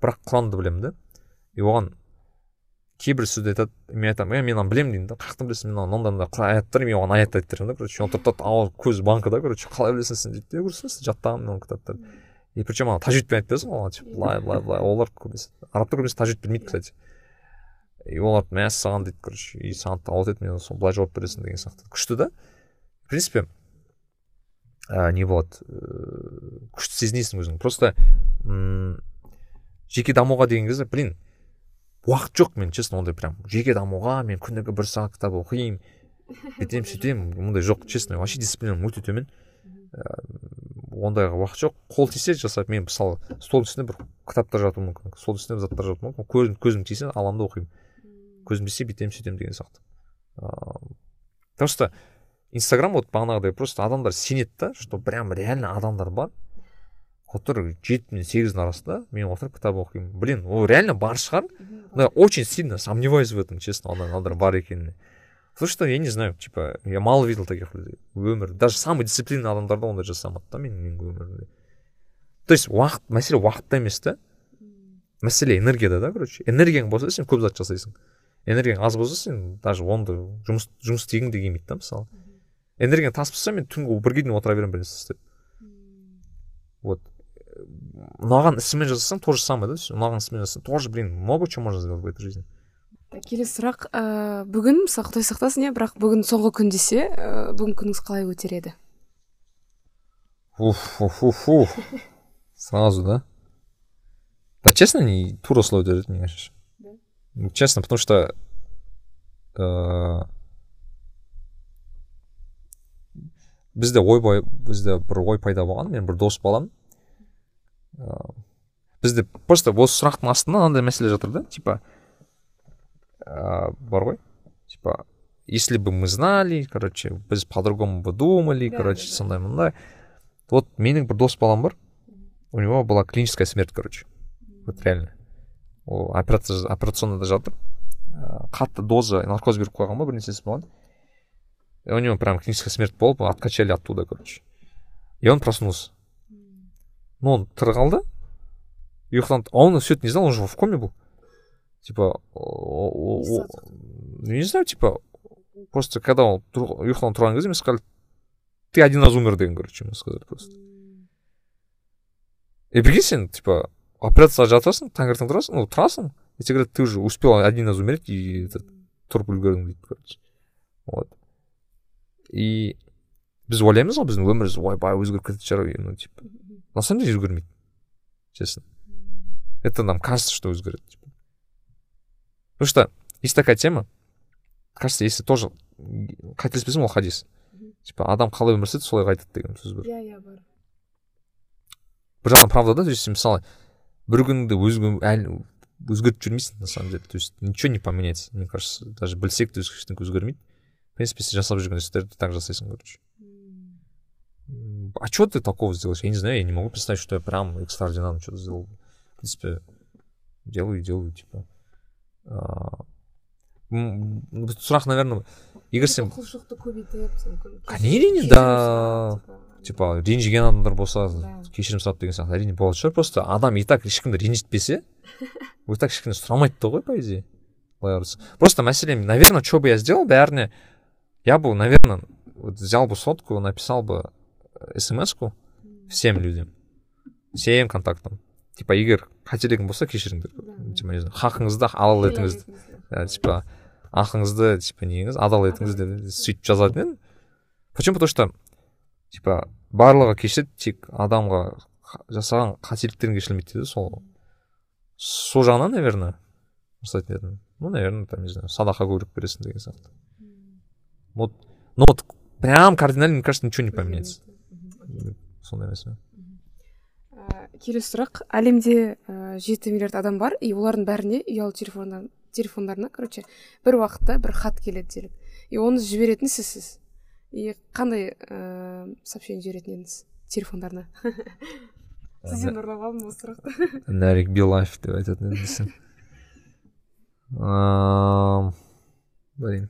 B: бірақ құранды білемін да. И оған кейбір сөзді айтады мен айтамын е мен мынаны білемін деймін да қай жақтан білесің мен мынандай мынандай аят бар мен оған аятты айтып беремін да короче ол тұрады ал көзі банкада короче қалай білесің сен? дейді в смысле жаттағанмын мен ол кітаптарды и причем ана тажвидпен айтып бересің ғой типа былай былай былай олар көбісі арабтар көбісі тажвид білмейді кстати и олар мәссаған дейді короче и саған тауып еді мен соны былай жауап бересің деген сияқты. Күшті да. В принципе ә, не болады. Ә, күшті сезінесің өзің. Просто м жеке дамуға деген кезде блин уақыт жоқ мен честно ондай прям жеке дамуға мен күніге бір сағат кітап оқимын. Бүйтемін сөйтемін ондай жоқ честно вообще дисциплинам өте төмен. Ондайға уақыт жоқ. Қол тисе жасап мен мысалы стол үстінде бір кітаптар жатуы мүмкін стол үстінде заттар жатуы мүмкін. Көзім, көзім тисе аламын да оқимын көзім тисе бүйтемін сөйтемін деген сияқты. Ыыы потому что инстаграм вот бағанағыдай просто адамдар сенеді да что прям реально адамдар бар. Отыр жеті мен сегіздің арасында мен отырып кітап оқимын. Блин ол реально бар шығар. Но очень сильно сомневаюсь в этом честно адамдар бар екеніне. Потому что я не знаю типа я мало видел таких людей өмір даже самый дисциплинный адамдар да ондай жасамады да менің өмірімде то есть уақыт мәселе уақытта емес та мәселе энергияда да короче. Энергияң болса сен көп зат жасайсың. Энергияң аз болса сен даже онды жұмыс жұмыс істегің де келмейді да мысалы. Энергияң тас болса мен түнгі бірге дейін отыра беремін бір нәрсе істеп. Вот. Ұнаған ісімен жасасаң то же самое да ұнаған ісімен жасасаң тоже блин много чего можно сделать в этой жизни.
A: Келесі сұрақ ыыы бүгін мысалы құдай сақтасын иә бірақ бүгін соңғы күн десе ә, бүгін күніңіз қалай өтер еді?
B: Уф уф уф уф. Сразу да? Да честно не тура солай өтер еді мне кажется честно потому что ыыы бізде ойбай бізде бір ой пайда болған мен бір дос балам. Бізде просто осы сұрақтың астында мынандай мәселе жатыр да типа ә, бар ғой. Типа если бы мы знали короче біз по другому бы думали короче сондай мындай. Вот менің бір дос балам бар. У него была клиническая смерть короче. Вот реально. Ол операция операционныйда жатыр. Ә, қатты доза наркоз беріп қойған ба бір нәрсесі болған. И у него прям клиническая смерть болып откачали оттуда короче. И он проснулся. Ну он тірі қалды ұйықтан он все это не знал он же в коме был. Типа не знаю типа просто когда он ұйқыдан тұрған кезде мен сказали ты один раз умер деген короче мне сказали просто. И прикинь сен типа операцияға жатасың таңертең тұрасың ну тұрасың и тебе говорят ты уже успел один раз умереть и этот тұрып үлгердің дейді короче. Вот. И біз ойлаймыз ғой біздің өміріміз ойбай өзгеріп кететін шығар ну типа. На самом деле өзгермейді честно. Это нам кажется что өзгереді потому что есть такая тема кажется если тоже қателеспесем ол хадис типа адам қалай өмір сүреді солай қайтады деген сөз бар
A: иә иә бар
B: бір жағынан правда да то есть мысалы бір күніңді өзгертіп жүрмейсің на самом деле то есть ничего не поменяется мне кажется даже білсек те ештеңе өзгермейді в принципе сен жасап жүрген істерді так жасайсың короче а что ты такого сделаешь я не знаю я не могу представить что я прям экстраординарно что-то сделал в принципе делаю и делаю типа сұрақ наверное егер сен
A: құлшылықты көбейтіп
B: әрине да типа ренжіген адамдар болса кешірім сұрап деген сияқты әрине болатын шығар просто адам и так ешкімді ренжітпесе и так ешкімнен сұрамайды да ғой по идее былай қараса просто мәселе наверное что бы я сделал бәріне я бы наверное вот взял бы сотку написал бы смс ку всем людям всем контактам. Типа егер қателігім болса кешіріңдер типа не знаю хақыңызды халал етіңіз типа ақыңызды типа неңіз адал етіңіз деп сөйтіп жазатын едім. Почему? Потому что типа барлығы кешіреді тек адамға жасаған қателіктерін кешірілмейді дейді сол. Сол жағынан наверное жасайтын едім. Ну наверное там не знаю садақа көбірек бересің деген сияқты. Вот ну вот прям кардинально мне кажется ничего не поменяется. Сондай мәселе
A: келесі сұрақ. Әлемде ә, жеті миллиард адам бар и олардың бәріне ұялы телефондарына короче бір уақытта бір хат келеді делік. И оны жіберетін сізсіз. И қандай ә, сообщение жіберетін едіңіз телефондарына? Сізден ұрлап алдым осы сұрақты.
B: Нарик билайф деп айтатын едім блин.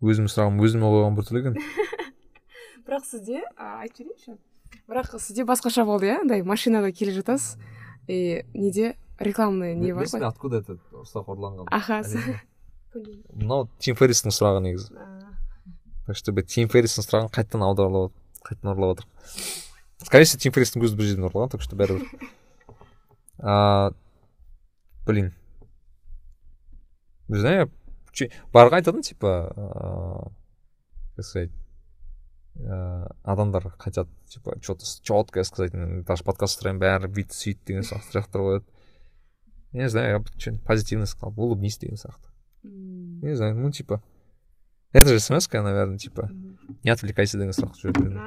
B: Өзімнің сұрағым өзіме қойған біртүрлі екен
A: бірақ сізде айтып жіберейінші бірақ сізде басқаша болды иә? Андай машинада келе жатасыз и неде? Рекламный не бар ғой?
B: откуда это сұрақ ұрланған
A: аха
B: мынау тим ферристің сұрағы негізі. Так что тим ферристің сұрағын қайтадан аударлап қайтадан ұрлап жатыр скорее всего тим ферристің көзі бір жерден ұрылған так что бәрібір. Блин. Не знаю барға айтатын типа как сказать адамдар хотят типа что то четкое сказать даже подкаст устраиваем бәрі бүйтті сөйт деген сияқты сұрақтар қояды я не знаю я бы что нибудь позитивно сказал улыбнись деген сияқты не знаю ну типа это же смс наверное типа не отвлекайся деген сұрақ жүреді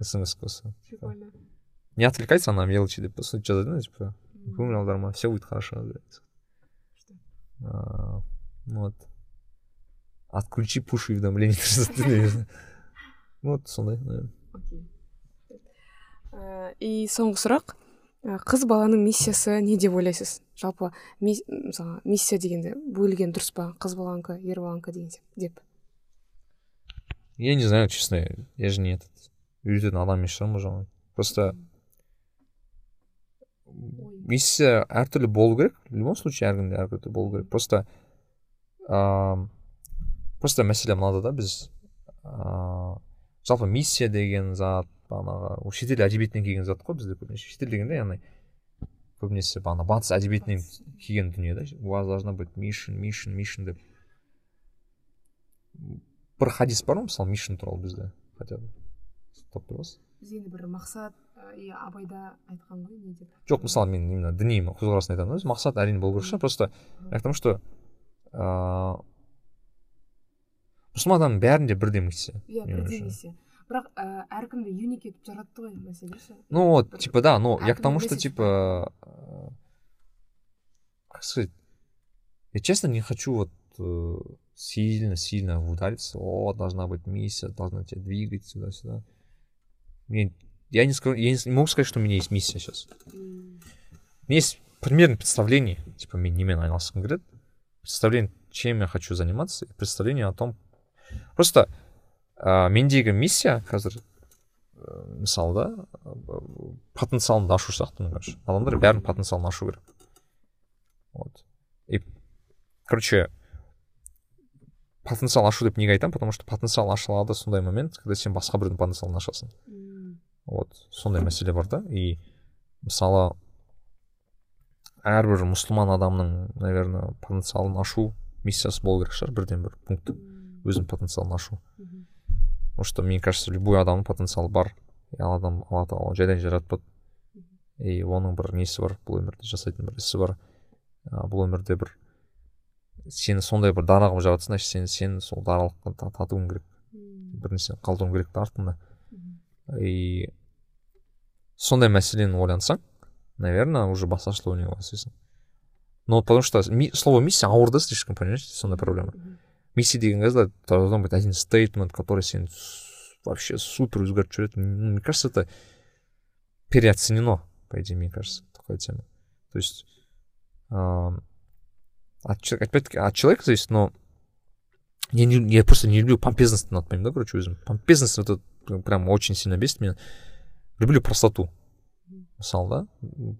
B: смс осы прикольно не отвлекайся на мелочи деп сөйтіп жазады да типа көңіл аударма все будет хорошо вот отключи пуш уведомления вот сондай
A: и соңғы сұрақ қыз баланың миссиясы не деп ойлайсыз? Жалпы мысалы миссия дегенде бөлген дұрыс па? Қыз баланікі ер баланікі деген деп.
B: Я не знаю честно я же не этот үйрететін адам емес шығармын просто миссия әртүрлі болу керек. В любом случае әркімде әртүрлі болу керек. Просто ыыы просто мәселе мынада да біз ыыы жалпы миссия деген зат бағанағы шетел әдебиетінен келген зат қой бізде көбінесе. Шетел дегенде яғни көбінесе бағана батыс әдебиетінен келген дүние да у вас должна быть мишн мишн мишн деп. Бір хадис бар ма? Мысалы мишн туралы бізде хотя бы. Тауып тұрасыз
A: біз енді бір мақсат и абайда айтқан ғой не деп.
B: Жоқ мысалы мен именно діни көзқарасын айтамын да мақсат әрине болу керек шығар просто айтамын что ыыы мұсылман адамның бәрінде бірдей миссия
A: иә бірдей миссия бірақ ә, әркімді юник етіп жаратты ғой мәселе ше
B: ну вот типа да но я к тому что типа как сказать я честно не хочу вот сильно сильно удариться о должна быть миссия должна тебя двигать сюда сюда мне я не скажу я не могу сказать что у меня есть миссия сейчас у меня есть примерное представление типа мен немен айналысқым келеді представление чем я хочу заниматься и представление о том просто ә, мендегі миссия қазір ә, мысалы да потенциалымды ашу сияқты короче адамдар бәрінің потенциалын ашу керек. Вот. И короче потенциал ашу деп неге айтамын потому что потенциал ашылады сондай момент когда сен басқа біреудің потенциалын ашасың. Вот. Сондай мәселе бар да. И мысалы әрбір мұсылман адамның наверное потенциалын ашу миссиясы болу керек шығар бірден бір пункт өзінің потенциалын ашу. Потому что мне кажется любой адамның потенциалы бар. И адам алла тағала жайдан жаратпады и оның бір несі бар? Бұл өмірде жасайтын бір ісі бар. Ә, бұл өмірде бір сені сондай бір дара қылып жаратса значит сен сен сол даралыққа татуың керек. Бір нәрсені қалдыруың керек та артында. И сондай мәселені ойлансаң наверное уже басқашалай ойнауға бастайсың но потому что ми, слово миссия ауыр да слишком понимаешь? Сондай проблема. миссия деген кезде должен быть один стейтмент который сені вообще супер өзгертіп жібереді мне кажется это переоценено по идее мне кажется такая тема то есть э, от, опять таки от человека зависит но я, не, я просто не люблю помпезность ұнатпаймын да короче өзім помпезность это прям очень сильно бесит меня люблю простоту мысалы да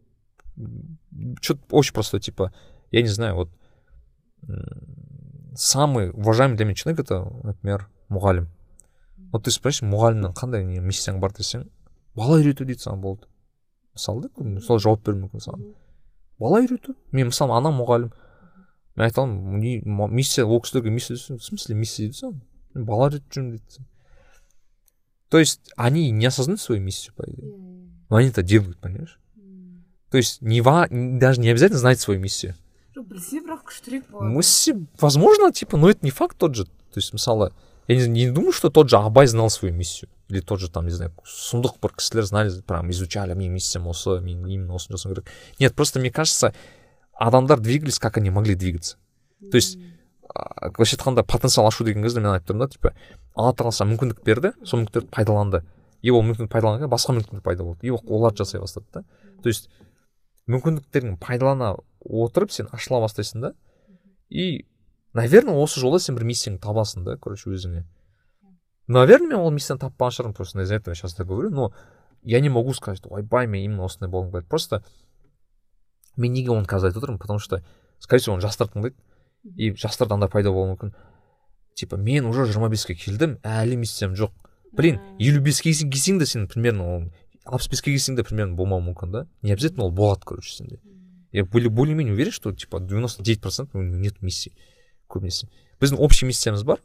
B: что-то очень простое типа я не знаю вот самый уважаемый для меня человек это например мұғалім вот ты спрашиваешь мұғалімнің қандай не миссияң бар десең бала үйрету дейді саған болды мысалы да сол жауап беруі мүмкін саған бала үйрету мен мысалы анам мұғалім мен айта аламын миссия ол кісілерге миссия в смысле миссия дейді саған бала үйретіп жүрмін дейді то есть они не осознают свою миссию по идее? Но они это делают понимаешь? То есть не ва даже не обязательно знать свою миссию.
A: Білсе бірақ күштірек болады
B: возможно типа но это не факт тот же то есть мысалы я не, не думаю что тот же абай знал свою миссию. Или тот же там не знаю сұмдық бір кісілер знали прям изучали менің миссиям осы мен именно осыны жасауым керек нет просто мне кажется адамдар двигались как они могли двигаться. То есть былайша айтқанда потенциал ашу деген кезде мен айтып тұрмын да типа алла тағала саған мүмкіндік берді сол мүмкіндіктерді пайдаланды и ол мүмкіндікті пайдаланған басқа мүмкіндік пайда болды. И оларды жасай бастады да. То есть мүмкіндіктерін пайдалана отырып сен ашыла бастайсың да. И наверное осы жолда сен бір миссияңды табасың да короче өзіңе. Наверное мен ол миссияны таппаған шығармын просто из-за этого сейчас так говорю но я не могу сказать ойбай мен именно осындай болғым келеді просто мен неге оны қазір айтып отырмын? Потому что скорее всего оны жастар тыңдайды. И жастарда андай пайда болуы мүмкін. Типа мен уже жиырма беске келдім әлі миссиям жоқ блин елу беске келсең де сен примерно алпыс беске келсең де примерно болмауы мүмкін да. Не обязательно ол болады короче сенде. я более менее уверен что типа девяносто девять процентов нет миссии көбінесе біздің общий миссиямыз бар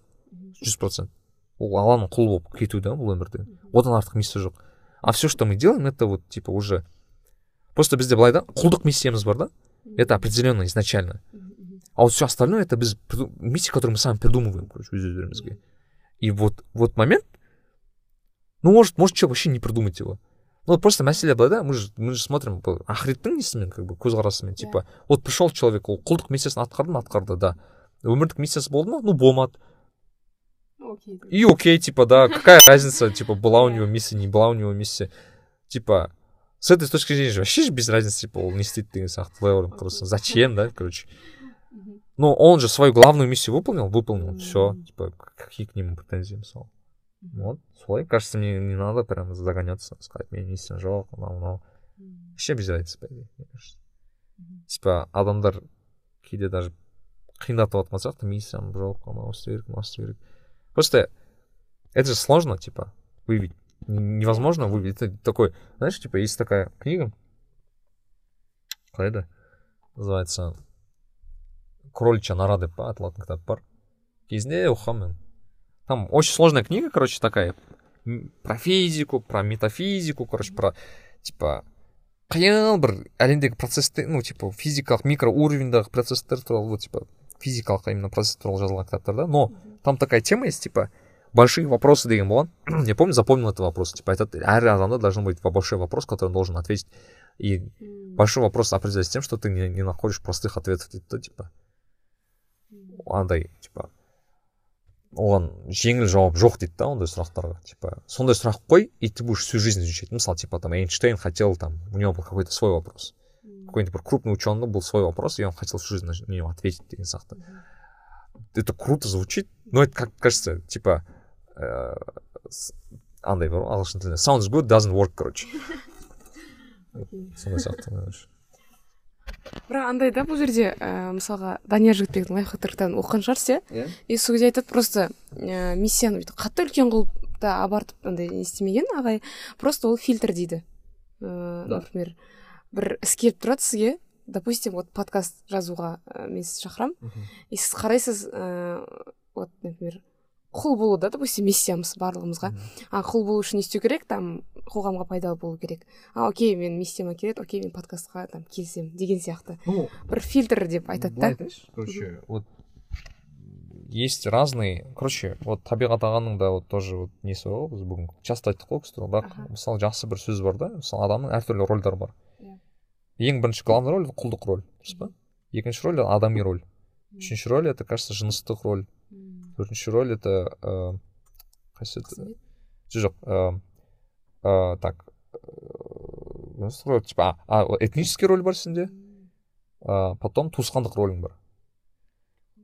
B: жүз процент ол алланың құлы болып кету да бұл өмірде одан артық миссия жоқ а все что мы делаем это вот типа уже просто бізде былай да құлдық миссиямыз бар да это определенно изначально а вот все остальное это біз миссия которую мы сами придумываем короче өз өздерімізге и вот вот момент ну может может что вообще не придумать его Ну просто мәселе былай да мы же мы же смотрим ақыреттің несімен как бы көзқарасымен типа вот пришел человек ол құлдық миссиясын атқарды ма? Атқарды да. Өмірлік миссиясы болды ма? Ну болмады. И окей типа да какая разница типа была у него миссия не была у него миссия. Типа с этой точки зрения же вообще же без разницы типа ол не істейді деген сияқты просто зачем да короче. Ну он же свою главную миссию выполнил выполнил все типа какие к нему претензии мысалы вот солай кажется мне не надо прям загоняться сказать менің миссиям жоқ мынау мынау вообще без разницы по идее мне кажется типа адамдар кейде даже қиындатып жатқан сияқты миссиям жоқ анау істеу керек мынау істеу керек просто это же сложно типа выявить невозможно выявить это такой знаешь типа есть такая книга қалай еді называется кроличья нора деп па аталатын кітап бар кезінде оқығанмын там очень сложная книга короче такая про физику про метафизику короче про типа қиын бір әлемдегі процессті ну типа физикалық микроуровеньдағы процесстер туралы вот типа физикалық именно процесс туралы жазылған кітаптар да но там такая тема есть типа большие вопросы деген болған я помню запомнил этот вопрос типа этот әр адамда должен быть большой вопрос который он должен ответить и большой вопрос определяется тем что ты не, не находишь простых ответов дейді да типа андай типа Оған жеңіл жауап жоқ дейді да ондай сұрақтарға типа сондай сұрақ қой и ты будешь всю жизнь изучать. Мысалы типа там эйнштейн хотел там у него был какой то свой вопрос. Какой нибудь бір крупный ученый был свой вопрос и он хотел всю жизнь на него ответить деген сияқты это круто звучит но это как кажется типа э, андай бар ғой ағылшын тілінде sounds good doesn't work короче. Сондай сияқты
A: бірақ андай да бұл жерде ә, мысалға данияр жігітбектің лайфхактар кітабын оқыған шығарсыз иә? Иә. И сол кезде айтады просто ә, миссияны бүйтіп қатты үлкен қылып та абартып андай не істемеген ағай просто ол фильтр дейді. Ыыы например бір іс келіп тұрады сізге допустим вот подкаст жазуға ә, мен сізді шақырамын. И сіз қарайсыз ыыы вот например құл болу да допустим миссиямыз барлығымызға. А құл болу үшін не істеу керек? Там қоғамға пайдалы болу керек. А окей мен миссияма келеді окей мен подкастқа там келісемін деген сияқты. Ну бір фильтр деп айтады да.
B: короче вот есть разные. Короче вот табиғат ағаның да вот тоже вот несі бар ғой біз бүгін часто айттық қой кісі бірақ мысалы жақсы бір сөз бар да мысалы адамның әртүрлі рольдары бар. Иә. Ең бірінші главный роль құлдық роль дұрыс па? Екінші роль адами роль. Үшінші роль это кажется жыныстық роль. Төртінші роль это қайсысы жоқ ә, так типа а, этнический роль бар сенде? Потом туысқандық ролің бар.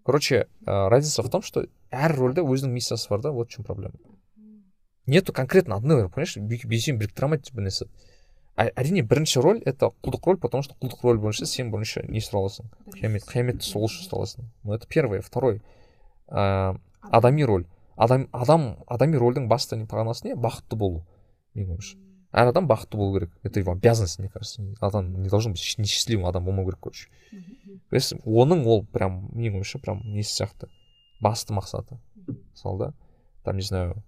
B: Короче разница в том что әр рөлде өзінің миссиясы бар да вот в чем проблема. Нету конкретно одной понимаешь бесеуін біріктіре алмайды бір нәрсе әрине бірінші роль это құлдық роль потому что құлдық роль бойынша сен бойынша не ұстай аласың қиямет қияметті сол үшін ұстай аласың ну это первое. Второй ә, адами роль. Адам адам адами рольдің басты мағынасы не бақытты болу менің ойымша. Әр адам бақытты болу керек. Это его обязанность мне кажется. Адам не должен быть несчастливым адам болмау керек короче. Оның ол прям менің ойымша прям несі сияқты басты мақсаты. Мысалы да там не знаю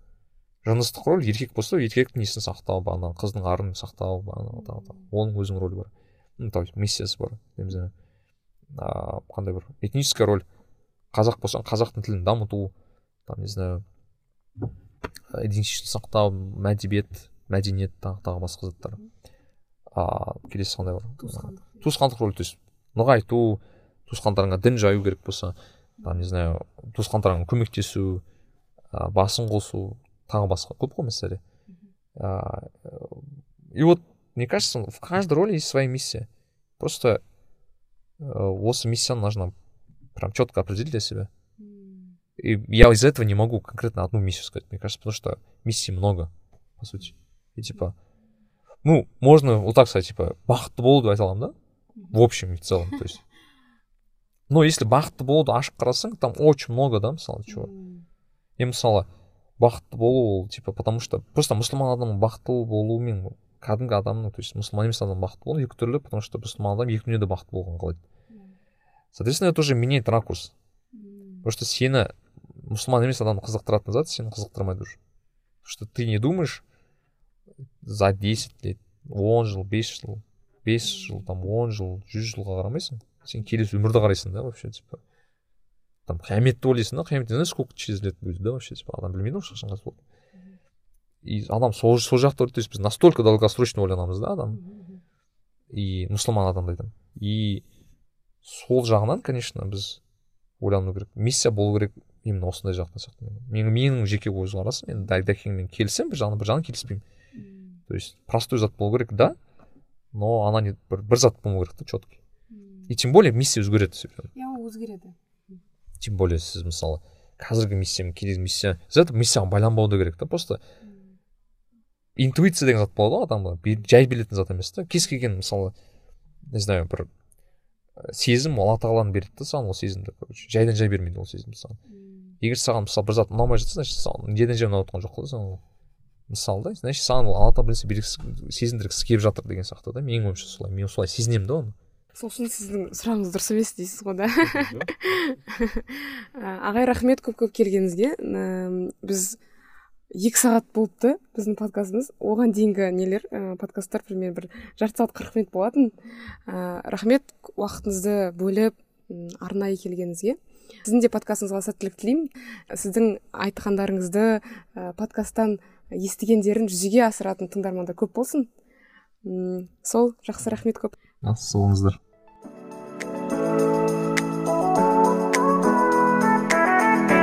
B: жыныстық роль еркек болса еркектің несін сақтау бағанағы қыздың арын сақтау оның өзінің рөлі бар. Ну то есть миссиясы бар. Не знаю қандай бір этническая роль. Қазақ болсаң қазақтың тілін дамыту там не знаю идентичность сақтау әдебиет мәдениет тағы тағы басқа заттар. А келесі қандай бар туысқандық роль то есть нығайту туысқандарыңа дін жаю керек болса там не знаю туысқандарыңа көмектесу ә, басын қосу тағы басқа көп қой мәселе. И вот мне кажется в каждой роли есть своя миссия. Просто осы миссияны нужно прям четко определить для себя. И я из этого не могу конкретно одну миссию сказать мне кажется потому что миссий много по сути. И типа ну можно вот так сказать типа бақытты болу деп айта аламын да? В общем и в целом то есть. Но если бақытты болуды ашып қарасаң там очень много да мысалы чего? И мысалы бақытты болу ол типа потому что просто мұсылман адамның бақытты болуы мен кәдімгі адамның то есть мұсылман емес адамның бақытты болуы екі түрлі потому что мұсылман адам екі дүниеде бақытты болғанын қалайды соответственно это уже меняет ракурс. Потому что сені мұсылман емес адамды қызықтыратын зат сені қызықтырмайды уже. Потому что ты не думаешь за десять лет он жыл бес жыл бес жыл там он жыл жүз жылға қарамайсың. Сен келесі өмірді қарайсың да вообще типа. Там қияметті ойлайсың да қиямет не знаю сколько через лет будет да вообще типа адам білмейді ғой қашан болады и адам сол, сол жақта то есть біз настолько долгосрочно ойланамыз да адам. И мұсылман адамды айтамын. И сол жағынан конечно біз ойлану керек миссия болу керек. Именно осындай жақтан сияқты менің менің жеке көзқарасым мен дәкеңмен келісемін бір жағынан бір жағынан келіспеймін. То есть простой зат болу керек да но ана не бір, бір зат болу керек та четкий и тем более миссия өзгереді
A: иә ол өзгереді
B: тем более сіз мысалы қазіргі миссия келесі миссия за это миссияға байланбау да керек та просто интуиция деген зат болады ғой адамға жай берілетін зат емес та. Кез келген мысалы не знаю бір сезім алла тағаланың береді да саған ол сезімді короче. Жайдан жай бермейді ол сезімді саған. Егер саған мысалы бір зат ұнамай жатса значит саған жайдан жай ұнап жатқан жоқ қой саған ол. Мысалы да значит саған ол алла тағала бірнәрсе сезіндіргісі келіп жатыр деген сияқты да менің ойымша солай мен солай сезінемін да оны.
A: Сол үшін сіздің сұрағыңыз дұрыс емес дейсіз ғой да. Ағай рахмет көп көп келгеніңізге. Біз екі сағат болыпты біздің подкастымыз. Оған дейінгі нелер? Ә, подкасттар примерно бір жарты сағат қырық минут болатын. Ә, рахмет уақытыңызды бөліп арнайы келгеніңізге. Сіздің де подкастыңызға сәттілік тілеймін сіздің айтқандарыңызды ә, подкасттан естігендерін жүзеге асыратын тыңдармандар көп болсын. Сол жақсы рахмет көп.
B: Сау болыңыздар.